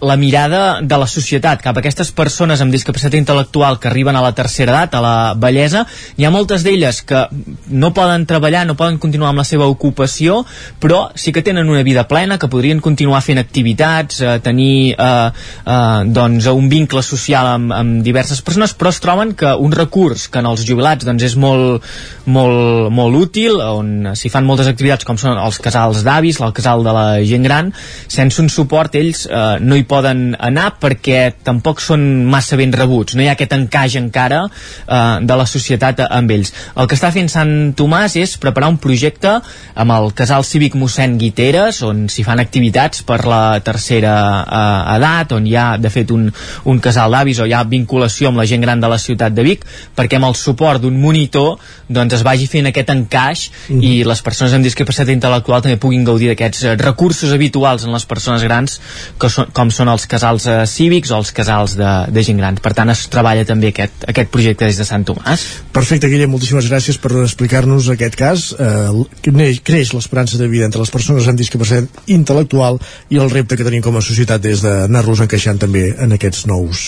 la mirada de la societat cap a aquestes persones amb discapacitat intel·lectual que arriben a la tercera edat, a la bellesa, hi ha moltes d'elles que no poden treballar, no poden continuar amb la seva ocupació, però sí que tenen una vida plena, que podrien continuar fent activitats, eh, tenir eh, eh, doncs, un vincle social amb, amb diverses persones, però es troben que un recurs que en els jubilats doncs, és molt, molt, molt útil, on s'hi fan moltes activitats com són els casals d'avis, el casal de la gent gran, sense un suport ells eh, no hi poden anar perquè tampoc són massa ben rebuts, no hi ha aquest encaix encara eh, de la societat amb ells. El que està fent Sant Tomàs és preparar un projecte amb el casal cívic mossèn Guiteres, on s'hi fan activitats per la tercera eh, edat, on hi ha de fet un, un casal d'avis o hi ha vinculació amb la gent gran de la ciutat de Vic, perquè amb el suport d'un monitor doncs es vagi fent aquest encaix mm. i les persones amb discapacitat intel·lectual també puguin gaudir d'aquests recursos habituals en les persones grans que són, com són els casals eh, cívics o els casals de, de gent gran. Per tant, es treballa també aquest, aquest projecte des de Sant Tomàs. Perfecte, Guillem, moltíssimes gràcies per explicar-nos aquest cas. Eh, creix l'esperança de vida entre les persones amb discapacitat intel·lectual i el repte que tenim com a societat és d'anar-los encaixant també en aquests nous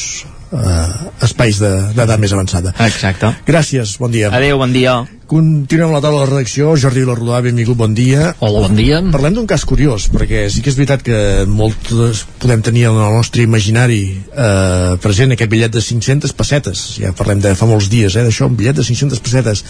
eh, espais d'edat de, més avançada. Exacte. Gràcies, bon dia. Adéu, bon dia. Continuem la taula de redacció. Jordi Vilarrodà, benvingut, bon dia. Hola, bon dia. Parlem d'un cas curiós, perquè sí que és veritat que molts podem tenir en el nostre imaginari eh, present aquest bitllet de 500 pessetes. Ja parlem de fa molts dies, eh, d'això, un bitllet de 500 pessetes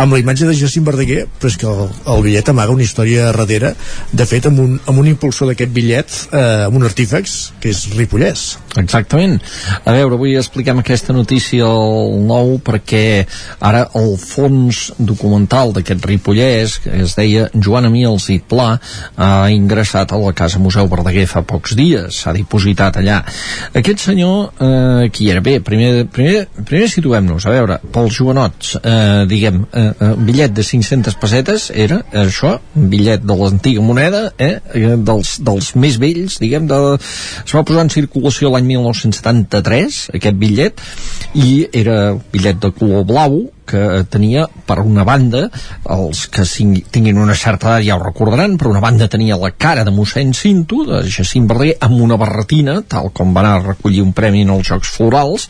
amb la imatge de Jacint Verdaguer, però és que el, el bitllet amaga una història darrere, de fet, amb un, amb un impulsor d'aquest bitllet, eh, amb un artífex, que és Ripollès. Exactament. A veure, avui expliquem aquesta notícia al nou perquè ara el fons documental d'aquest Ripollès, que es deia Joan Emils i Pla, ha ingressat a la Casa Museu Verdaguer fa pocs dies, s'ha dipositat allà. Aquest senyor, eh, qui era? Bé, primer, primer, primer situem-nos, a veure, pels jovenots, eh, diguem, eh, eh, bitllet de 500 pessetes era això, un bitllet de l'antiga moneda, eh, eh, dels, dels més vells, diguem, de, es va posar en circulació l'any 1973, aquest bitllet, i era un bitllet de color blau, que tenia per una banda els que tinguin una certa edat ja ho recordaran, per una banda tenia la cara de mossèn Cinto, de Jacint Verdaguer amb una barretina, tal com va anar a recollir un premi en els Jocs Florals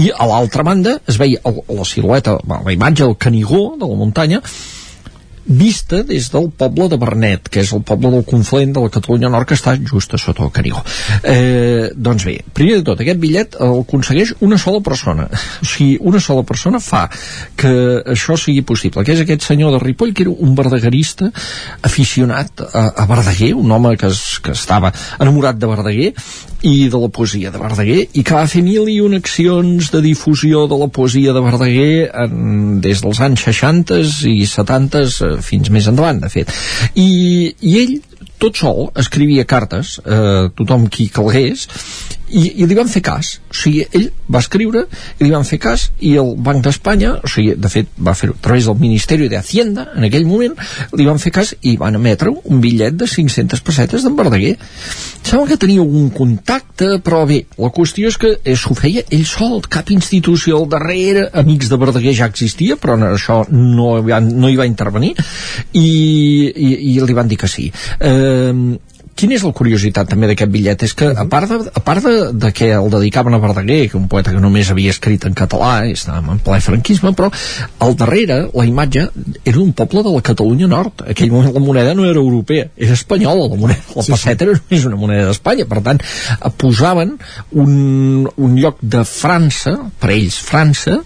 i a l'altra banda es veia la silueta, la imatge del Canigó de la muntanya vista des del poble de Bernet, que és el poble del confluent de la Catalunya Nord que està just a sota el Canigó. Eh, doncs bé, primer de tot, aquest bitllet el aconsegueix una sola persona. O sigui, una sola persona fa que això sigui possible, que és aquest senyor de Ripoll, que era un verdaguerista aficionat a, a Verdaguer, un home que, es, que estava enamorat de Verdaguer i de la poesia de Verdaguer i que va fer mil i una accions de difusió de la poesia de Verdaguer en, des dels anys 60 i 70 fins més endavant, de fet. I, i ell tot sol escrivia cartes a eh, tothom qui calgués i, i li van fer cas. O sigui, ell va escriure i li van fer cas i el Banc d'Espanya o sigui, de fet va fer-ho a través del Ministeri de Hacienda en aquell moment li van fer cas i van emetre un bitllet de 500 pessetes d'en Verdaguer. Sembla que tenia un contacte però bé, la qüestió és que s'ho feia ell sol, cap institució al darrere amics de Verdaguer ja existia però això no, no hi va intervenir i, i, i li van dir que sí. Eh, quina és la curiositat també d'aquest bitllet? És que a part, de, a part de, de que el dedicaven a Verdaguer, que un poeta que només havia escrit en català, i estàvem en ple franquisme, però al darrere la imatge era un poble de la Catalunya Nord. Aquell moment la moneda no era europea, era espanyola la moneda. La sí, passeta sí. era només una moneda d'Espanya. Per tant, posaven un, un lloc de França, per ells França,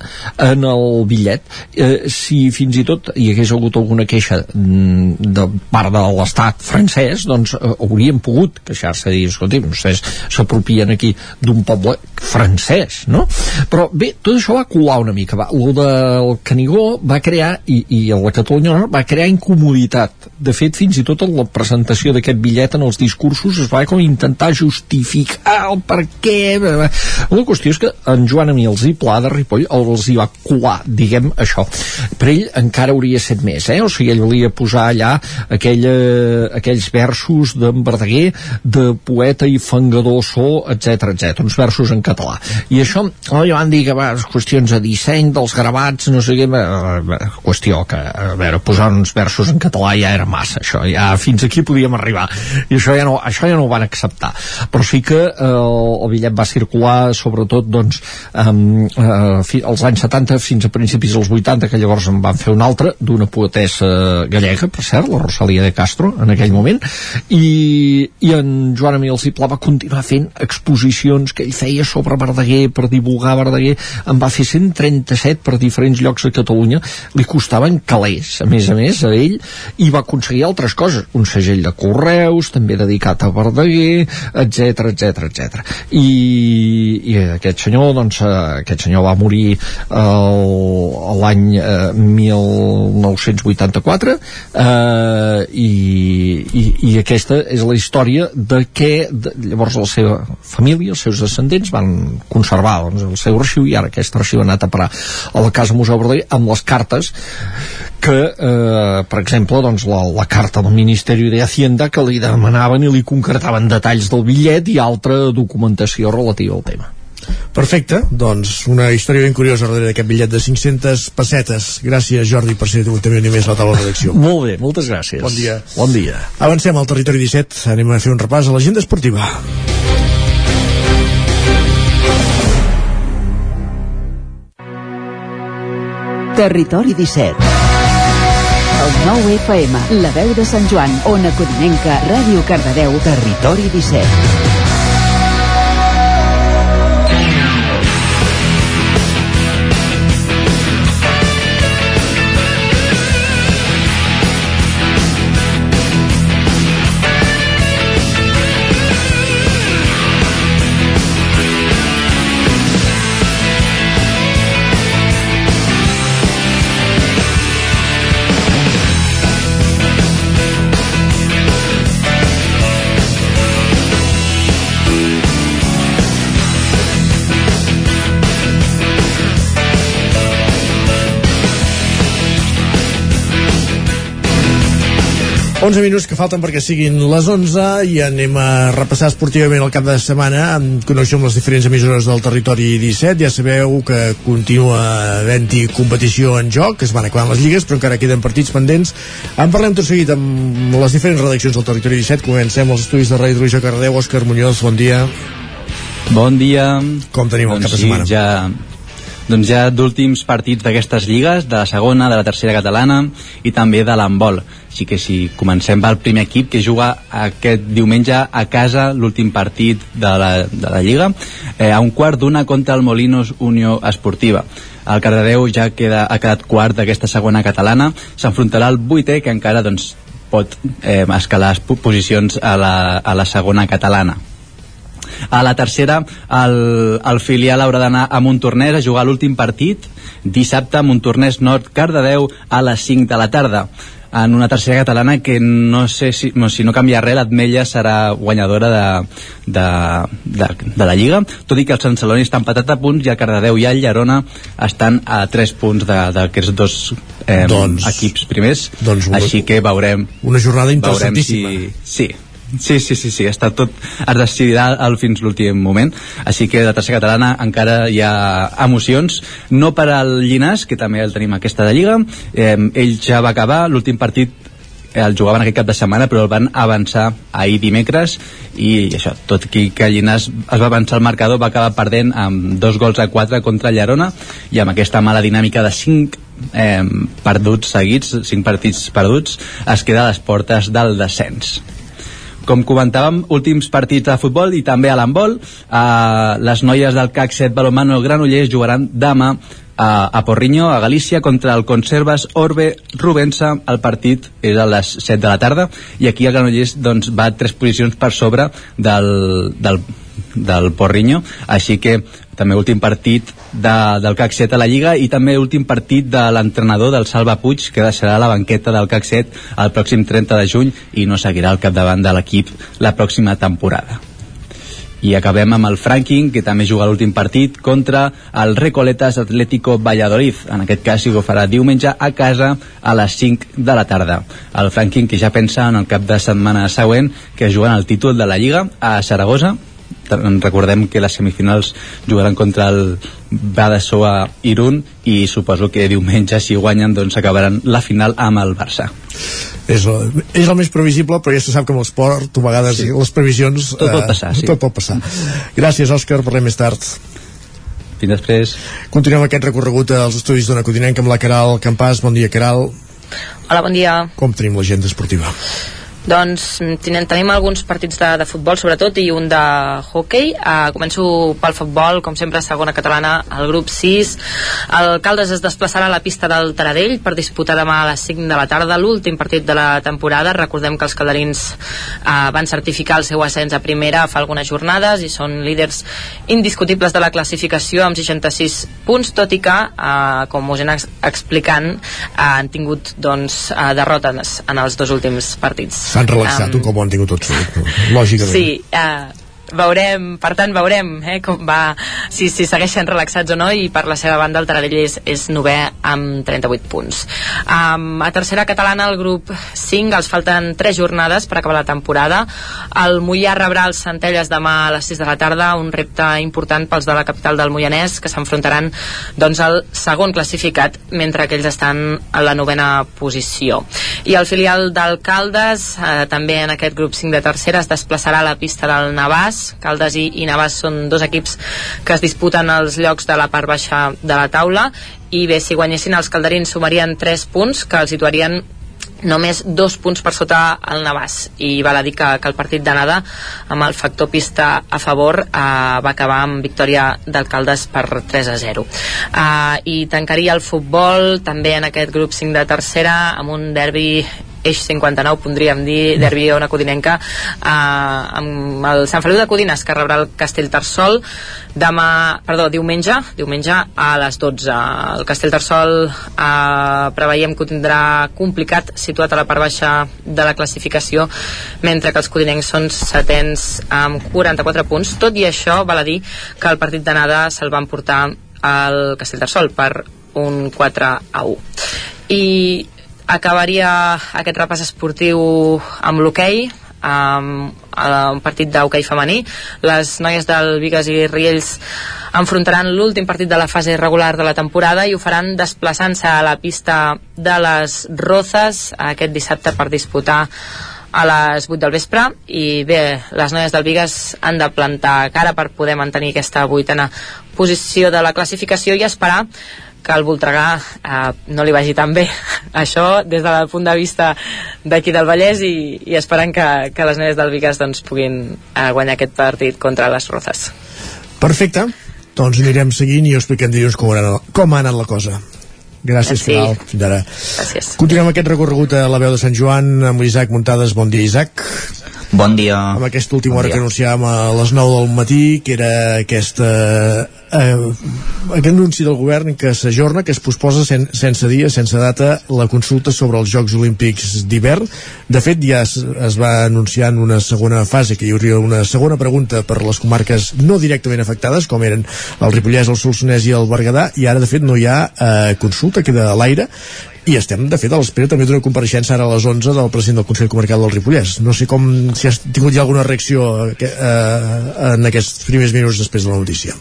en el bitllet. Eh, si fins i tot hi hagués hagut alguna queixa mm, de part de l'estat francès, doncs eh, haurien pogut queixar-se i dir, vostès s'apropien aquí d'un poble francès, no? Però bé, tot això va colar una mica. Va, lo del Canigó va crear, i, i la Catalunya Nord va crear incomoditat. De fet, fins i tot en la presentació d'aquest bitllet en els discursos es va com intentar justificar el per què. La qüestió és que en Joan Emils i Pla de Ripoll els hi va colar, diguem, això. Per ell encara hauria set més, eh? O sigui, ell volia posar allà aquella, aquells versos d'en Verdaguer de poeta i fangador so, etc etc, uns versos en català. I això, oh, ja van dir que va, qüestions de disseny dels gravats, no sé què, eh, qüestió que, a veure, posar uns versos en català ja era massa, això, ja fins aquí podíem arribar. I això ja no, això ja no ho van acceptar. Però sí que eh, el bitllet va circular, sobretot, doncs, eh, fi, als anys 70 fins a principis dels 80, que llavors en van fer un altre, d'una poetessa gallega, per cert, la Rosalia de Castro, en aquell moment, i, i en Joan Emil Cipla va continuar fent exposicions que ell feia sobre Verdaguer, per divulgar Verdaguer, en va fer 137 per diferents llocs de Catalunya, li costaven calés, a més a més, a ell, i va aconseguir altres coses, un segell de correus, també dedicat a Verdaguer, etc etc etc. I, i aquest senyor, doncs, eh, aquest senyor va morir l'any eh, 1984 eh, i, i, i aquesta és la història de què de, llavors la seva família, els seus descendents van conservar doncs, el seu arxiu i ara aquest arxiu ha anat a parar a la Casa Museu Verdaguer amb les cartes que, eh, per exemple, doncs, la, la carta del Ministeri de Hacienda que li demanaven i li concretaven detalls del bitllet i altra documentació relativa al tema. Perfecte, doncs una història ben curiosa darrere d'aquest bitllet de 500 pessetes. Gràcies Jordi per ser també un més a la taula de redacció. Molt bé, moltes gràcies. Bon dia. Bon dia. Avancem al territori 17, anem a fer un repàs a l'agenda esportiva. Territori 17 El 9 FM, la veu de Sant Joan, Ona Codinenca, Ràdio Cardedeu, Territori 17. 11 minuts que falten perquè siguin les 11 i anem a repassar esportivament el cap de setmana amb connexió amb les diferents emissores del territori 17 ja sabeu que continua havent-hi competició en joc, que es van acabant les lligues però encara queden partits pendents. En parlem tot seguit amb les diferents redaccions del territori 17 comencem els estudis de Ràdio Televisió Cardeu Òscar Muñoz, bon dia. Bon dia. Com tenim el doncs cap de sí, setmana? Ja, doncs ja d'últims partits d'aquestes lligues, de la segona, de la tercera catalana i també de l'handbol. Així que si comencem pel primer equip que juga aquest diumenge a casa l'últim partit de la, de la Lliga eh, a un quart d'una contra el Molinos Unió Esportiva. El Cardedeu ja queda, ha quedat quart d'aquesta segona catalana, s'enfrontarà al vuitè que encara doncs, pot eh, escalar posicions a la, a la segona catalana. A la tercera, el, el filial haurà d'anar a Montornès a jugar l'últim partit dissabte Montornès Nord Cardedeu a les 5 de la tarda. En una tercera catalana que no sé si no, si no canvia res, l'Atmella serà guanyadora de, de, de, de la Lliga, tot i que el Sant Celoni està empatat a punts i el Cardedeu i el Llerona estan a 3 punts d'aquests dos eh, Doncs- equips primers, doncs una- així que veurem Una jornada veurem interessantíssima. si, sí, Sí, sí, sí, sí, està tot es decidirà al fins l'últim moment. Així que la tercera catalana encara hi ha emocions, no per al Llinàs que també el tenim aquesta de Lliga. Eh, ell ja va acabar l'últim partit eh, el jugaven aquest cap de setmana però el van avançar ahir dimecres. I això, tot i que Llinàs es va avançar el marcador va acabar perdent amb dos gols a quatre contra el Llerona i amb aquesta mala dinàmica de 5 eh, perduts seguits, 5 partits perduts es queda a les portes del descens com comentàvem, últims partits de futbol i també a l'handbol. Eh, les noies del CAC 7 Balomano Granollers jugaran demà a, a Porriño, a Galícia, contra el Conservas Orbe Rubensa. El partit és a les 7 de la tarda i aquí el Granollers doncs, va tres posicions per sobre del, del, del Porriño, així que també últim partit de, del CAC 7 a la Lliga i també últim partit de l'entrenador del Salva Puig que deixarà la banqueta del CAC 7 el pròxim 30 de juny i no seguirà al capdavant de l'equip la pròxima temporada I acabem amb el Franking, que també juga l'últim partit contra el Recoletas Atlético Valladolid. En aquest cas, ho farà diumenge a casa a les 5 de la tarda. El Franking, que ja pensa en el cap de setmana següent, que juguen el títol de la Lliga a Saragossa, recordem que les semifinals jugaran contra el Badasoa Irún i suposo que diumenge si guanyen doncs acabaran la final amb el Barça és el, és el més previsible però ja se sap que amb l'esport a vegades sí. les previsions tot pot passar, eh, sí. tot pot passar. gràcies Òscar, parlem més tard fins després continuem aquest recorregut als estudis d'Ona Codinenca amb la Caral Campàs, bon dia Caral Hola, bon dia com tenim l'agenda esportiva? Doncs tenim, tenim alguns partits de, de futbol sobretot i un de hockey uh, començo pel futbol, com sempre segona catalana el grup 6 el Caldes es desplaçarà a la pista del Taradell per disputar demà a les 5 de la tarda l'últim partit de la temporada. Recordem que els calderins uh, van certificar el seu ascens a primera fa algunes jornades i són líders indiscutibles de la classificació amb 66 punts tot i que uh, com us he anat explicant uh, han tingut doncs, uh, derrotes en els dos últims partits s'han relaxat um, un cop ho han tingut tot fet lògicament. Sí, uh, veurem, per tant veurem eh, com va, si, si segueixen relaxats o no i per la seva banda el Taradell és, és novè amb 38 punts. Um, a tercera catalana el grup 5 els falten 3 jornades per acabar la temporada. El Mollà rebrà els Centelles demà a les 6 de la tarda un repte important pels de la capital del Moianès que s'enfrontaran doncs al segon classificat mentre que ells estan a la novena posició. I el filial d'Alcaldes eh, també en aquest grup 5 de tercera es desplaçarà a la pista del Navàs Caldes. I, i Navàs són dos equips que es disputen els llocs de la part baixa de la taula. I bé, si guanyessin els calderins sumarien 3 punts que els situarien només dos punts per sota el Navàs. I val a dir que, que el partit d'anada amb el factor pista a favor eh, va acabar amb victòria d'alcaldes per 3 a 0 eh, i tancaria el futbol també en aquest grup 5 de tercera amb un derbi eix 59 podríem dir derbi una codinenca eh, amb el Sant Feliu de Codines que rebrà el Castell Tarsol demà, perdó, diumenge diumenge a les 12 el Castell Tarsol eh, preveiem que ho tindrà complicat situat a la part baixa de la classificació mentre que els codinencs són setens amb 44 punts. Tot i això val a dir que el partit d'anada se'l van portar al Castell Tarsol per un 4 a 1 i acabaria aquest repàs esportiu amb l'hoquei amb un partit d'hoquei femení. Les noies del Vigas i Riells enfrontaran l'últim partit de la fase regular de la temporada i ho faran desplaçant-se a la pista de les Rozas aquest dissabte per disputar a les 8 del vespre. I bé, les noies del Vigas han de plantar cara per poder mantenir aquesta vuitena posició de la classificació i esperar que el Voltregà eh, no li vagi tan bé això des del punt de vista d'aquí del Vallès i, i esperant que, que les noies del Vigas doncs, puguin eh, guanyar aquest partit contra les Rozas Perfecte, doncs anirem seguint i us expliquem dilluns com, ha, com ha anat la cosa Gràcies, sí. Caral. Fins ara. Gràcies. Continuem aquest recorregut a la veu de Sant Joan amb l'Isaac Muntades. Bon dia, Isaac. Bon dia. Amb aquesta última bon hora dia. que anunciàvem a les 9 del matí, que era aquesta, eh, aquest anunci del govern que s'ajorna, que es posposa sen, sense dia, sense data, la consulta sobre els Jocs Olímpics d'hivern. De fet, ja es, es va anunciar en una segona fase que hi hauria una segona pregunta per les comarques no directament afectades, com eren el Ripollès, el Solsonès i el Berguedà, i ara, de fet, no hi ha eh, consulta, queda a l'aire, i estem de fet a l'espera també d'una compareixença ara a les 11 del president del Consell Comarcal del Ripollès. No sé com si has tingut ja alguna reacció eh, en aquests primers minuts després de la notícia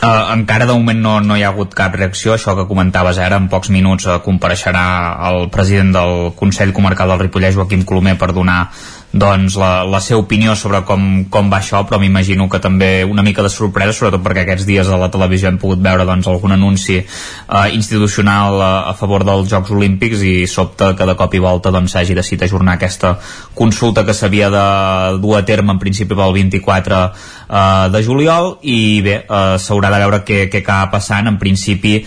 Uh, encara de moment no, no hi ha hagut cap reacció. Això que comentaves ara, en pocs minuts uh, compareixerà el president del Consell Comarcal del Ripollès, Joaquim Colomer per donar doncs la, la seva opinió sobre com, com va això, però m'imagino que també una mica de sorpresa, sobretot perquè aquests dies a la televisió hem pogut veure doncs, algun anunci eh, institucional a, a favor dels Jocs Olímpics i sobta que de cop i volta doncs, s'hagi doncs, decidit ajornar aquesta consulta que s'havia de dur a terme en principi pel 24 eh, de juliol i bé, eh, s'haurà de veure què, què acaba passant. En principi eh,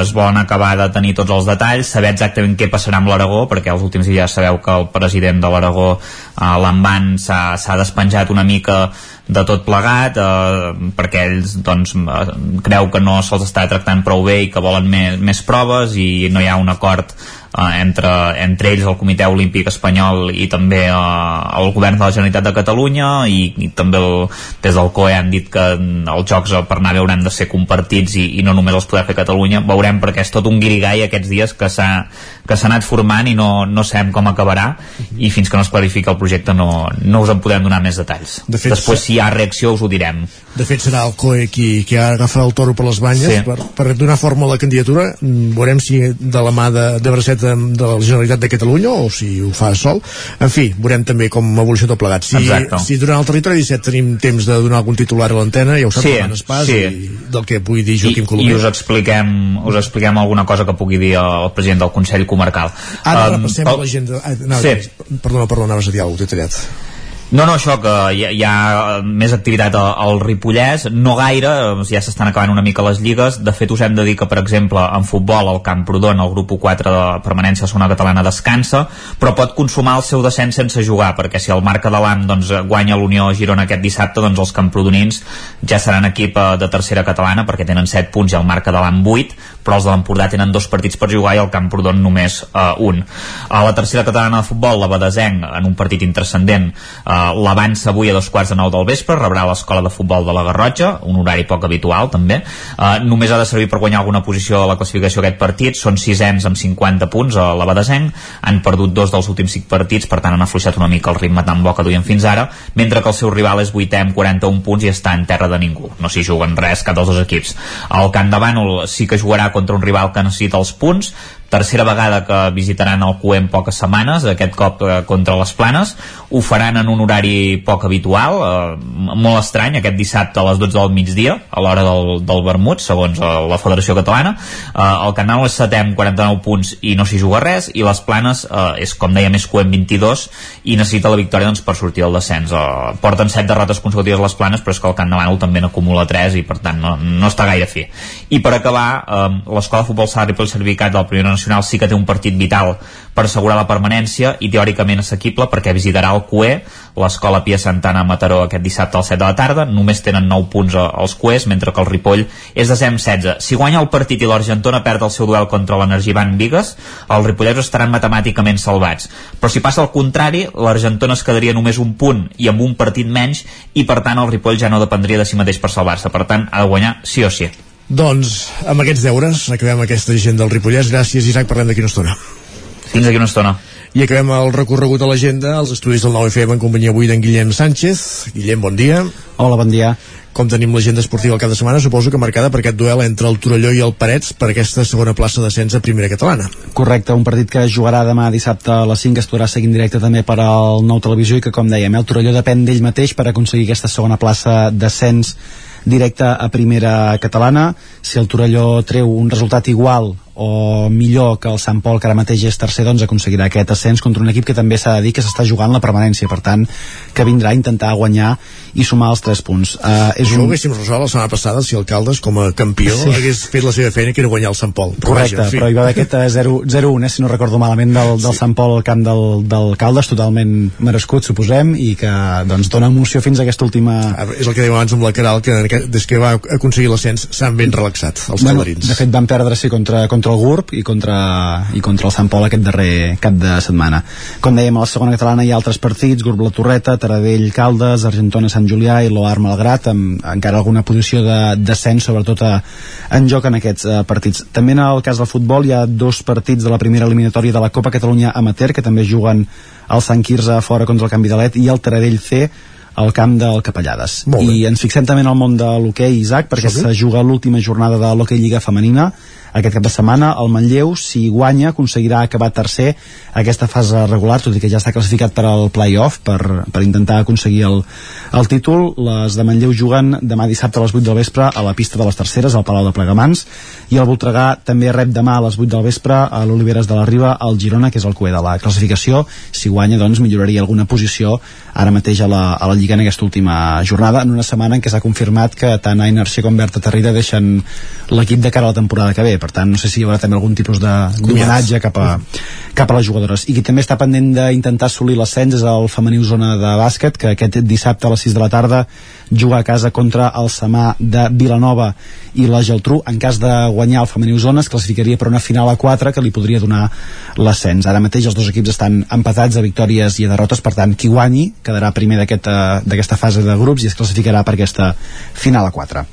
es volen acabar de tenir tots els detalls saber exactament què passarà amb l'Aragó perquè els últims dies sabeu que el president de l'Aragó uh, l'envan s'ha despenjat una mica de tot plegat eh, perquè ells doncs, creu que no se'ls està tractant prou bé i que volen més, més proves i no hi ha un acord eh, entre, entre ells el Comitè Olímpic Espanyol i també eh, el govern de la Generalitat de Catalunya i, i també el, des del COE han dit que els jocs per anar hauran de ser compartits i, i no només els poder fer Catalunya. Veurem perquè és tot un guirigall aquests dies que s'ha que s'ha anat formant i no, no sabem com acabarà i fins que no es clarifica el projecte no, no us en podem donar més detalls de fet, després si hi ha reacció us ho direm de fet serà el COE qui, qui agafa el toro per les banyes Sí. per, per donar forma a la candidatura Mm, veurem si de la mà de, de Braceta de la Generalitat de Catalunya o si ho fa sol en fi, veurem també com evoluciona tot plegat si, Exacte. si durant el territori 17 tenim temps de donar algun titular a l'antena ja ho sap Sí, pas sí. i del que pugui dir I, Joaquim i Colomer us expliquem, us expliquem alguna cosa que pugui dir el president del Consell Comarcal. Ara Um, repassem pel- l'agenda ah, no, Sí. perdona, perdona, anaves a dir alguna cosa, t'he tallat. No, no, això, que hi ha, hi ha més activitat al, Ripollès, no gaire, eh, ja s'estan acabant una mica les lligues, de fet us hem de dir que, per exemple, en futbol, el Camprodon, el grup 4 de permanència a segona catalana descansa, però pot consumar el seu descens sense jugar, perquè si el marca de l'AM doncs, guanya l'Unió Girona aquest dissabte, doncs els camprodonins ja seran equip eh, de tercera catalana, perquè tenen 7 punts i el marca de l'AM 8, però els de l'Empordà tenen dos partits per jugar i el Camprodon només eh, un. A la tercera catalana de futbol, la Badesenc, en un partit intrascendent, eh, l'avança avui a dos quarts de nou del vespre, rebrà l'escola de futbol de la Garrotxa, un horari poc habitual també. Eh, només ha de servir per guanyar alguna posició a la classificació aquest partit, són sisens amb 50 punts a la Badesenc, han perdut dos dels últims cinc partits, per tant han afluixat una mica el ritme tan bo que duien fins ara, mentre que el seu rival és vuitè amb 41 punts i està en terra de ningú. No s'hi juguen res cap dels dos equips. El Camp de Bànol sí que jugarà contra un rival que necessita els punts, tercera vegada que visitaran el QE en poques setmanes, aquest cop eh, contra les Planes. Ho faran en un horari poc habitual, eh, molt estrany, aquest dissabte a les 12 del migdia, a l'hora del, del vermut, segons eh, la Federació Catalana. Eh, el Canal és setè amb 49 punts i no s'hi juga res, i les Planes eh, és, com deia, més amb 22 i necessita la victòria doncs, per sortir del descens. Eh, porten 7 derrotes consecutives les Planes, però és que el Camp Bànol també n'acumula 3 i per tant no, no està gaire fi. I per acabar, eh, l'Escola de Futbol Sala Ripoll Cervicat del Primer Nacional sí que té un partit vital per assegurar la permanència i teòricament assequible perquè visitarà el QE, l'escola Pia Santana a Mataró aquest dissabte a les 7 de la tarda, només tenen 9 punts als QEs, mentre que el Ripoll és de 16. Si guanya el partit i l'Argentona perd el seu duel contra l'Energivant Vigues, els ripollesos estaran matemàticament salvats. Però si passa el contrari, l'Argentona es quedaria només un punt i amb un partit menys i per tant el Ripoll ja no dependria de si mateix per salvar-se. Per tant, ha de guanyar sí o sí. Doncs amb aquests deures acabem aquesta gent del Ripollès gràcies Isaac, parlem d'aquí una estona Fins aquí una estona. I acabem el recorregut a l'agenda als estudis del 9FM en companyia avui d'en Guillem Sánchez. Guillem, bon dia. Hola, bon dia. Com tenim l'agenda esportiva al cap de setmana, suposo que marcada per aquest duel entre el Torelló i el Parets per aquesta segona plaça d'ascens a primera catalana. Correcte, un partit que es jugarà demà dissabte a les 5, es podrà seguir en directe també per al nou televisió i que, com dèiem, eh, el Torelló depèn d'ell mateix per aconseguir aquesta segona plaça d'ascens directe a primera catalana. Si el Torelló treu un resultat igual o millor que el Sant Pol, que ara mateix és tercer, doncs aconseguirà aquest ascens contra un equip que també s'ha de dir que s'està jugant la permanència, per tant, que vindrà a intentar guanyar i sumar els 3 punts. Uh, és Això ho un... haguéssim resolt la setmana passada si Alcaldes, com a campió, Sí. hagués fet la seva feina, que era guanyar el Sant Pol. Però Correcte, vaja, però hi va haver aquest eh, 0 0-1, eh, si no recordo malament, del, del sí. Sant Pol al camp del, del Caldes, totalment merescut, suposem, i que doncs, dona emoció fins a aquesta última... Ah, És el que dèiem abans amb la Caral, que des que va aconseguir l'ascens s'han ben relaxat, els Bueno, de fet van perdre sí, contra, contra el GURB i contra, i contra el Sant Pol aquest darrer cap de setmana. Com dèiem, a la segona catalana hi ha altres partits, GURB La Torreta, Taradell Caldes, Argentona Sant Julià i l'Oar Malgrat, amb encara alguna posició de descens, sobretot a, en joc en aquests eh, partits. També en el cas del futbol hi ha dos partits de la primera eliminatòria de la Copa Catalunya Amateur, que també juguen el Sant Quirze fora contra el Canvi de Let i el Taradell C al camp del Capellades. I ens fixem també en el món de l'hoquei, Isaac, perquè se juga l'última jornada de l'hoquei Lliga Femenina aquest cap de setmana. El Manlleu, si guanya, aconseguirà acabar tercer aquesta fase regular, tot i que ja està classificat per al play-off, per, per intentar aconseguir el, el títol. Les de Manlleu juguen demà dissabte a les 8 del vespre a la pista de les terceres, al Palau de Plegamans, i el Voltregà també rep demà a les 8 del vespre a l'Oliveres de la Riba, al Girona, que és el cué de la classificació. Si guanya, doncs, milloraria alguna posició ara mateix a la, a la Lliga Lliga en aquesta última jornada, en una setmana en què s'ha confirmat que tant Aina Arxer com Berta Terrida deixen l'equip de cara a la temporada que ve, per tant no sé si hi haurà també algun tipus d'homenatge cap, a, cap a les jugadores. I qui també està pendent d'intentar assolir l'ascens és el femení zona de bàsquet, que aquest dissabte a les 6 de la tarda juga a casa contra el Samà de Vilanova i la Geltrú. En cas de guanyar el femení Osona es classificaria per una final a 4 que li podria donar l'ascens. Ara mateix els dos equips estan empatats a victòries i a derrotes, per tant, qui guanyi quedarà primer eh, d'aquesta aquest, fase de grups i es classificarà per aquesta final a 4.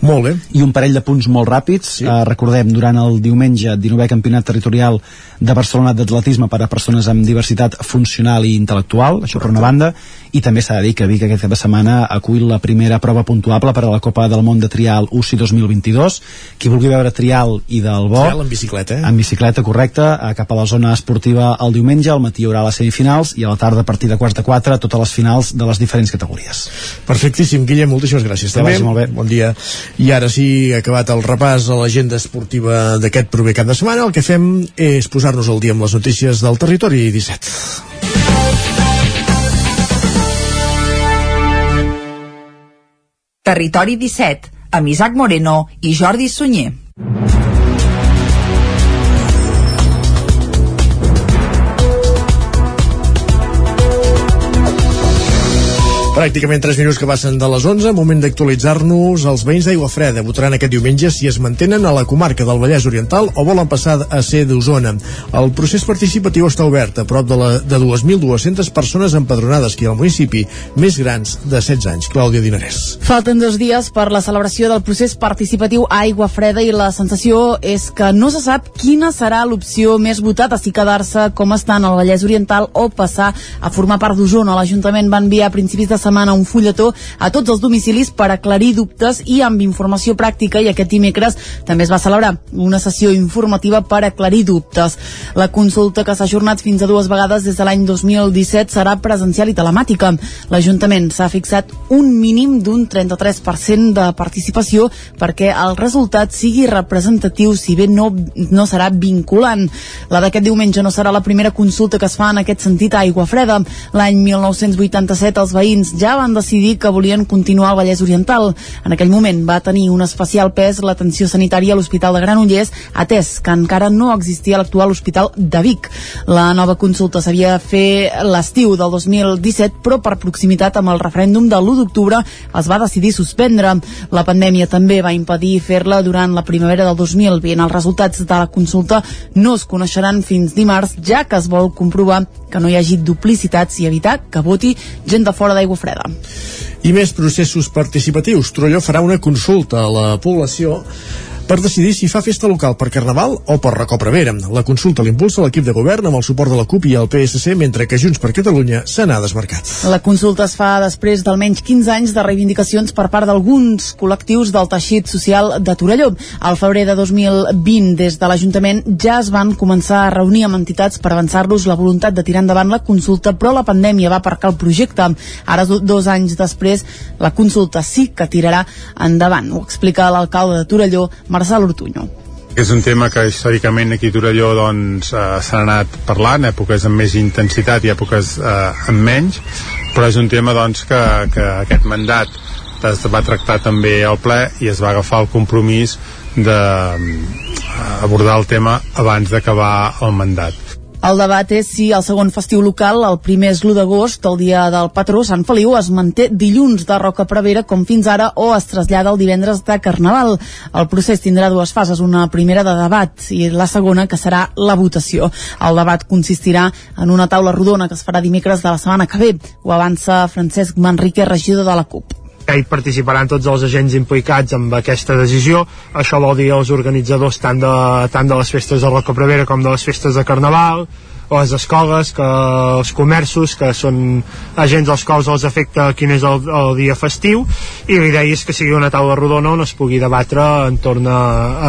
Molt bé. I un parell de punts molt ràpids. Sí. Uh, recordem, durant el diumenge, 19è Campionat Territorial de Barcelona d'Atletisme per a persones amb diversitat funcional i intel·lectual, això per una banda, i també s'ha de dir que Vic aquest cap de setmana acull la primera prova puntuable per a la Copa del Món de Trial UCI 2022. Qui vulgui veure Trial i del Bo... Trial en bicicleta, eh? En bicicleta, correcte, cap a la zona esportiva el diumenge, al matí hi haurà les semifinals i a la tarda a partir de quarts de quatre totes les finals de les diferents categories. Perfectíssim, Guillem, moltíssimes gràcies. Que vagi molt bé. Bon dia. I ara sí, acabat el repàs a l'agenda esportiva d'aquest proper cap de setmana, el que fem és posar-nos al dia amb les notícies del territori 17. Territori 17, amb Isaac Moreno i Jordi Sunyer. Pràcticament 3 minuts que passen de les 11, moment d'actualitzar-nos. Els veïns d'Aigua Freda votaran aquest diumenge si es mantenen a la comarca del Vallès Oriental o volen passar a ser d'Osona. El procés participatiu està obert a prop de, la, de 2.200 persones empadronades aquí al municipi, més grans de 16 anys. Clàudia Dinarès. Falten dos dies per la celebració del procés participatiu a Aigua Freda i la sensació és que no se sap quina serà l'opció més votada, si quedar-se com està en el Vallès Oriental o passar a formar part d'Osona. L'Ajuntament va enviar a principis de setmana setmana un fulletó a tots els domicilis per aclarir dubtes i amb informació pràctica i aquest dimecres també es va celebrar una sessió informativa per aclarir dubtes. La consulta que s'ha ajornat fins a dues vegades des de l'any 2017 serà presencial i telemàtica. L'Ajuntament s'ha fixat un mínim d'un 33% de participació perquè el resultat sigui representatiu si bé no, no serà vinculant. La d'aquest diumenge no serà la primera consulta que es fa en aquest sentit a Aigua Freda. L'any 1987 els veïns ja van decidir que volien continuar al Vallès Oriental. En aquell moment va tenir un especial pes l'atenció sanitària a l'Hospital de Granollers, atès que encara no existia l'actual Hospital de Vic. La nova consulta s'havia de fer l'estiu del 2017, però per proximitat amb el referèndum de l'1 d'octubre es va decidir suspendre. La pandèmia també va impedir fer-la durant la primavera del 2020. Els resultats de la consulta no es coneixeran fins dimarts, ja que es vol comprovar que no hi hagi duplicitats i evitar que voti gent de fora d'aigua freda. I més processos participatius. Trolló farà una consulta a la població per decidir si fa festa local per Carnaval o per Recoprevera. La consulta l'impulsa l'equip de govern amb el suport de la CUP i el PSC, mentre que Junts per Catalunya se n'ha desmarcat. La consulta es fa després d'almenys 15 anys de reivindicacions per part d'alguns col·lectius del teixit social de Torelló. Al febrer de 2020, des de l'Ajuntament, ja es van començar a reunir amb entitats per avançar-los la voluntat de tirar endavant la consulta, però la pandèmia va aparcar el projecte. Ara, dos anys després, la consulta sí que tirarà endavant. Ho explica l'alcalde de Torelló, Marçal Ortuño és un tema que històricament aquí a Torelló doncs, eh, s'ha anat parlant, èpoques amb més intensitat i èpoques eh, amb menys, però és un tema doncs, que, que aquest mandat es va tractar també al ple i es va agafar el compromís d'abordar el tema abans d'acabar el mandat. El debat és si el segon festiu local, el primer és l'1 d'agost, el dia del patró Sant Feliu, es manté dilluns de Roca Prevera com fins ara o es trasllada el divendres de Carnaval. El procés tindrà dues fases, una primera de debat i la segona que serà la votació. El debat consistirà en una taula rodona que es farà dimecres de la setmana que ve. Ho avança Francesc Manrique, regidor de la CUP que hi participaran tots els agents implicats amb aquesta decisió. Això vol dir els organitzadors tant de, tant de les festes de Roca Prevera com de les festes de Carnaval, les escoles, que els comerços, que són agents als quals els afecta quin és el, el dia festiu, i l'idea és que sigui una taula rodona on es pugui debatre en torn a,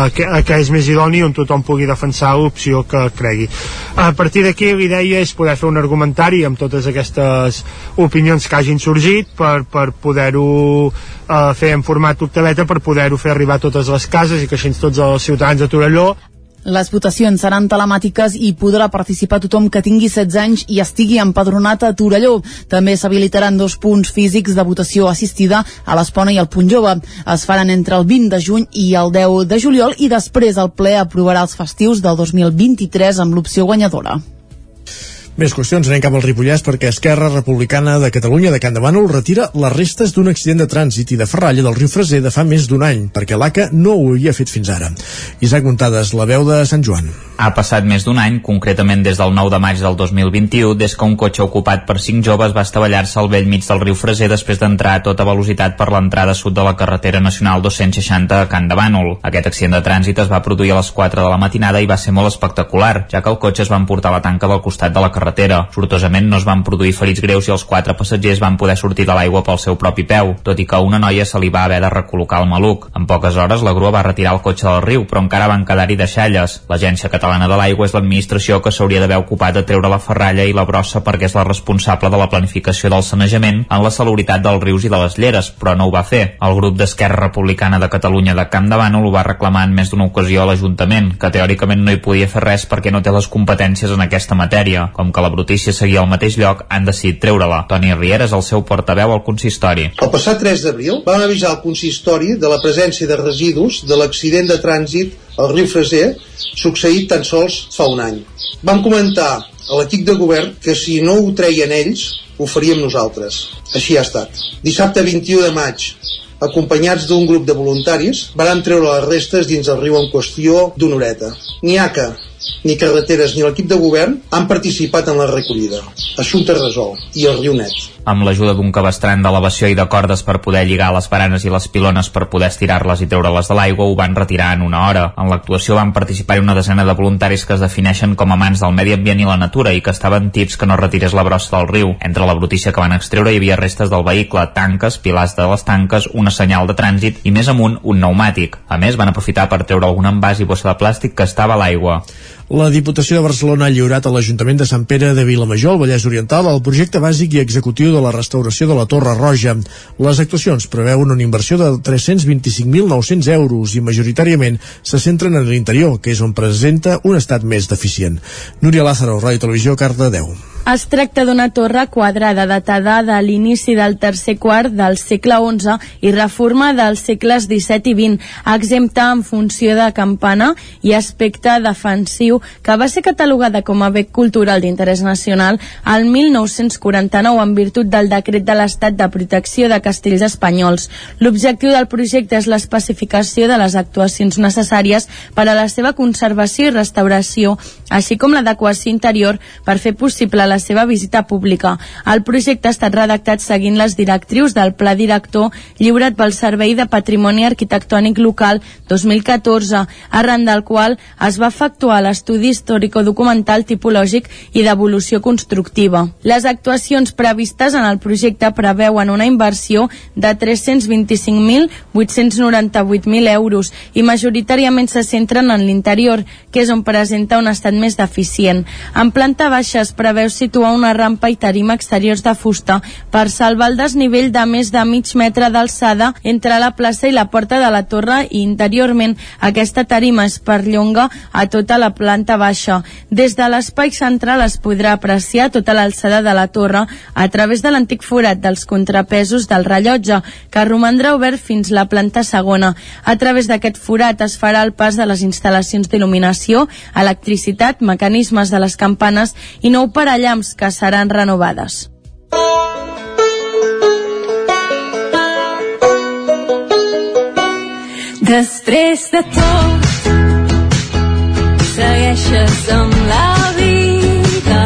a, a què és més idoni, on tothom pugui defensar l'opció que cregui. A partir d'aquí l'idea és poder fer un argumentari amb totes aquestes opinions que hagin sorgit per, per poder-ho eh, fer en format octaveta per poder-ho fer arribar a totes les cases i que així tots els ciutadans de Torelló Les votacions seran telemàtiques i podrà participar tothom que tingui 16 anys i estigui empadronat a Torelló. També s'habilitaran dos punts físics de votació assistida a l'Espona i al Punt Jove. Es faran entre el 20 de juny i el 10 de juliol i després el ple aprovarà els festius del 2023 amb l'opció guanyadora. Més qüestions, anem cap al Ripollès perquè Esquerra Republicana de Catalunya de Can de Bànol retira les restes d'un accident de trànsit i de ferralla del riu Freser de fa més d'un any, perquè l'ACA no ho havia fet fins ara. Isaac Muntades, la veu de Sant Joan. Ha passat més d'un any, concretament des del 9 de maig del 2021, des que un cotxe ocupat per cinc joves va estavellar-se al vell mig del riu Freser després d'entrar a tota velocitat per l'entrada sud de la carretera nacional 260 a Can de Bànol. Aquest accident de trànsit es va produir a les 4 de la matinada i va ser molt espectacular, ja que el cotxe es va emportar la tanca del costat de la carretera. Sortosament no es van produir ferits greus i els quatre passatgers van poder sortir de l'aigua pel seu propi peu, tot i que una noia se li va haver de recol·locar el maluc. En poques hores la grua va retirar el cotxe del riu, però encara van quedar-hi deixalles. L'Agència Catalana de l'Aigua és l'administració que s'hauria d'haver ocupat de treure la ferralla i la brossa perquè és la responsable de la planificació del sanejament en la salubritat dels rius i de les lleres, però no ho va fer. El grup d'Esquerra Republicana de Catalunya de Camp de Bànol ho va reclamar en més d'una ocasió a l'Ajuntament, que teòricament no hi podia fer res perquè no té les competències en aquesta matèria, com que la brutícia seguia al mateix lloc, han decidit treure-la. Toni Riera és el seu portaveu al consistori. El passat 3 d'abril vam avisar el consistori de la presència de residus de l'accident de trànsit al riu Freser succeït tan sols fa un any. Vam comentar a l'equip de govern que si no ho treien ells, ho faríem nosaltres. Així ha estat. Dissabte 21 de maig, acompanyats d'un grup de voluntaris, varen treure les restes dins el riu en qüestió d'una horeta. Ni ACA, ni carreteres ni l'equip de govern han participat en la recollida. Assumpte resolt. I el riu net. Amb l'ajuda d'un cabestrant d'elevació i de cordes per poder lligar les baranes i les pilones per poder estirar-les i treure-les de l'aigua, ho van retirar en una hora. En l'actuació van participar una desena de voluntaris que es defineixen com a mans del medi ambient i la natura i que estaven tips que no retirés la brossa del riu. Entre la brutícia que van extreure hi havia restes del vehicle, tanques, pilars de les tanques, una senyal de trànsit i més amunt un pneumàtic. A més, van aprofitar per treure algun envàs i bossa de plàstic que estava a l'aigua. La Diputació de Barcelona ha lliurat a l'Ajuntament de Sant Pere de Vilamajor, al Vallès Oriental, el projecte bàsic i executiu de la restauració de la Torre Roja. Les actuacions preveuen una inversió de 325.900 euros i majoritàriament se centren en l'interior, que és on presenta un estat més deficient. Núria Lázaro, Ràdio Televisió, 10. Es tracta d'una torre quadrada datada de l'inici del tercer quart del segle XI i reforma dels segles XVII i XX, exempta en funció de campana i aspecte defensiu que va ser catalogada com a bé cultural d'interès nacional al 1949 en virtut del decret de l'Estat de protecció de castells espanyols. L'objectiu del projecte és l'especificació de les actuacions necessàries per a la seva conservació i restauració, així com l'adequació interior per fer possible la seva visita pública. El projecte ha estat redactat seguint les directrius del Pla Director lliurat pel Servei de Patrimoni Arquitectònic Local 2014, arran del qual es va efectuar l'estudi històrico-documental tipològic i d'evolució constructiva. Les actuacions previstes en el projecte preveuen una inversió de 325.898.000 euros i majoritàriament se centren en l'interior, que és on presenta un estat més deficient. En planta baixa es preveu situar una rampa i tarima exteriors de fusta per salvar el desnivell de més de mig metre d'alçada entre la plaça i la porta de la torre i interiorment aquesta tarima es perllonga a tota la planta baixa. Des de l'espai central es podrà apreciar tota l'alçada de la torre a través de l'antic forat dels contrapesos del rellotge, que romandrà obert fins la planta segona. A través d'aquest forat es farà el pas de les instal·lacions d'il·luminació, electricitat, mecanismes de les campanes i nou parallamps que seran renovades. Després de tot, segueixes amb la vida.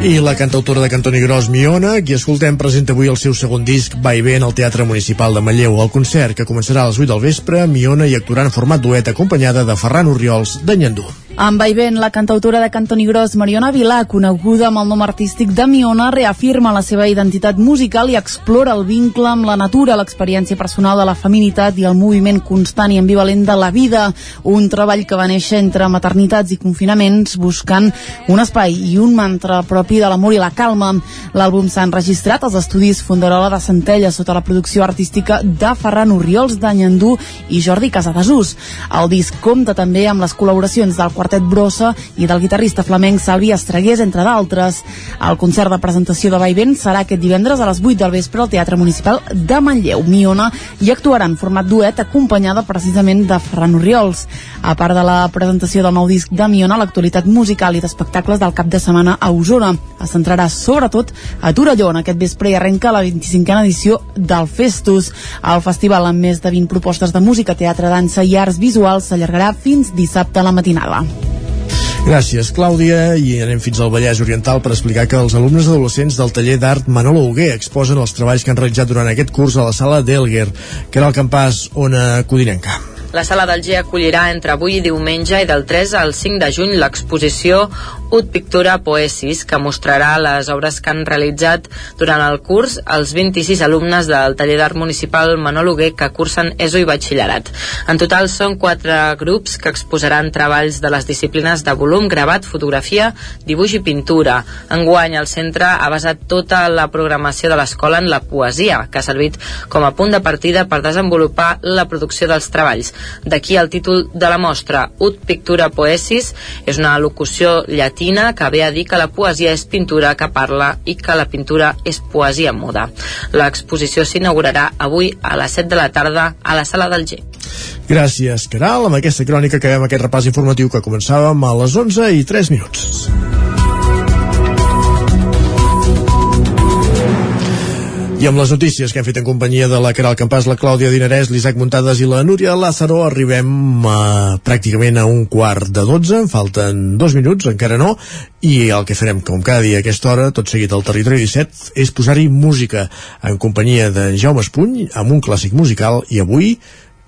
I la cantautora de Cantoni Gros, Miona, qui escoltem, presenta avui el seu segon disc, Va i ve, en el Teatre Municipal de Manlleu. El concert, que començarà a les 8 del vespre, Miona hi actuarà en format duet acompanyada de Ferran Oriols de Nyandú. Amb Vaivent, la cantautora de Cantoni Gros, Mariona Vilà, coneguda amb el nom artístic de Miona, reafirma la seva identitat musical i explora el vincle amb la natura, l'experiència personal de la feminitat i el moviment constant i ambivalent de la vida. Un treball que va néixer entre maternitats i confinaments, buscant un espai i un mantra propi de l'amor i la calma. L'àlbum s'ha enregistrat als estudis Fonderola de Centella sota la producció artística de Ferran Oriols d'Anyandú i Jordi Casadesús. El disc compta també amb les col·laboracions del quartet Brossa i del guitarrista flamenc Salvi Estregués, entre d'altres. El concert de presentació de Vaivent serà aquest divendres a les 8 del vespre al Teatre Municipal de Manlleu, Miona, i actuarà en format duet acompanyada precisament de Ferran Oriols. A part de la presentació del nou disc de Miona, l'actualitat musical i d'espectacles del cap de setmana a Osona es centrarà sobretot a Torelló. En aquest vespre i arrenca la 25a edició del Festus. El festival amb més de 20 propostes de música, teatre, dansa i arts visuals s'allargarà fins dissabte a la matinada. Gràcies, Clàudia, i anem fins al Vallès Oriental per explicar que els alumnes adolescents del taller d'art Manolo Huguer exposen els treballs que han realitzat durant aquest curs a la sala d'Elguer, que era el campàs Ona Codinenca. La sala del G acollirà entre avui i diumenge i del 3 al 5 de juny l'exposició Ut Pictura Poesis, que mostrarà les obres que han realitzat durant el curs els 26 alumnes del taller d'art municipal Manol que cursen ESO i batxillerat. En total són quatre grups que exposaran treballs de les disciplines de volum, gravat, fotografia, dibuix i pintura. Enguany el centre ha basat tota la programació de l'escola en la poesia, que ha servit com a punt de partida per desenvolupar la producció dels treballs. D'aquí el títol de la mostra, Ut Pictura Poesis, és una locució llatina que ve a dir que la poesia és pintura que parla i que la pintura és poesia muda. L'exposició s'inaugurarà avui a les 7 de la tarda a la sala del G. Gràcies, Caral. Amb aquesta crònica acabem aquest repàs informatiu que començàvem a les 11 i 3 minuts. I amb les notícies que hem fet en companyia de la Caral Campàs, la Clàudia Dinarès, l'Isaac Muntades i la Núria Lázaro, arribem a, pràcticament a un quart de dotze, en falten dos minuts, encara no, i el que farem, com cada dia a aquesta hora, tot seguit al Territori 17, és posar-hi música en companyia de Jaume Espuny, amb un clàssic musical, i avui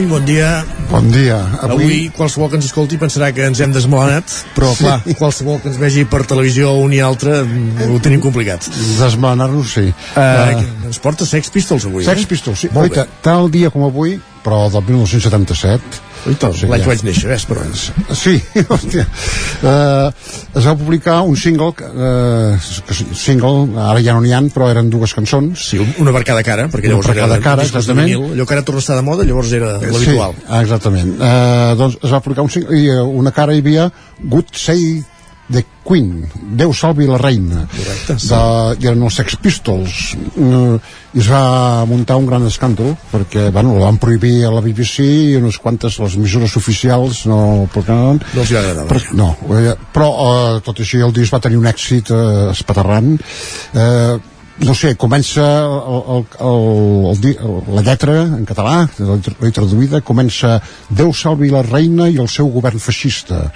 Espuny, bon dia. Bon dia. Avui... Avui qualsevol que ens escolti pensarà que ens hem desmelenat, però clar, sí. qualsevol que ens vegi per televisió un i altre ho tenim complicat. Desmelenar-nos, sí. Uh, ens porta Sex Pistols avui, Sex eh? Pistols, sí. Molt Oita, tal dia com avui, però del 1977, Ui, Sí, l'any ja. que vaig néixer, ves, però... Sí, hòstia. Uh, es va publicar un single, uh, single, ara ja no n'hi ha, però eren dues cançons. Sí, una per cada cara, perquè Una llavors per cada era cara, exactament. vinil. Allò que ara torna a estar de moda, llavors era l'habitual. Sí, exactament. Uh, doncs es va publicar un single, i una cara hi havia Good Say the Queen, Déu salvi la reina Correcte, sí. de, i eren els Sex Pistols uh, i es va muntar un gran escàndol perquè bueno, la van prohibir a la BBC i unes quantes les mesures oficials no, perquè no, No els hi agradava. per, no, eh, però eh, tot així el disc va tenir un èxit eh, espaterrant eh, no sé, comença el, el, el, el, la lletra en català, la traduïda, comença Déu salvi la reina i el seu govern feixista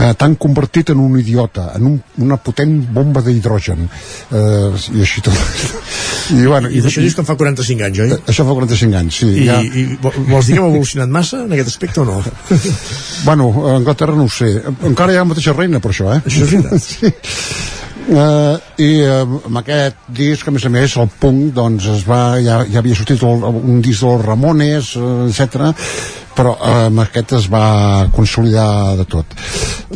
eh, t'han convertit en un idiota, en un, una potent bomba d'hidrogen. Eh, I així tot. I, bueno, I d'això dius que fa 45 anys, oi? Això fa 45 anys, sí. I, ja, i vo- vols dir que hem evolucionat massa en aquest aspecte o no? bueno, a Anglaterra no ho sé. Encara hi ha la mateixa reina per això, eh? Això és veritat. sí. Uh, i uh, amb aquest disc a més a més el punk doncs es va, ja, ja havia sortit el, un disc dels Ramones uh, etc però uh, amb aquest es va consolidar de tot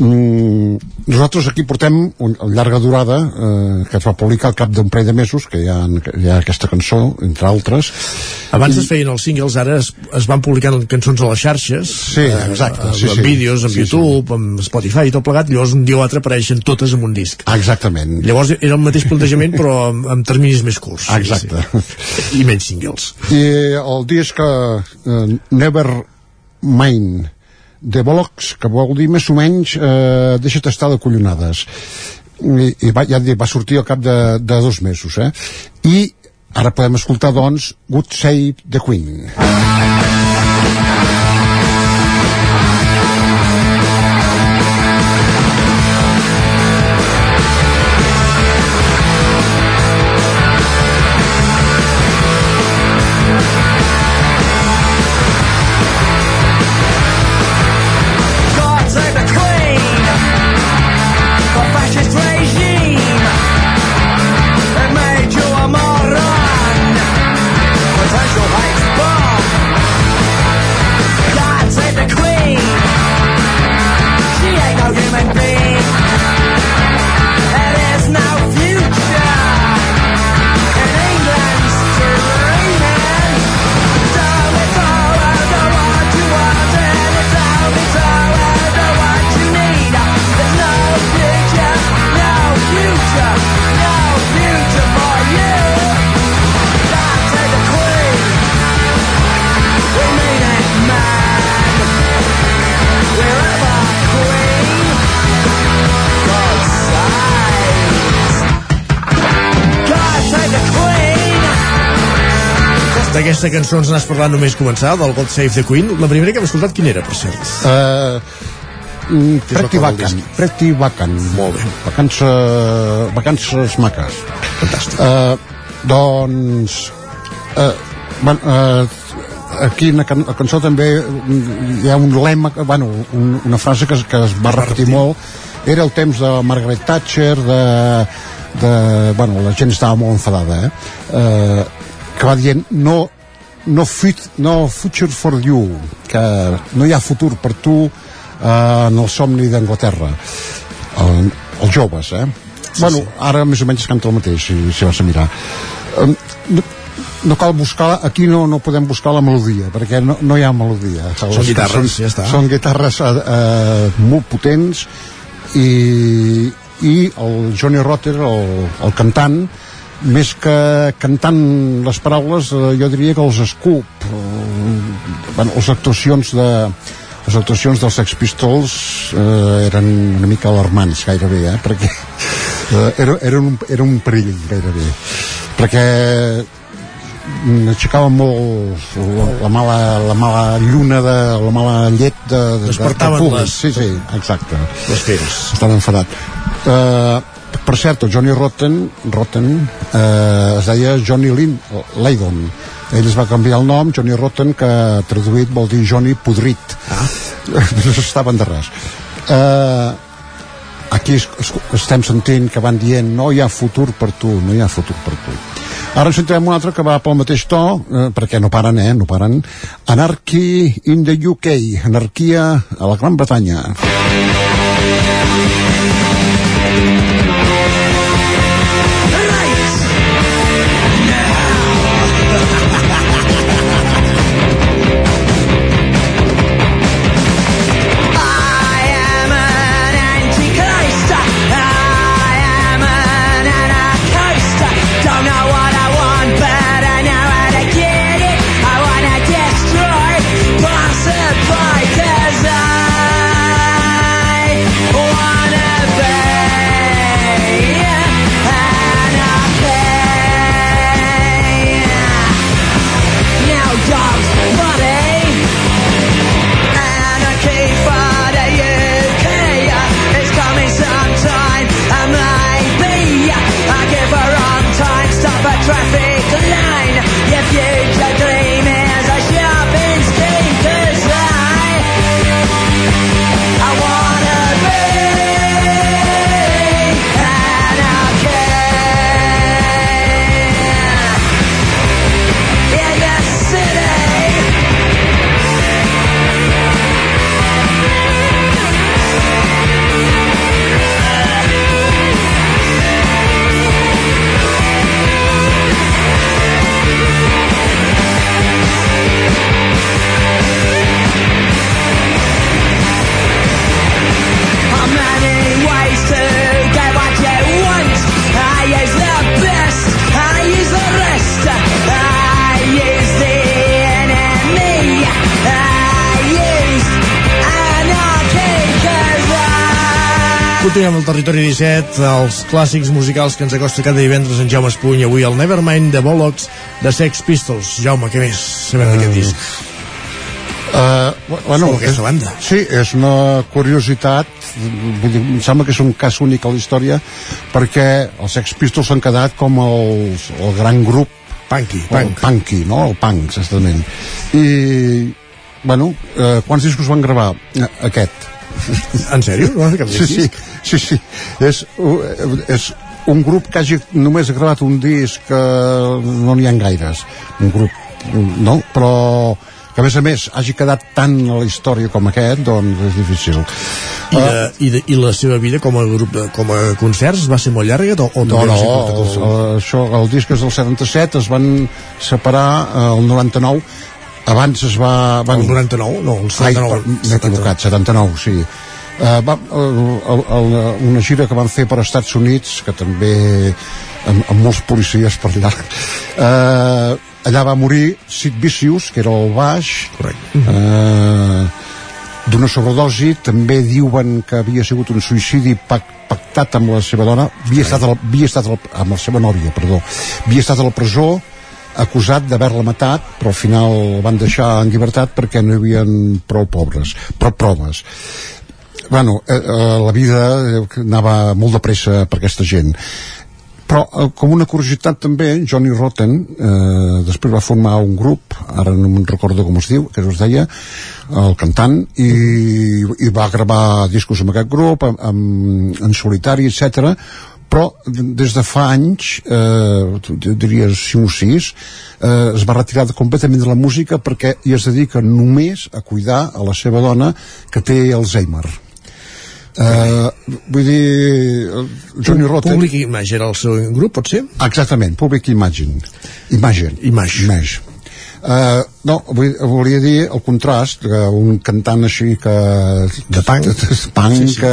mm, nosaltres aquí portem un, una llarga durada uh, que es va publicar al cap d'un parell de mesos que hi ha, hi ha aquesta cançó entre altres Abans es feien els singles, ara es, es van publicant cançons a les xarxes, Sí, exacte, sí, amb sí. vídeos, amb Sí, YouTube, amb Spotify i tot plegat, llavors un dia o altre apareixen totes en un disc. exactament Llavors era el mateix plantejament però amb, amb terminis més curts. Exacte. Sí. I menys singles. i el disc uh, Never Mind de Bollocks, que vol dir més o menys eh, deixa't estar de collonades i, i va, ja va sortir al cap de, de dos mesos eh? i ara podem escoltar doncs Good Save the Queen D'aquesta cançó ens n'has parlat només començar, del God Save the Queen. La primera que hem escoltat, quina era, per cert? uh, Pretty Vacan? Pretty Vacan Molt bé. vacances, vacances maques Fantàstic. uh, doncs uh, bueno, uh, aquí en la, can la cançó també mm, hi ha un lema, bueno, un, una frase que, es- que es va repetir molt era el temps de Margaret Thatcher de, de bueno, la gent estava molt enfadada eh? Uh, que va dient no, no, fit, no future for you que no hi ha futur per tu uh, en el somni d'Anglaterra el, els joves eh? sí, bueno, sí. ara més o menys canta el mateix si, si vas a mirar um, no, no cal buscar, aquí no, no podem buscar la melodia, perquè no, no hi ha melodia. Són guitarres, ja està. Són guitarres eh, eh, molt potents i, i el Johnny Rotter, el, el cantant, més que cantant les paraules, eh, jo diria que els escup, eh, bueno, les actuacions de les actuacions dels Sex Pistols eh, eren una mica alarmants gairebé, eh, perquè eh, era, era, un, era un perill gairebé. Perquè aixecava molt la, la, mala, la mala lluna de la mala llet de, de, de, de les- sí, sí, exacte. Les enfadat. Uh, per cert, el Johnny Rotten, Rotten uh, es deia Johnny Lin, Leydon ell es va canviar el nom, Johnny Rotten que traduït vol dir Johnny Podrit ah. no s'estaven de res uh, aquí es, es, estem sentint que van dient no hi ha futur per tu, no hi ha futur per tu Ara en sentirem un altre que va pel mateix to, eh, perquè no paren, eh, no paren. Anarchy in the UK, anarquia a la Gran Bretanya. Territori 17, els clàssics musicals que ens acosta cada divendres en Jaume Espuny, avui el Nevermind de Bollocks de Sex Pistols. Jaume, què més sabem d'aquest disc? Uh, bueno, Com aquesta banda. Sí, és una curiositat, vull dir, em sembla que és un cas únic a la història, perquè els Sex Pistols s'han quedat com els, el gran grup Punky, el punk. punky, no? El punk, exactament. I, bueno, eh, quants discos van gravar? Eh, Aquest. En sèrio? No has Sí, sí, sí, sí. És, uh, és un grup que hagi només gravat un disc que no n'hi ha gaires. Un grup, no? Però que a més a més hagi quedat tant a la història com aquest, doncs és difícil. I, de, i, de, I la seva vida com a grup, de- com a concerts va ser molt llarga o, o No, no, el, el, això, el disc és del 77, es van separar eh, el 99, abans es va... Van... El 99? No, el 79. Ai, per- m'he equivocat, 79, sí. Uh, va, el, el, el, una gira que van fer per Estats Units, que també amb, amb molts policies per allà. Uh, allà va morir Sid Vicious, que era el baix. Correcte. Uh, d'una sobredosi, també diuen que havia sigut un suïcidi pac pactat amb la seva dona, havia estat, a la, havia estat a la, amb la seva nòvia, perdó, havia estat a la presó acusat d'haver-la matat, però al final el van deixar en llibertat perquè no hi havia prou pobres, prou proves. Bueno, eh, eh, la vida eh, anava molt de pressa per aquesta gent però eh, com una curiositat també Johnny Rotten eh, després va formar un grup ara no me'n recordo com es diu que es deia el cantant i, i va gravar discos amb aquest grup amb, amb, en solitari etc però des de fa anys eh, diries 5 o 6 eh, es va retirar completament de la música perquè hi es dedica només a cuidar a la seva dona que té Alzheimer Uh, vull dir eh, Johnny Rotten Public Image era el seu grup, pot ser? Exactament, Public Imagine. Imagine. Image. Image. Uh, no, vull, volia dir el contrast que un cantant així que De punk. punk sí, sí. Que,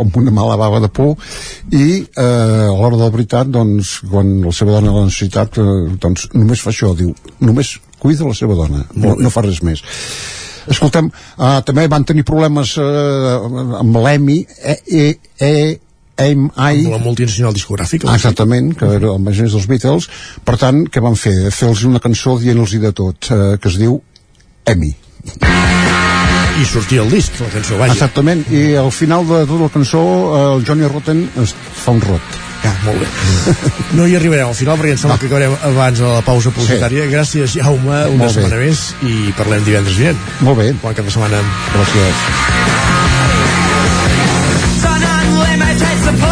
amb una mala bava de por i uh, a l'hora de la veritat doncs, quan la seva dona l'ha necessitat uh, doncs només fa això, diu només cuida la seva dona, no, no fa res més escoltem, uh, també van tenir problemes uh, amb l'EMI e, e, e, AMI Amb la multinacional discogràfica. Exactament, que era el magès dels Beatles. Per tant, què van fer? Fer-los una cançó dient-los de tot, eh, que es diu Emmy. I sortia el disc, la cançó, vaja. Exactament, i al final de tota la cançó el Johnny Rotten es fa un rot. Ja, molt bé. No hi arribarem al final perquè em sembla que acabarem abans de la pausa publicitària. Gràcies, Jaume, una Molt bé. setmana més i parlem divendres vinent. Molt bé. Bon cap de setmana. Gràcies. suppose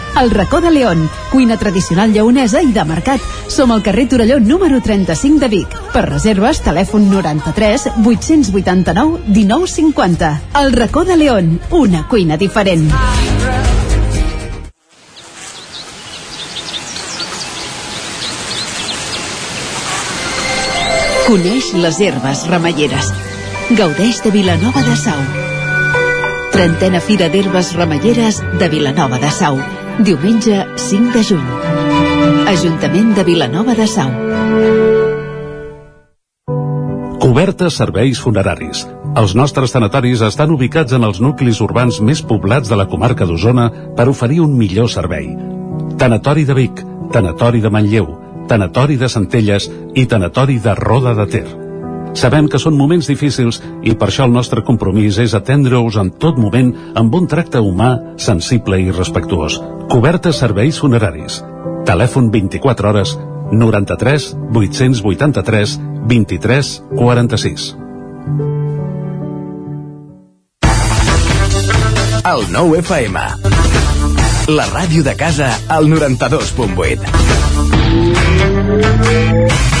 El racó de León, cuina tradicional lleonesa i de mercat. Som al carrer Torelló número 35 de Vic. Per reserves, telèfon 93 889 1950. El racó de León, una cuina diferent. Coneix les herbes remeieres. Gaudeix de Vilanova de Sau. Trentena Fira d'Herbes Remeieres de Vilanova de Sau. Diumenge 5 de juny. Ajuntament de Vilanova de Sau. Cobertes serveis funeraris. Els nostres tanatoris estan ubicats en els nuclis urbans més poblats de la comarca d'Osona per oferir un millor servei. Tanatori de Vic, Tanatori de Manlleu, Tanatori de Centelles i Tanatori de Roda de Ter. Sabem que són moments difícils i per això el nostre compromís és atendre-us en tot moment amb un tracte humà, sensible i respectuós. Cobertes serveis funeraris. Telèfon 24 hores 93 883 23 46. El nou FM. La ràdio de casa al 92.8.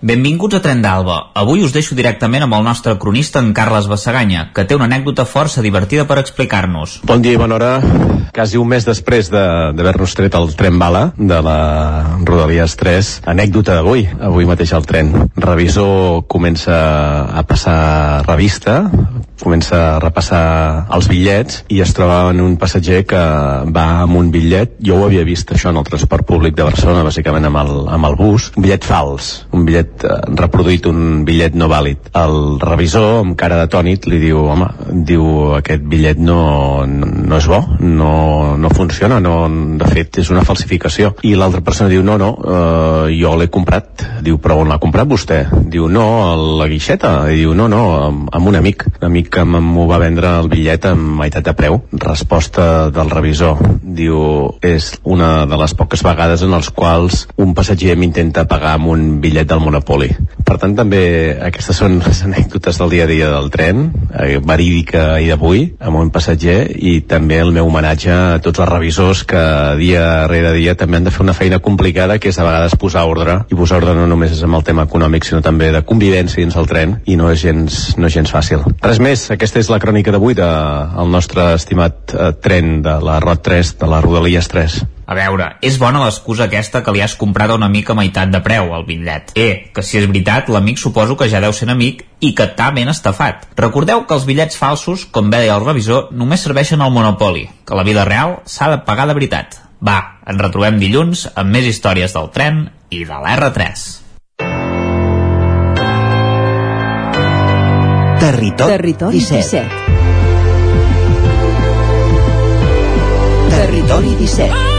Benvinguts a Tren d'Alba. Avui us deixo directament amb el nostre cronista en Carles Bassaganya, que té una anècdota força divertida per explicar-nos. Bon dia i bona hora. Quasi un mes després de- d'haver-nos tret el tren bala de la Rodalies 3, anècdota d'avui, avui mateix al tren. Revisor comença a passar revista, comença a repassar els bitllets i es troba en un passatger que va amb un bitllet, jo ho havia vist això en el transport públic de Barcelona, bàsicament amb el, amb el bus, un bitllet fals, un bitllet eh, reproduït, un bitllet no vàlid. El revisor, amb cara d'atònit, li diu, home, diu, aquest bitllet no, no, és bo, no, no funciona, no, de fet és una falsificació. I l'altra persona diu, no, no, eh, jo l'he comprat. Diu, però on l'ha comprat vostè? Diu, no, a la guixeta. I diu, no, no, amb, amb un amic. Un amic que m'ho va vendre el bitllet amb meitat de preu. Resposta del revisor. Diu, és una de les poques vegades en els quals un passatger m'intenta pagar amb un bitllet del Monopoli. Per tant, també aquestes són les anècdotes del dia a dia del tren, eh, verídica i d'avui, amb un passatger, i també el meu homenatge a tots els revisors que dia rere dia també han de fer una feina complicada, que és a vegades posar ordre, i posar ordre no només és amb el tema econòmic, sinó també de convivència dins el tren, i no és gens, no és gens fàcil. Res més, aquesta és la crònica d'avui del de, el nostre estimat eh, tren de la ROT 3, de la Rodalies 3. A veure, és bona l'excusa aquesta que li has comprat una mica a meitat de preu, al bitllet. Eh, que si és veritat, l'amic suposo que ja deu ser amic i que t'ha ben estafat. Recordeu que els bitllets falsos, com bé deia el revisor, només serveixen al monopoli, que la vida real s'ha de pagar de veritat. Va, ens retrobem dilluns amb més històries del tren i de l'R3. Territori, Territori 17. 17 Territori 17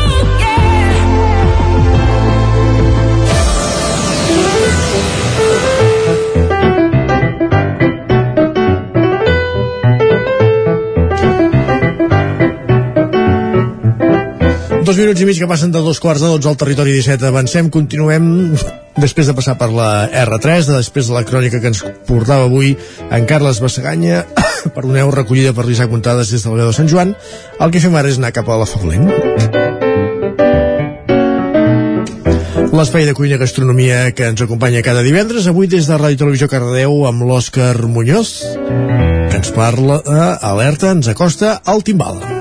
Dos minuts i mig que passen de dos quarts de dotze al territori 17. Avancem, continuem després de passar per la R3, de després de la crònica que ens portava avui en Carles Bassaganya, perdoneu, recollida per l'Isaac Montades des del Veu de Sant Joan. El que fem ara és anar cap a la Foglent. L'espai de cuina i gastronomia que ens acompanya cada divendres, avui des de Ràdio Televisió Cardedeu amb l'Òscar Muñoz, que ens parla, eh, alerta, ens acosta al timbal.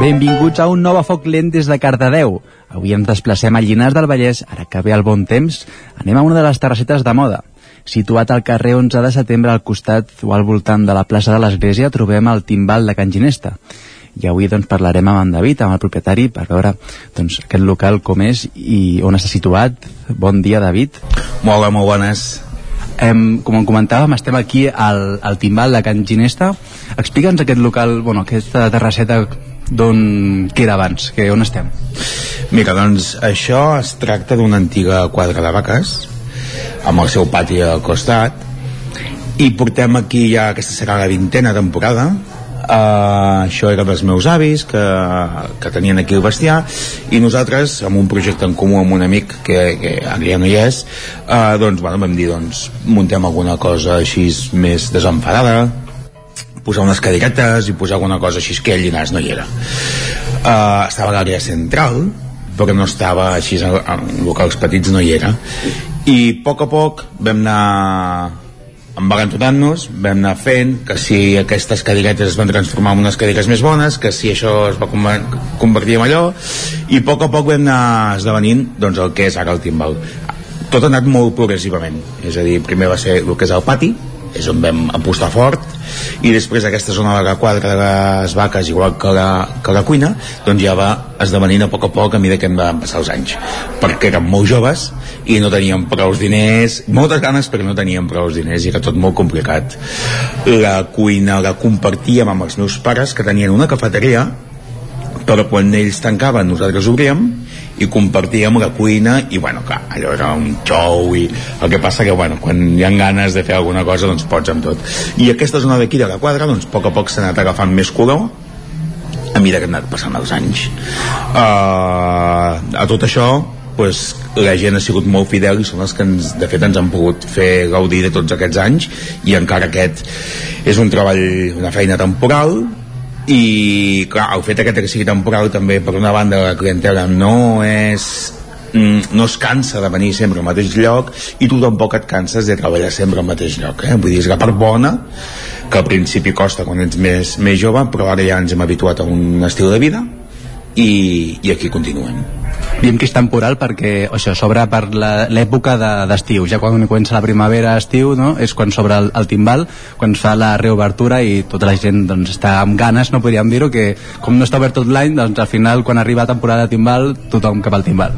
Benvinguts a un nou a foc lent des de Cardedeu. Avui ens desplacem a Llinars del Vallès, ara que ve el bon temps, anem a una de les terrassetes de moda. Situat al carrer 11 de setembre al costat o al voltant de la plaça de l'Església trobem el timbal de Can Ginesta. I avui doncs, parlarem amb en David, amb el propietari, per veure doncs, aquest local com és i on està situat. Bon dia, David. Hola, molt bones. Em, com comentàvem, estem aquí al, al timbal de Can Ginesta. Explica'ns aquest local, bueno, aquesta terrasseta d'on que era abans, que on estem? Mira, doncs això es tracta d'una antiga quadra de vaques amb el seu pati al costat i portem aquí ja aquesta serà la vintena temporada uh, això era dels meus avis que, que tenien aquí el bestiar i nosaltres amb un projecte en comú amb un amic que, que ara ja no hi és uh, doncs bueno, vam dir doncs muntem alguna cosa així més desenfadada posar unes cadiretes i posar alguna cosa així que Llinars no hi era. Uh, estava a l'àrea central però no estava així en, en locals petits no hi era. I a poc a poc vam anar embalantonant-nos, vam anar fent que si aquestes cadiretes es van transformar en unes cadires més bones, que si això es va convertir en allò i a poc a poc vam anar esdevenint doncs, el que és ara el timbal. Tot ha anat molt progressivament. És a dir, primer va ser el que és el pati és on vam apostar fort i després aquesta zona de la quadra de les vaques igual que la, que la cuina doncs ja va esdevenint a poc a poc a mesura que em van passar els anys. Perquè érem molt joves i no teníem prou diners moltes ganes però no teníem prou diners i era tot molt complicat. La cuina la compartíem amb els meus pares que tenien una cafeteria però quan ells tancaven nosaltres obríem i compartíem la cuina i bueno, clar, allò era un xou i el que passa que bueno, quan hi ha ganes de fer alguna cosa doncs pots amb tot. I aquesta zona d'aquí de la quadra doncs a poc a poc s'ha anat agafant més color a mesura que han anat passant els anys. Uh, a tot això pues, la gent ha sigut molt fidel i són els que ens, de fet ens han pogut fer gaudir de tots aquests anys i encara aquest és un treball, una feina temporal i clar, el fet que sigui temporal també per una banda la clientela no és mm, no es cansa de venir sempre al mateix lloc i tu tampoc et canses de treballar sempre al mateix lloc eh? vull dir, és la part bona que al principi costa quan ets més, més jove però ara ja ens hem habituat a un estil de vida i, i aquí continuem Diem que és temporal perquè això s'obre per l'època d'estiu, de, ja quan comença la primavera, estiu, no? és quan s'obre el, el timbal, quan es fa la reobertura i tota la gent doncs, està amb ganes, no podríem dir-ho, que com no està obert tot l'any, doncs al final quan arriba la temporada de timbal, tothom cap al timbal.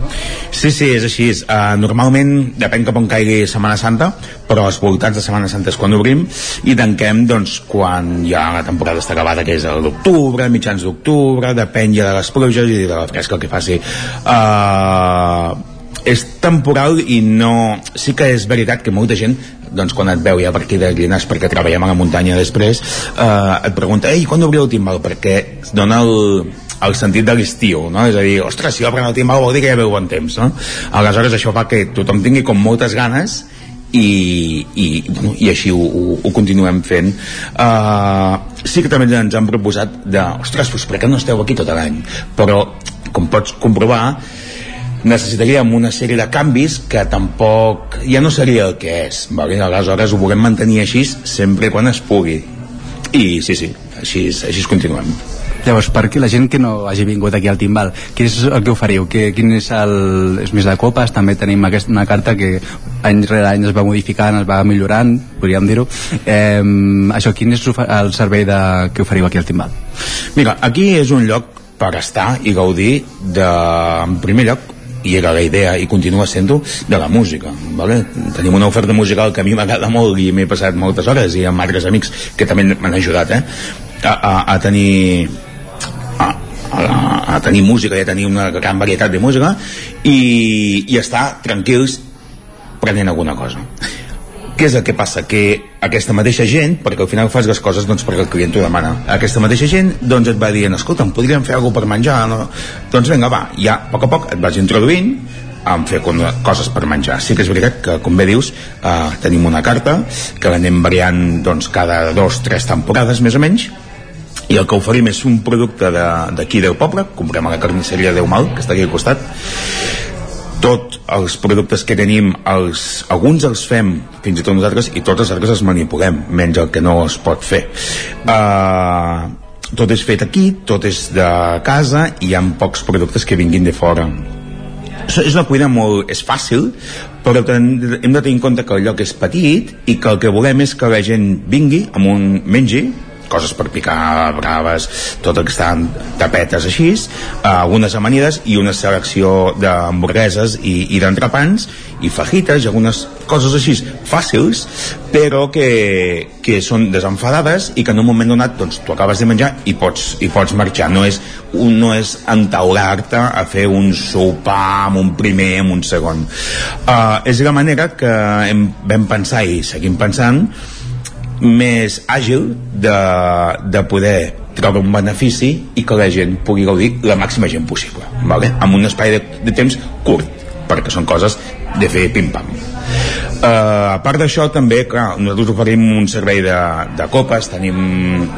Sí, sí, és així. Uh, normalment, depèn cap on caigui Setmana Santa, però als voltants de Setmana Santa és quan obrim i tanquem doncs, quan ja la temporada està acabada, que és l'octubre, mitjans d'octubre, depèn ja de les pluges i de la fresca que faci. Uh, és temporal i no... Sí que és veritat que molta gent doncs quan et veu ja per aquí de Llinars perquè treballem a la muntanya després eh, et pregunta, ei, quan obriu el timbal? perquè dona el, el sentit de l'estiu, no? És a dir, ostres, si obren el timbal vol dir que ja veu bon temps, no? Aleshores això fa que tothom tingui com moltes ganes i, i, bueno, i així ho, ho, ho continuem fent uh, sí que també ens han proposat de, ostres, doncs per què no esteu aquí tot l'any però com pots comprovar necessitaríem una sèrie de canvis que tampoc ja no seria el que és vale? aleshores ho volem mantenir així sempre quan es pugui i sí, sí, així, així continuem Llavors, per la gent que no hagi vingut aquí al Timbal, què és el que oferiu? Que, quin és el... és més de copes? També tenim aquesta, una carta que any rere any es va modificant, es va millorant, podríem dir-ho. Eh, això, quin és el servei de, que oferiu aquí al Timbal? Mira, aquí és un lloc per estar i gaudir de, en primer lloc, i era la idea i continua sent-ho de la música vale? tenim una oferta musical que a mi m'agrada molt i m'he passat moltes hores i amb altres amics que també m'han ajudat eh? a, a, a tenir a, a, a tenir música i a tenir una gran varietat de música i, i estar tranquils prenent alguna cosa què és el que passa? Que aquesta mateixa gent, perquè al final fas les coses doncs, perquè el client t'ho demana, aquesta mateixa gent doncs et va dient, escolta, em podríem fer alguna per menjar? No? Doncs vinga, va, ja a poc a poc et vas introduint en fer coses per menjar. Sí que és veritat que, com bé dius, eh, tenim una carta que l'anem variant doncs, cada dos, tres temporades, més o menys, i el que oferim és un producte d'aquí de, del poble, comprem a la carnisseria Déu Mal, que està aquí al costat, els productes que tenim els, alguns els fem fins i tot nosaltres i tots els altres els manipulem menys el que no es pot fer. Uh, tot és fet aquí tot és de casa i hi ha pocs productes que vinguin de fora. És una cuina molt és fàcil però hem de tenir en compte que el lloc és petit i que el que volem és que la gent vingui amb un mengi coses per picar, braves, tot el que estan tapetes així, eh, algunes amanides i una selecció d'hamburgueses i, i d'entrepans i fajites i algunes coses així fàcils, però que, que són desenfadades i que en un moment donat doncs, tu acabes de menjar i pots, i pots marxar. No és, un, no és entaular-te a fer un sopar amb un primer, amb un segon. Uh, és la manera que hem, vam pensar i seguim pensant més àgil de, de poder trobar un benefici i que la gent pugui gaudir la màxima gent possible vale? amb un espai de, de temps curt perquè són coses de fer pim-pam Uh, a part d'això també, clar, nosaltres oferim un servei de, de copes, tenim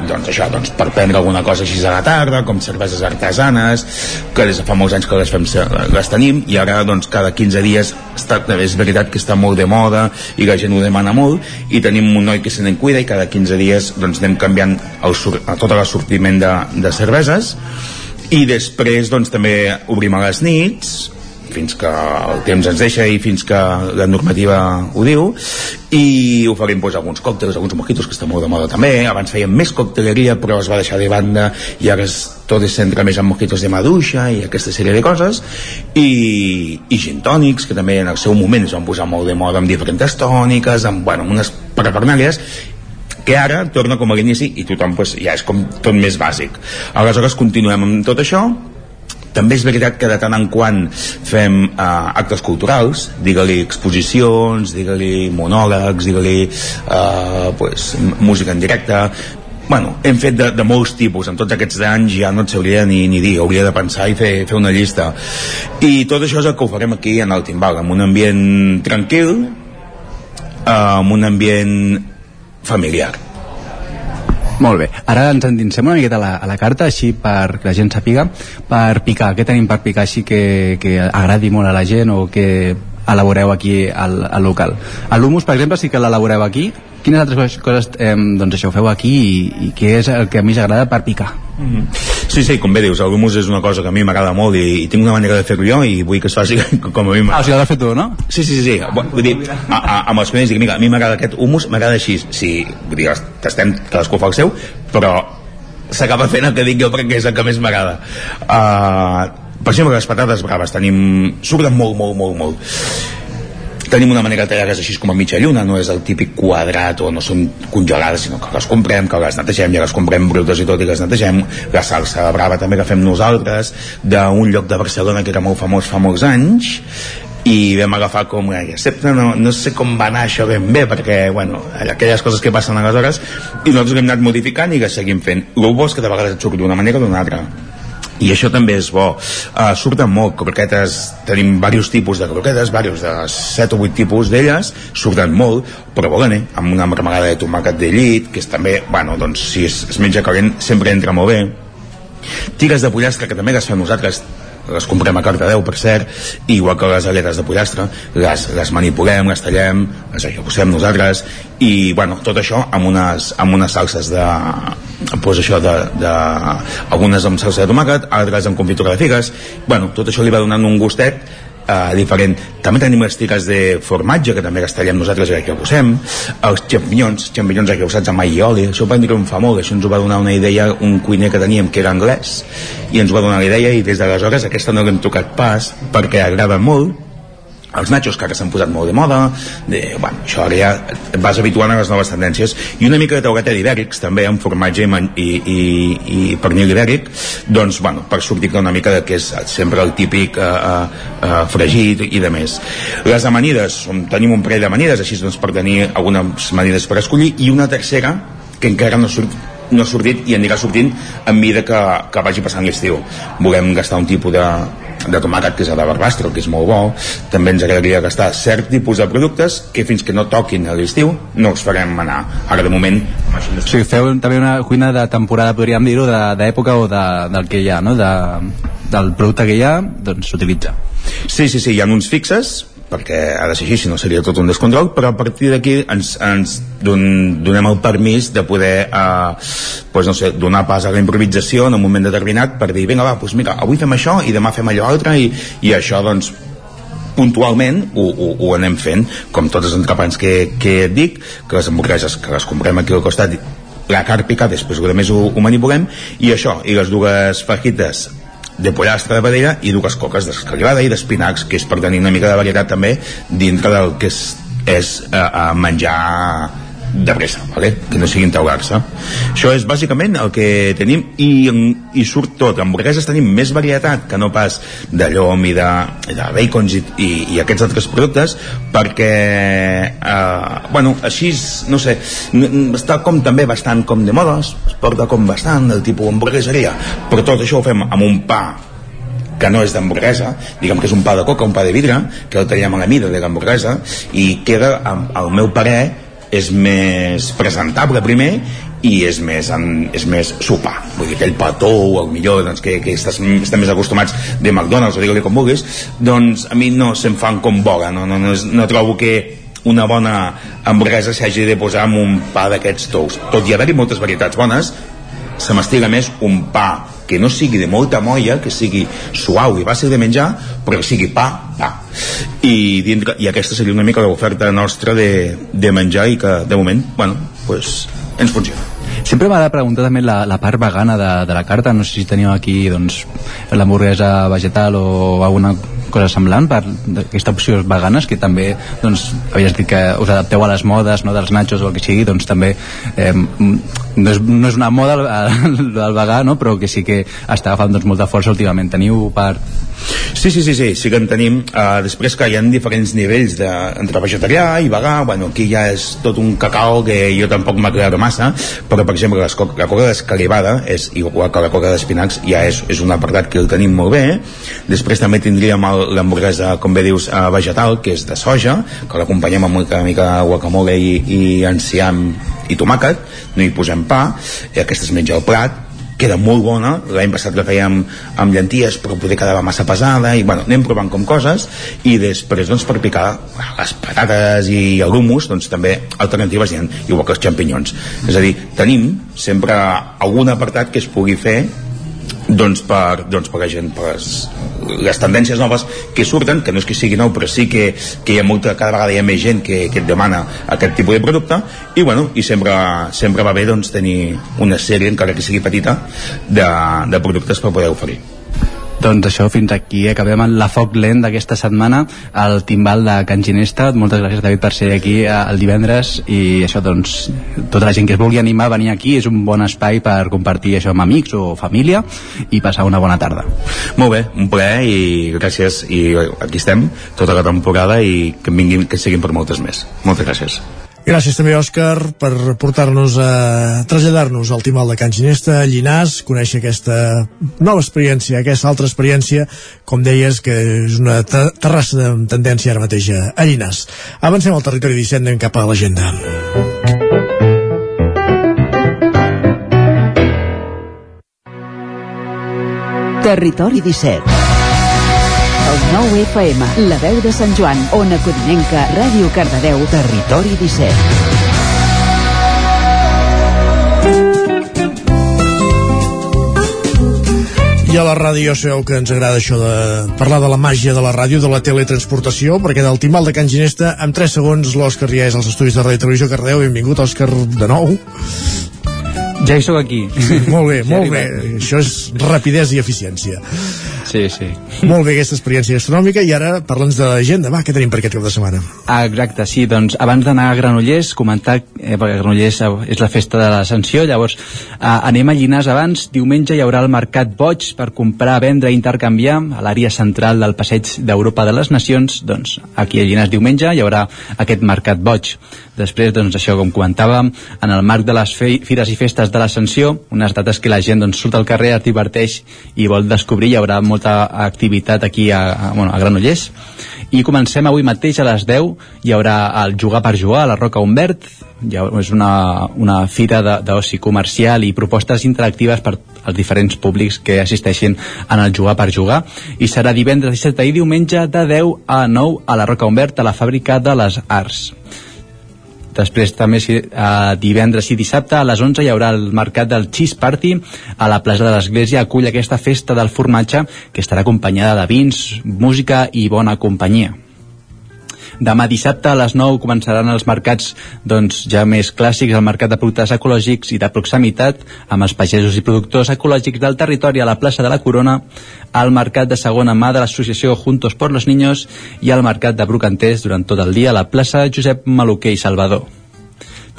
doncs això, doncs, per prendre alguna cosa així a la tarda, com cerveses artesanes, que des de fa molts anys que les, fem, les tenim, i ara doncs cada 15 dies està, és veritat que està molt de moda i la gent ho demana molt, i tenim un noi que se n'en cuida i cada 15 dies doncs anem canviant el, a tot l'assortiment de, de cerveses. I després doncs també obrim a les nits fins que el temps ens deixa i fins que la normativa ho diu i oferim pues, alguns còctels, alguns mojitos que està molt de moda també, abans fèiem més cocteleria però es va deixar de banda i ara es, tot es centra més en mojitos de maduixa i aquesta sèrie de coses. I, i gin tònics que també en el seu moment es van posar molt de moda amb diferents tòniques, amb bueno, unes parafernàlies que ara torna com a l'inici i tothom pues, ja és com tot més bàsic. Aleshores continuem amb tot això també és veritat que de tant en quant fem uh, actes culturals, digue-li exposicions, digue-li monòlegs, digue-li uh, pues, música en directe, bueno, hem fet de, de molts tipus. En tots aquests anys ja no et sabria ni, ni dir. Hauria de pensar i fer, fer una llista. I tot això és el que ho farem aquí en el Timbal amb un ambient tranquil uh, amb un ambient familiar molt bé, ara ens endinsem una miqueta a la, a la carta, així per que la gent sàpiga, per picar, què tenim per picar així que, que agradi molt a la gent o que elaboreu aquí al, al local. L'humus, per exemple, sí que l'elaboreu aquí. Quines altres coses eh, doncs això ho feu aquí i, i què és el que a més agrada per picar? Mm -hmm. Sí, sí, com bé dius, el humus és una cosa que a mi m'agrada molt i, i tinc una manera de fer-ho jo i vull que es faci com a mi m'agrada. Ah, o sigui, l'has fet tu, no? Sí, sí, sí, sí. vull dir, a, a, amb els clients dic, mira, a mi m'agrada aquest humus, m'agrada així. Sí, vull dir, tastem, cadascú fa el seu, però s'acaba fent el que dic jo perquè és el que més m'agrada. Uh, per exemple, les patates braves tenim... surten molt, molt, molt, molt tenim una manera de tallar-les així com a mitja lluna, no és el típic quadrat o no són congelades, sinó que les comprem, que les netegem, ja les comprem brutes i tot i les netegem, la salsa brava també que fem nosaltres, d'un lloc de Barcelona que era molt famós fa molts anys, i vam agafar com excepte no, no sé com va anar això ben bé perquè bueno, aquelles coses que passen aleshores i nosaltres hem anat modificant i que seguim fent. El bo és que de vegades et surt d'una manera o d'una altra i això també és bo uh, surten molt croquetes tenim diversos tipus de croquetes diversos de 7 o 8 tipus d'elles surten molt però volen eh? amb una marmelada de tomàquet de llit que és també, bueno, doncs si es, es menja calent sempre entra molt bé tires de pollastre que també les fem nosaltres les comprem a Cardedeu per cert igual que les aletes de pollastre. Les, les manipulem, les tallem les ajustem nosaltres i bueno, tot això amb unes, amb unes salses de pues això de, de algunes amb salsa de tomàquet altres amb confitura de figues. Bueno, tot això li va donant un gustet eh, diferent. També tenim les tires de formatge, que també les tallem nosaltres i que posem. Els xampinyons, xampinyons usats amb aigua i oli. Això va dir que em fa molt, això ens ho va donar una idea un cuiner que teníem que era anglès i ens va donar la idea i des d'aleshores aquesta no l'hem tocat pas perquè agrada molt els nachos que ara s'han posat molt de moda de, bueno, això ara ja vas habituant a les noves tendències i una mica de taugata d'ibèrics també amb formatge i, i, i, i pernil ibèric doncs bueno, per sortir una mica de que és sempre el típic eh, eh, eh, fregit i de més. Les amanides, tenim un parell d'amanides així doncs per tenir algunes amanides per escollir i una tercera que encara no surt no ha sortit i anirà sortint a mesura que, que vagi passant l'estiu. Volem gastar un tipus de, de tomàquet que és el de barbastre, que és molt bo també ens agradaria gastar cert tipus de productes que fins que no toquin a l'estiu no els farem anar, ara de moment O sigui, feu també una cuina de temporada, podríem dir-ho, de- d'època o de, del que hi ha, no? De, del producte que hi ha, doncs s'utilitza. Sí, sí, sí, hi ha uns fixes perquè ha de ser així, si no seria tot un descontrol però a partir d'aquí ens, ens don, donem el permís de poder eh, pues, no sé, donar pas a la improvisació en un moment determinat per dir, vinga va, pues mira, avui fem això i demà fem allò altre i, i això doncs puntualment ho, ho, ho anem fent com tots els entrepans que, que dic que les hamburgueses que les comprem aquí al costat la càrpica, després ho més ho, ho manipulem i això, i les dues fajites de pollastre de vedella i dues coques d'escalivada i d'espinacs que és per tenir una mica de varietat també dintre del que és, és eh, eh, menjar de pressa, vale? que no siguin taular-se això és bàsicament el que tenim i, i surt tot hamburgueses tenim més varietat que no pas de llom i de, de bacons i, i, i aquests altres productes perquè eh, bueno, així no sé, està com també bastant com de moda es porta com bastant el tipus hamburgueseria però tot això ho fem amb un pa que no és d'hamburguesa, diguem que és un pa de coca, un pa de vidre, que el teníem a la mida de l'hamburguesa, i queda, al meu parer, és més presentable primer i és més, en, és més sopar. Vull dir, aquell petó o el millor doncs, que, que estàs, estem més acostumats de McDonald's o digue-li com vulguis doncs a mi no se'm fan com boga no, no, no, no trobo que una bona hamburguesa s'hagi de posar amb un pa d'aquests tous. Tot i haver-hi moltes varietats bones se m'estiga més un pa que no sigui de molta molla, que sigui suau i fàcil de menjar, però que sigui pa, pa. I, dintre, i aquesta seria una mica l'oferta nostra de, de menjar i que, de moment, bueno, pues, ens funciona. Sempre m'ha de preguntar també la, la part vegana de, de la carta, no sé si teniu aquí doncs, l'hamburguesa vegetal o alguna cosa semblant per aquesta opció veganes que també doncs, havies dit que us adapteu a les modes no, dels nachos o el que sigui doncs també eh, no, és, no és una moda el, el vegà no, però que sí que està agafant doncs, molta força últimament teniu per... Sí, sí, sí, sí, sí que en tenim. Uh, després que hi ha diferents nivells de, entre vegetarià i vegà, bueno, aquí ja és tot un cacao que jo tampoc m'agrada massa, però per exemple les la coca d'escalivada és igual que la coca d'espinacs, ja és, és un apartat que el tenim molt bé. Després també tindríem el- l'hamburguesa, com bé dius, uh, vegetal, que és de soja, que l'acompanyem amb una mica guacamole i, i enciam i tomàquet, no hi posem pa, i aquesta es menja al plat, queda molt bona, l'any passat la fèiem amb llenties però poder quedava massa pesada i bueno, anem provant com coses i després doncs per picar les patates i el hummus doncs també alternatives hi ha, igual que els xampinyons és a dir, tenim sempre algun apartat que es pugui fer doncs per, doncs per la gent per les, les tendències noves que surten, que no és que sigui nou però sí que, que hi ha molta, cada vegada hi ha més gent que, que et demana aquest tipus de producte. I bueno, i sempre, sempre va bé doncs tenir una sèrie, encara que sigui petita de, de productes per poder oferir Doncs això, fins aquí acabem amb la foc lent d'aquesta setmana al timbal de Can Ginesta. Moltes gràcies, David, per ser aquí eh, el divendres i això, doncs, tota la gent que es vulgui animar a venir aquí és un bon espai per compartir això amb amics o família i passar una bona tarda. Molt bé, un plaer i gràcies i aquí estem tota la temporada i que vinguin, que siguin per moltes més. Moltes gràcies. Gràcies també, Òscar, per portar-nos a traslladar-nos al Timal de Can Ginesta, a Llinàs, conèixer aquesta nova experiència, aquesta altra experiència, com deies, que és una te- terrassa de tendència ara mateix a Llinàs. Avancem al territori 17, anem cap a l'agenda. Territori 17. El 9 FM, la veu de Sant Joan, Ona Codinenca, Ràdio Cardedeu. Territori 17. I a la ràdio sabeu que ens agrada això de parlar de la màgia de la ràdio, de la teletransportació, perquè del timbal de Can Ginesta, en 3 segons, l'Òscar ja és als estudis de Ràdio Televisió Cardeu. Benvingut, Òscar, de nou. Ja hi sóc aquí. Sí, molt bé, Ja molt bé. Això és rapidesa i eficiència. Sí, sí. Molt bé aquesta experiència gastronòmica i ara parla'ns de l'agenda. Va, què tenim per aquest cap de setmana? Ah, exacte, sí, doncs abans d'anar a Granollers, comentar, eh, perquè Granollers és la festa de l'Ascensió, llavors eh, anem a Llinars abans, diumenge hi haurà el Mercat Boig per comprar, vendre i intercanviar a l'àrea central del Passeig d'Europa de les Nacions, doncs aquí a Llinars diumenge hi haurà aquest Mercat Boig. Després, doncs això, com comentàvem, en el marc de les fires i festes de l'Ascensió, unes dates que la gent doncs, surt al carrer, es diverteix i vol descobrir, hi haurà molta activitat aquí a, a, bueno, a Granollers. I comencem avui mateix a les 10, hi haurà el Jugar per Jugar a la Roca Humbert, ha, és una, una fira d'oci comercial i propostes interactives per als diferents públics que assisteixin en el Jugar per Jugar i serà divendres 17 i diumenge de 10 a 9 a la Roca Humbert a la Fàbrica de les Arts. Després també si, eh, divendres i dissabte a les 11 hi haurà el mercat del Cheese Party a la plaça de l'Església acull aquesta festa del formatge que estarà acompanyada de vins, música i bona companyia. Demà dissabte a les 9 començaran els mercats doncs, ja més clàssics, el mercat de productes ecològics i de proximitat, amb els pagesos i productors ecològics del territori a la plaça de la Corona, al mercat de segona mà de l'associació Juntos por los Niños i al mercat de Brocanters durant tot el dia a la plaça Josep Maluquer i Salvador.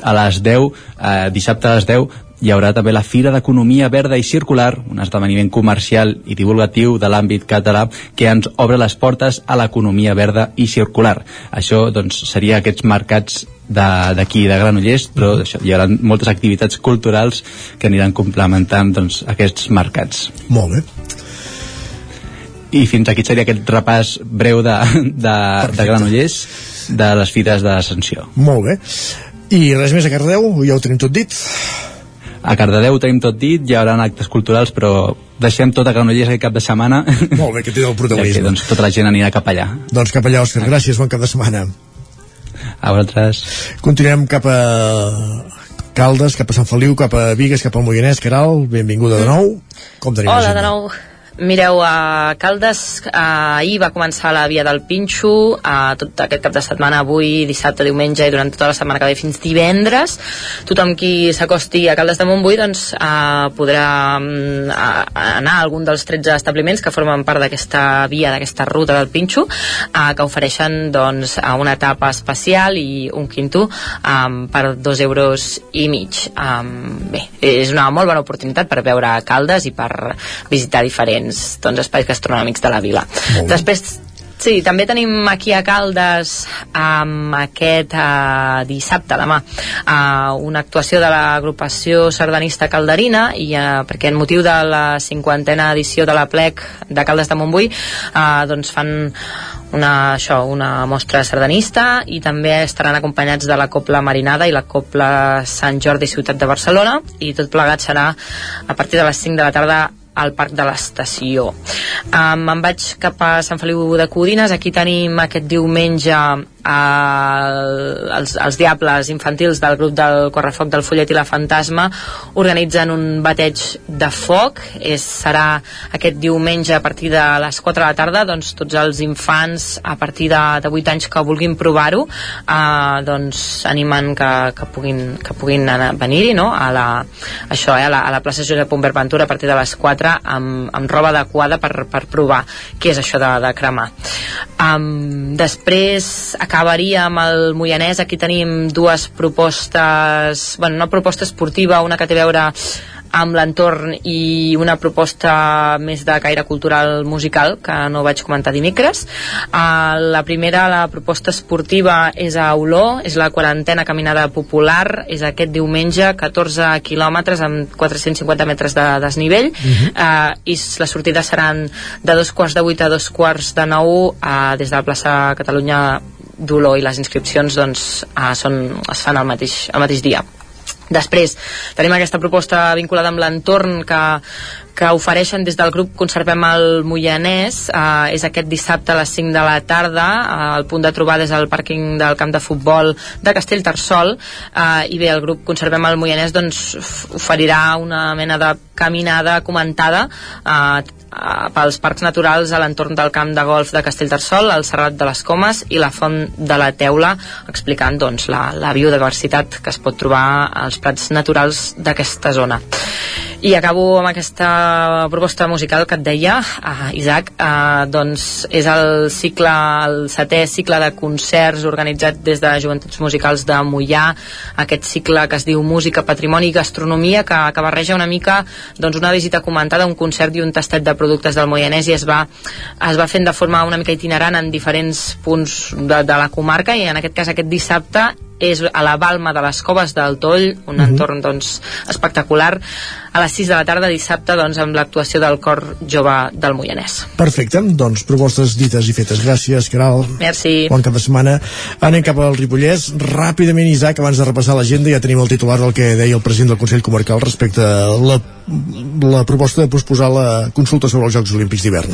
A les 10, eh, dissabte a les 10, hi haurà també la Fira d'Economia Verda i Circular, un esdeveniment comercial i divulgatiu de l'àmbit català que ens obre les portes a l'economia verda i circular. Això doncs, seria aquests mercats de- d'aquí, de, de Granollers, però això, hi haurà moltes activitats culturals que aniran complementant doncs, aquests mercats. Molt bé. I fins aquí seria aquest repàs breu de, de, de Granollers de les fires d'Ascensió. Molt bé. I res més a Cardeu? Ja ho tenim tot dit? A Cardedeu ho tenim tot dit, hi haurà actes culturals, però deixem tot a Granollers aquest cap de setmana. Molt bé, que té el protagonisme. Ja que, doncs, tota la gent anirà cap allà. Doncs cap allà, Òscar. Gràcies, bon cap de setmana. A vosaltres. Continuem cap a Caldes, cap a Sant Feliu, cap a Vigues, cap al Moianès. Caral, benvinguda de nou. Com tenim Hola de nou. Mireu, a Caldes eh, ahir va començar la via del Pinxo, eh, tot aquest cap de setmana, avui, dissabte, diumenge i durant tota la setmana que ve fins divendres. Tothom qui s'acosti a Caldes de Montbui doncs, eh, podrà mm, a- anar a algun dels 13 establiments que formen part d'aquesta via, d'aquesta ruta del Pinxo, eh, que ofereixen doncs, a una etapa especial i un quinto um, per dos euros i mig. Um, bé, és una molt bona oportunitat per veure Caldes i per visitar diferents doncs, espais gastronòmics de la vila. Després Sí, també tenim aquí a Caldes um, aquest uh, dissabte, demà, uh, una actuació de l'agrupació sardanista calderina i uh, perquè en motiu de la cinquantena edició de la plec de Caldes de Montbui uh, doncs fan una, això, una mostra sardanista i també estaran acompanyats de la Copla Marinada i la Copla Sant Jordi Ciutat de Barcelona i tot plegat serà a partir de les 5 de la tarda al Parc de l'Estació. Um, me'n vaig cap a Sant Feliu de Codines, aquí tenim aquest diumenge els, els Diables infantils del grup del Correfoc del Follet i la Fantasma organitzen un bateig de foc, és, serà aquest diumenge a partir de les 4 de la tarda, doncs tots els infants a partir de, de 8 anys que vulguin provar-ho, uh, doncs animen que, que puguin, que puguin venir-hi, no? A la, això, eh? a, la, a la plaça Josep Humbert Ventura a partir de les 4 amb, amb roba adequada per, per provar què és això de, de cremar. Um, després acabaria amb el Moianès, aquí tenim dues propostes, bueno, una proposta esportiva, una que té a veure amb l'entorn i una proposta més de caire cultural musical que no vaig comentar dimecres. Uh, la primera, la proposta esportiva és a Oló, és la quarantena caminada popular, és aquest diumenge 14 quilòmetres amb 450 metres de desnivell. Uh, i s- les sortides seran de dos quarts de vuit a dos quarts de nou uh, des de la plaça Catalunya d'Oló i les inscripcions doncs, uh, són, es fan el mateix, el mateix dia. Després tenim aquesta proposta vinculada amb l'entorn que, que ofereixen des del grup Conservem el Moianès eh, és aquest dissabte a les 5 de la tarda eh, el punt de trobada és el pàrquing del camp de futbol de Castellterçol eh, i bé, el grup Conservem el Moianès doncs oferirà una mena de caminada comentada eh, eh, pels parcs naturals a l'entorn del camp de golf de Castellterçol, el Serrat de les Comes i la Font de la Teula, explicant doncs, la, la biodiversitat que es pot trobar als prats naturals d'aquesta zona. I acabo amb aquesta proposta musical que et deia, uh, Isaac, uh, doncs és el cicle, el setè cicle de concerts organitzat des de Joventuts Musicals de Mollà, aquest cicle que es diu Música, Patrimoni i Gastronomia, que, que barreja una mica doncs, una visita comentada, un concert i un tastet de productes del Moianès i es va, es va fent de forma una mica itinerant en diferents punts de, de la comarca i en aquest cas aquest dissabte és a la Balma de les Coves del Toll, un Mhm. entorn doncs, espectacular, a les 6 de la tarda dissabte doncs, amb l'actuació del cor jove del Moianès. Perfecte, doncs propostes dites i fetes. Gràcies, Caral. Merci. Bon cap de setmana. Anem cap al Ripollès. Ràpidament, Isaac, abans de repassar l'agenda, ja tenim el titular del que deia el president del Consell Comarcal respecte a la, la proposta de posposar la consulta sobre els Jocs Olímpics d'hivern.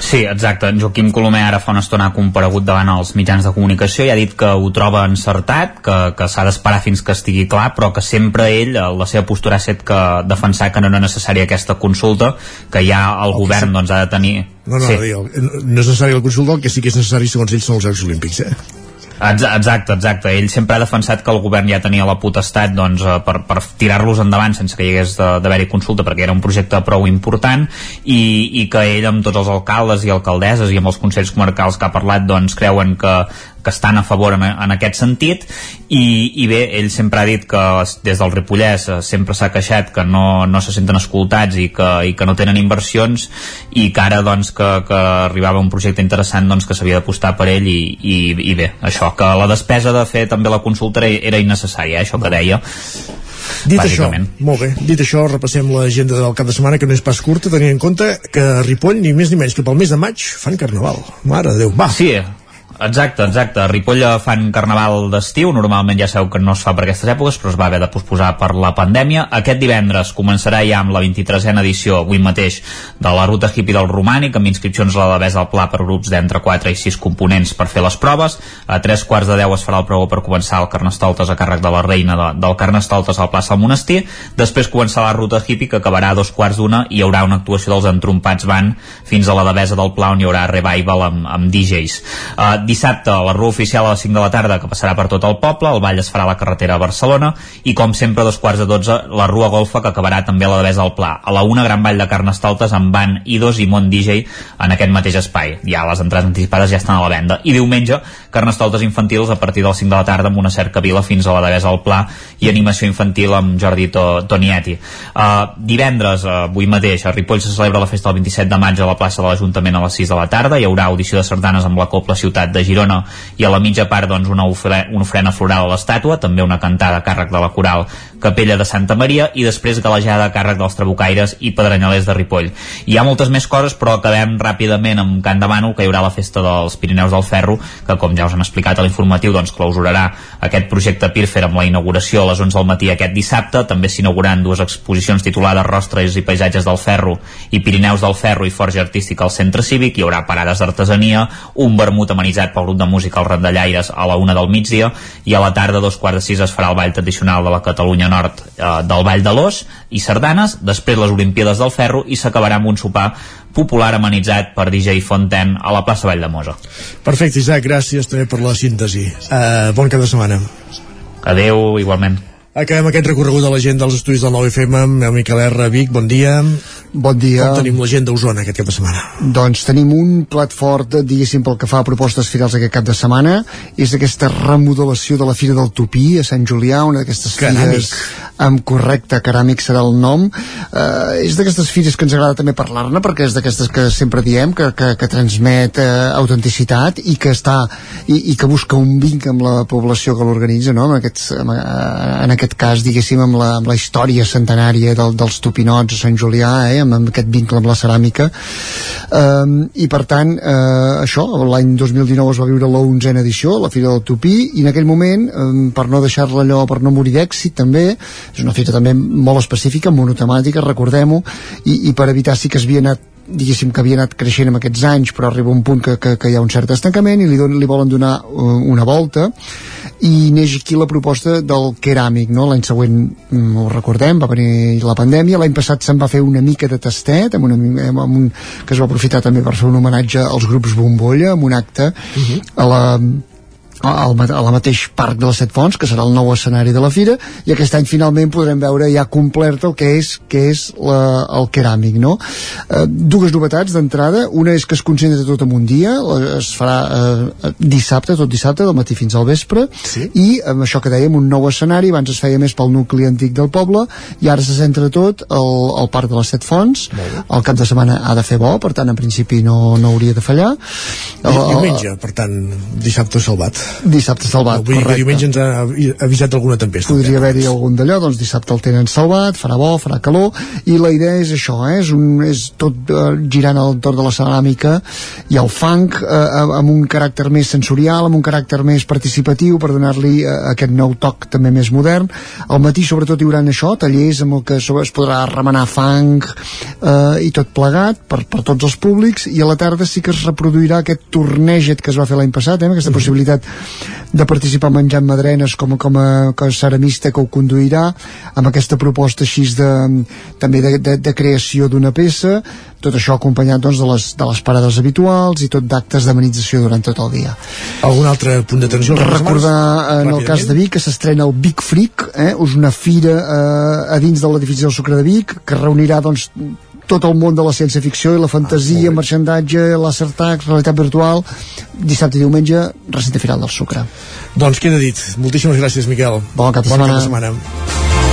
Sí, exacte. En Joaquim Colomer ara fa una estona ha comparegut davant els mitjans de comunicació i ha dit que ho troba encertat, que, que s'ha d'esperar fins que estigui clar, però que sempre ell, eh, la seva postura ha estat que defensar que no era necessària aquesta consulta, que ja el govern doncs, ha de tenir... No, no, sí. sí. no és necessari la consulta, el que sí que és necessari, segons ells, són els Jocs Olímpics, eh? Ex- Exacte, exacte. Ell sempre ha defensat que el govern ja tenia la potestat doncs, eh, per, per tirar-los endavant sense que hi hagués d'haver-hi consulta perquè era un projecte prou important i, i que ell amb tots els alcaldes i alcaldesses i amb els consells comarcals que ha parlat doncs creuen que, que estan a favor en, en aquest sentit i, i bé, ell sempre ha dit que des del Ripollès eh, sempre s'ha queixat que no, no se senten escoltats i que, i que no tenen inversions i que ara doncs que, que arribava un projecte interessant doncs que s'havia d'apostar per ell i, i, i bé, això, que la despesa de fer també la consulta era, innecessària, eh, això que deia Dit Bàsicament. això, molt bé, dit això, repassem l'agenda del cap de setmana, que no és pas curta, tenint en compte que a Ripoll, ni més ni menys que pel mes de maig, fan carnaval. Mare de Déu, va. Sí, Exacte, exacte. A Ripoll fan carnaval d'estiu, normalment ja sabeu que no es fa per aquestes èpoques, però es va haver de posposar per la pandèmia. Aquest divendres començarà ja amb la 23a edició, avui mateix, de la ruta hippie del Romànic, amb inscripcions a la Devesa al Pla per grups d'entre 4 i 6 components per fer les proves. A tres quarts de 10 es farà el pregó per començar el Carnestoltes a càrrec de la reina de, del Carnestoltes a la plaça del Monestir. Després començarà la ruta hippie, que acabarà a dos quarts d'una, i hi haurà una actuació dels entrompats van fins a la Devesa del Pla, on hi haurà revival amb, amb DJs. Uh, dissabte la rua oficial a les 5 de la tarda que passarà per tot el poble, el ball es farà a la carretera a Barcelona i com sempre a dos quarts de 12 la rua golfa que acabarà també a la Devesa del Pla. A la una gran ball de carnestoltes amb van i2 i Mont DJ en aquest mateix espai. Ja les entrades anticipades ja estan a la venda. I diumenge carnestoltes infantils a partir del 5 de la tarda amb una cercavila fins a la Devesa del Pla i animació infantil amb Jordi to Tonietti. Uh, divendres, uh, avui mateix, a Ripoll se celebra la festa del 27 de maig a la plaça de l'Ajuntament a les 6 de la tarda. Hi haurà audició de sardanes amb la Copla Ciutat de Girona i a la mitja part doncs, una, ofre una ofrena floral a l'estàtua, també una cantada a càrrec de la coral Capella de Santa Maria i després galejada a càrrec dels trabucaires i pedrenyalers de Ripoll. Hi ha moltes més coses, però acabem ràpidament amb Can de Mànol, que hi haurà la festa dels Pirineus del Ferro, que com ja us han explicat a l'informatiu, doncs clausurarà aquest projecte Pirfer amb la inauguració a les 11 del matí aquest dissabte. També s'inauguraran dues exposicions titulades Rostres i paisatges del Ferro i Pirineus del Ferro i Forja Artística al Centre Cívic. Hi haurà parades d'artesania, un vermut amenitzat pel grup de música als Randallaires a la una del migdia i a la tarda, dos quarts de sis, es farà el ball tradicional de la Catalunya Nord eh, del Vall de l'Os i sardanes, després les Olimpíades del Ferro i s'acabarà amb un sopar popular amenitzat per DJ Fontaine a la plaça Vall de Mosa. Perfecte, Isaac, gràcies també per la síntesi. Uh, bon cap de setmana. Adeu, igualment. Acabem aquest recorregut de la gent dels estudis del 9FM amb el Miquel R. Vic, bon dia. Bon dia. Com tenim la gent d'Osona aquest cap de setmana? Doncs tenim un plat fort, diguéssim, pel que fa a propostes firals aquest cap de setmana. És aquesta remodelació de la Fira del Tupí a Sant Julià, una d'aquestes fires amb correcte ceràmic serà el nom. Uh, és d'aquestes fires que ens agrada també parlar-ne, perquè és d'aquestes que sempre diem, que, que, que transmet uh, autenticitat i que està i, i que busca un vinc amb la població que l'organitza, no? en, aquests, en, en aquest aquest cas, diguéssim, amb la, amb la història centenària del, dels tupinots a Sant Julià, eh, amb, amb aquest vincle amb la ceràmica. Um, I per tant, eh, això, l'any 2019 es va viure la 11a edició, la Fira del Tupí, i en aquell moment, um, per no deixar-la allò, per no morir d'èxit també, és una fira també molt específica, monotemàtica, recordem-ho, i, i per evitar sí que es havia anat diguéssim que havia anat creixent amb aquests anys però arriba un punt que, que, que hi ha un cert estancament i li, don, li volen donar uh, una volta i neix aquí la proposta del keràmic no? l'any següent, mm, ho recordem va venir la pandèmia, l'any passat se'n va fer una mica de tastet amb una, amb un, que es va aprofitar també per fer un homenatge als grups Bombolla amb un acte uh -huh. a la al, al mateix parc de les Set Fonts, que serà el nou escenari de la fira, i aquest any finalment podrem veure ja complert el que és, que és la, el keràmic, no? Eh, dues novetats d'entrada, una és que es concentra tot en un dia, es farà eh, dissabte, tot dissabte, del matí fins al vespre, sí? i amb això que dèiem, un nou escenari, abans es feia més pel nucli antic del poble, i ara se centra tot al, al parc de les Set Fonts, el cap de setmana ha de fer bo, per tant, en principi no, no hauria de fallar. El, diumenge, per tant, dissabte salvat dissabte salvat, Avui, correcte. diumenge ens ha avisat alguna tempesta. Podria haver-hi algun d'allò, doncs dissabte el tenen salvat, farà bo, farà calor, i la idea és això, eh? és, un, és tot uh, girant al entorn de la ceràmica i el funk uh, amb un caràcter més sensorial, amb un caràcter més participatiu per donar-li uh, aquest nou toc també més modern. Al matí sobretot hi haurà això, tallers amb el que es podrà remenar funk uh, i tot plegat per, per tots els públics, i a la tarda sí que es reproduirà aquest torneget que es va fer l'any passat, eh? aquesta mm -hmm. possibilitat de participar menjant madrenes com, com, a, com a ceramista que ho conduirà amb aquesta proposta així de, també de, de, de creació d'una peça tot això acompanyat doncs, de, les, de les parades habituals i tot d'actes d'amenització durant tot el dia. Algun altre punt d'atenció? Recordar en el cas de Vic que s'estrena el Big Freak, eh? és una fira eh, a dins de l'edifici del Sucre de Vic que reunirà doncs, tot el món de la ciència-ficció i la fantasia, ah, marxandatge, laser tag, realitat virtual, dissabte i diumenge, recinte final del sucre. Doncs queda dit. Moltíssimes gràcies, Miquel. Bon cap de bon setmana. Cap de setmana.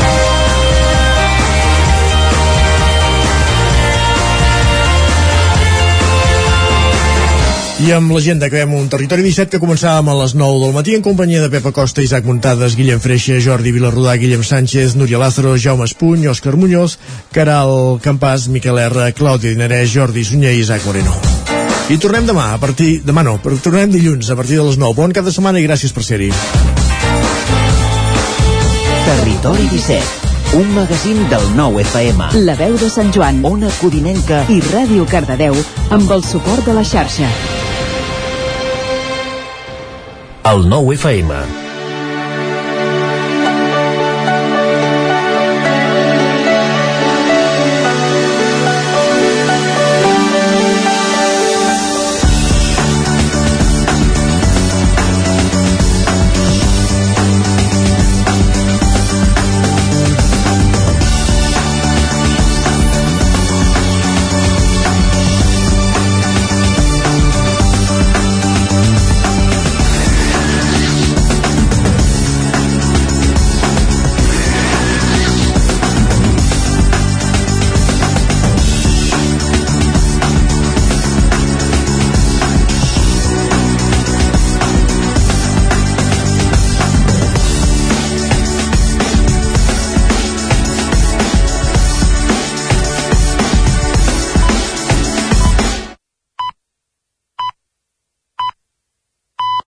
I amb l'agenda acabem un territori 17 que començàvem a les 9 del matí en companyia de Pepa Costa, Isaac Muntades, Guillem Freixa, Jordi Vilarrodà, Guillem Sánchez, Núria Lázaro, Jaume Espuny, Òscar Muñoz, Caral Campàs, Miquel R, Clàudia Dinarès, Jordi Sunyer i Isaac Moreno. I tornem demà, a partir... Demà no, però tornem dilluns a partir de les 9. Bon cap de setmana i gràcies per ser-hi. Territori 17 un magazín del nou FM. La veu de Sant Joan, Ona Codinenca i Ràdio Cardedeu amb el suport de la xarxa. El nou FM.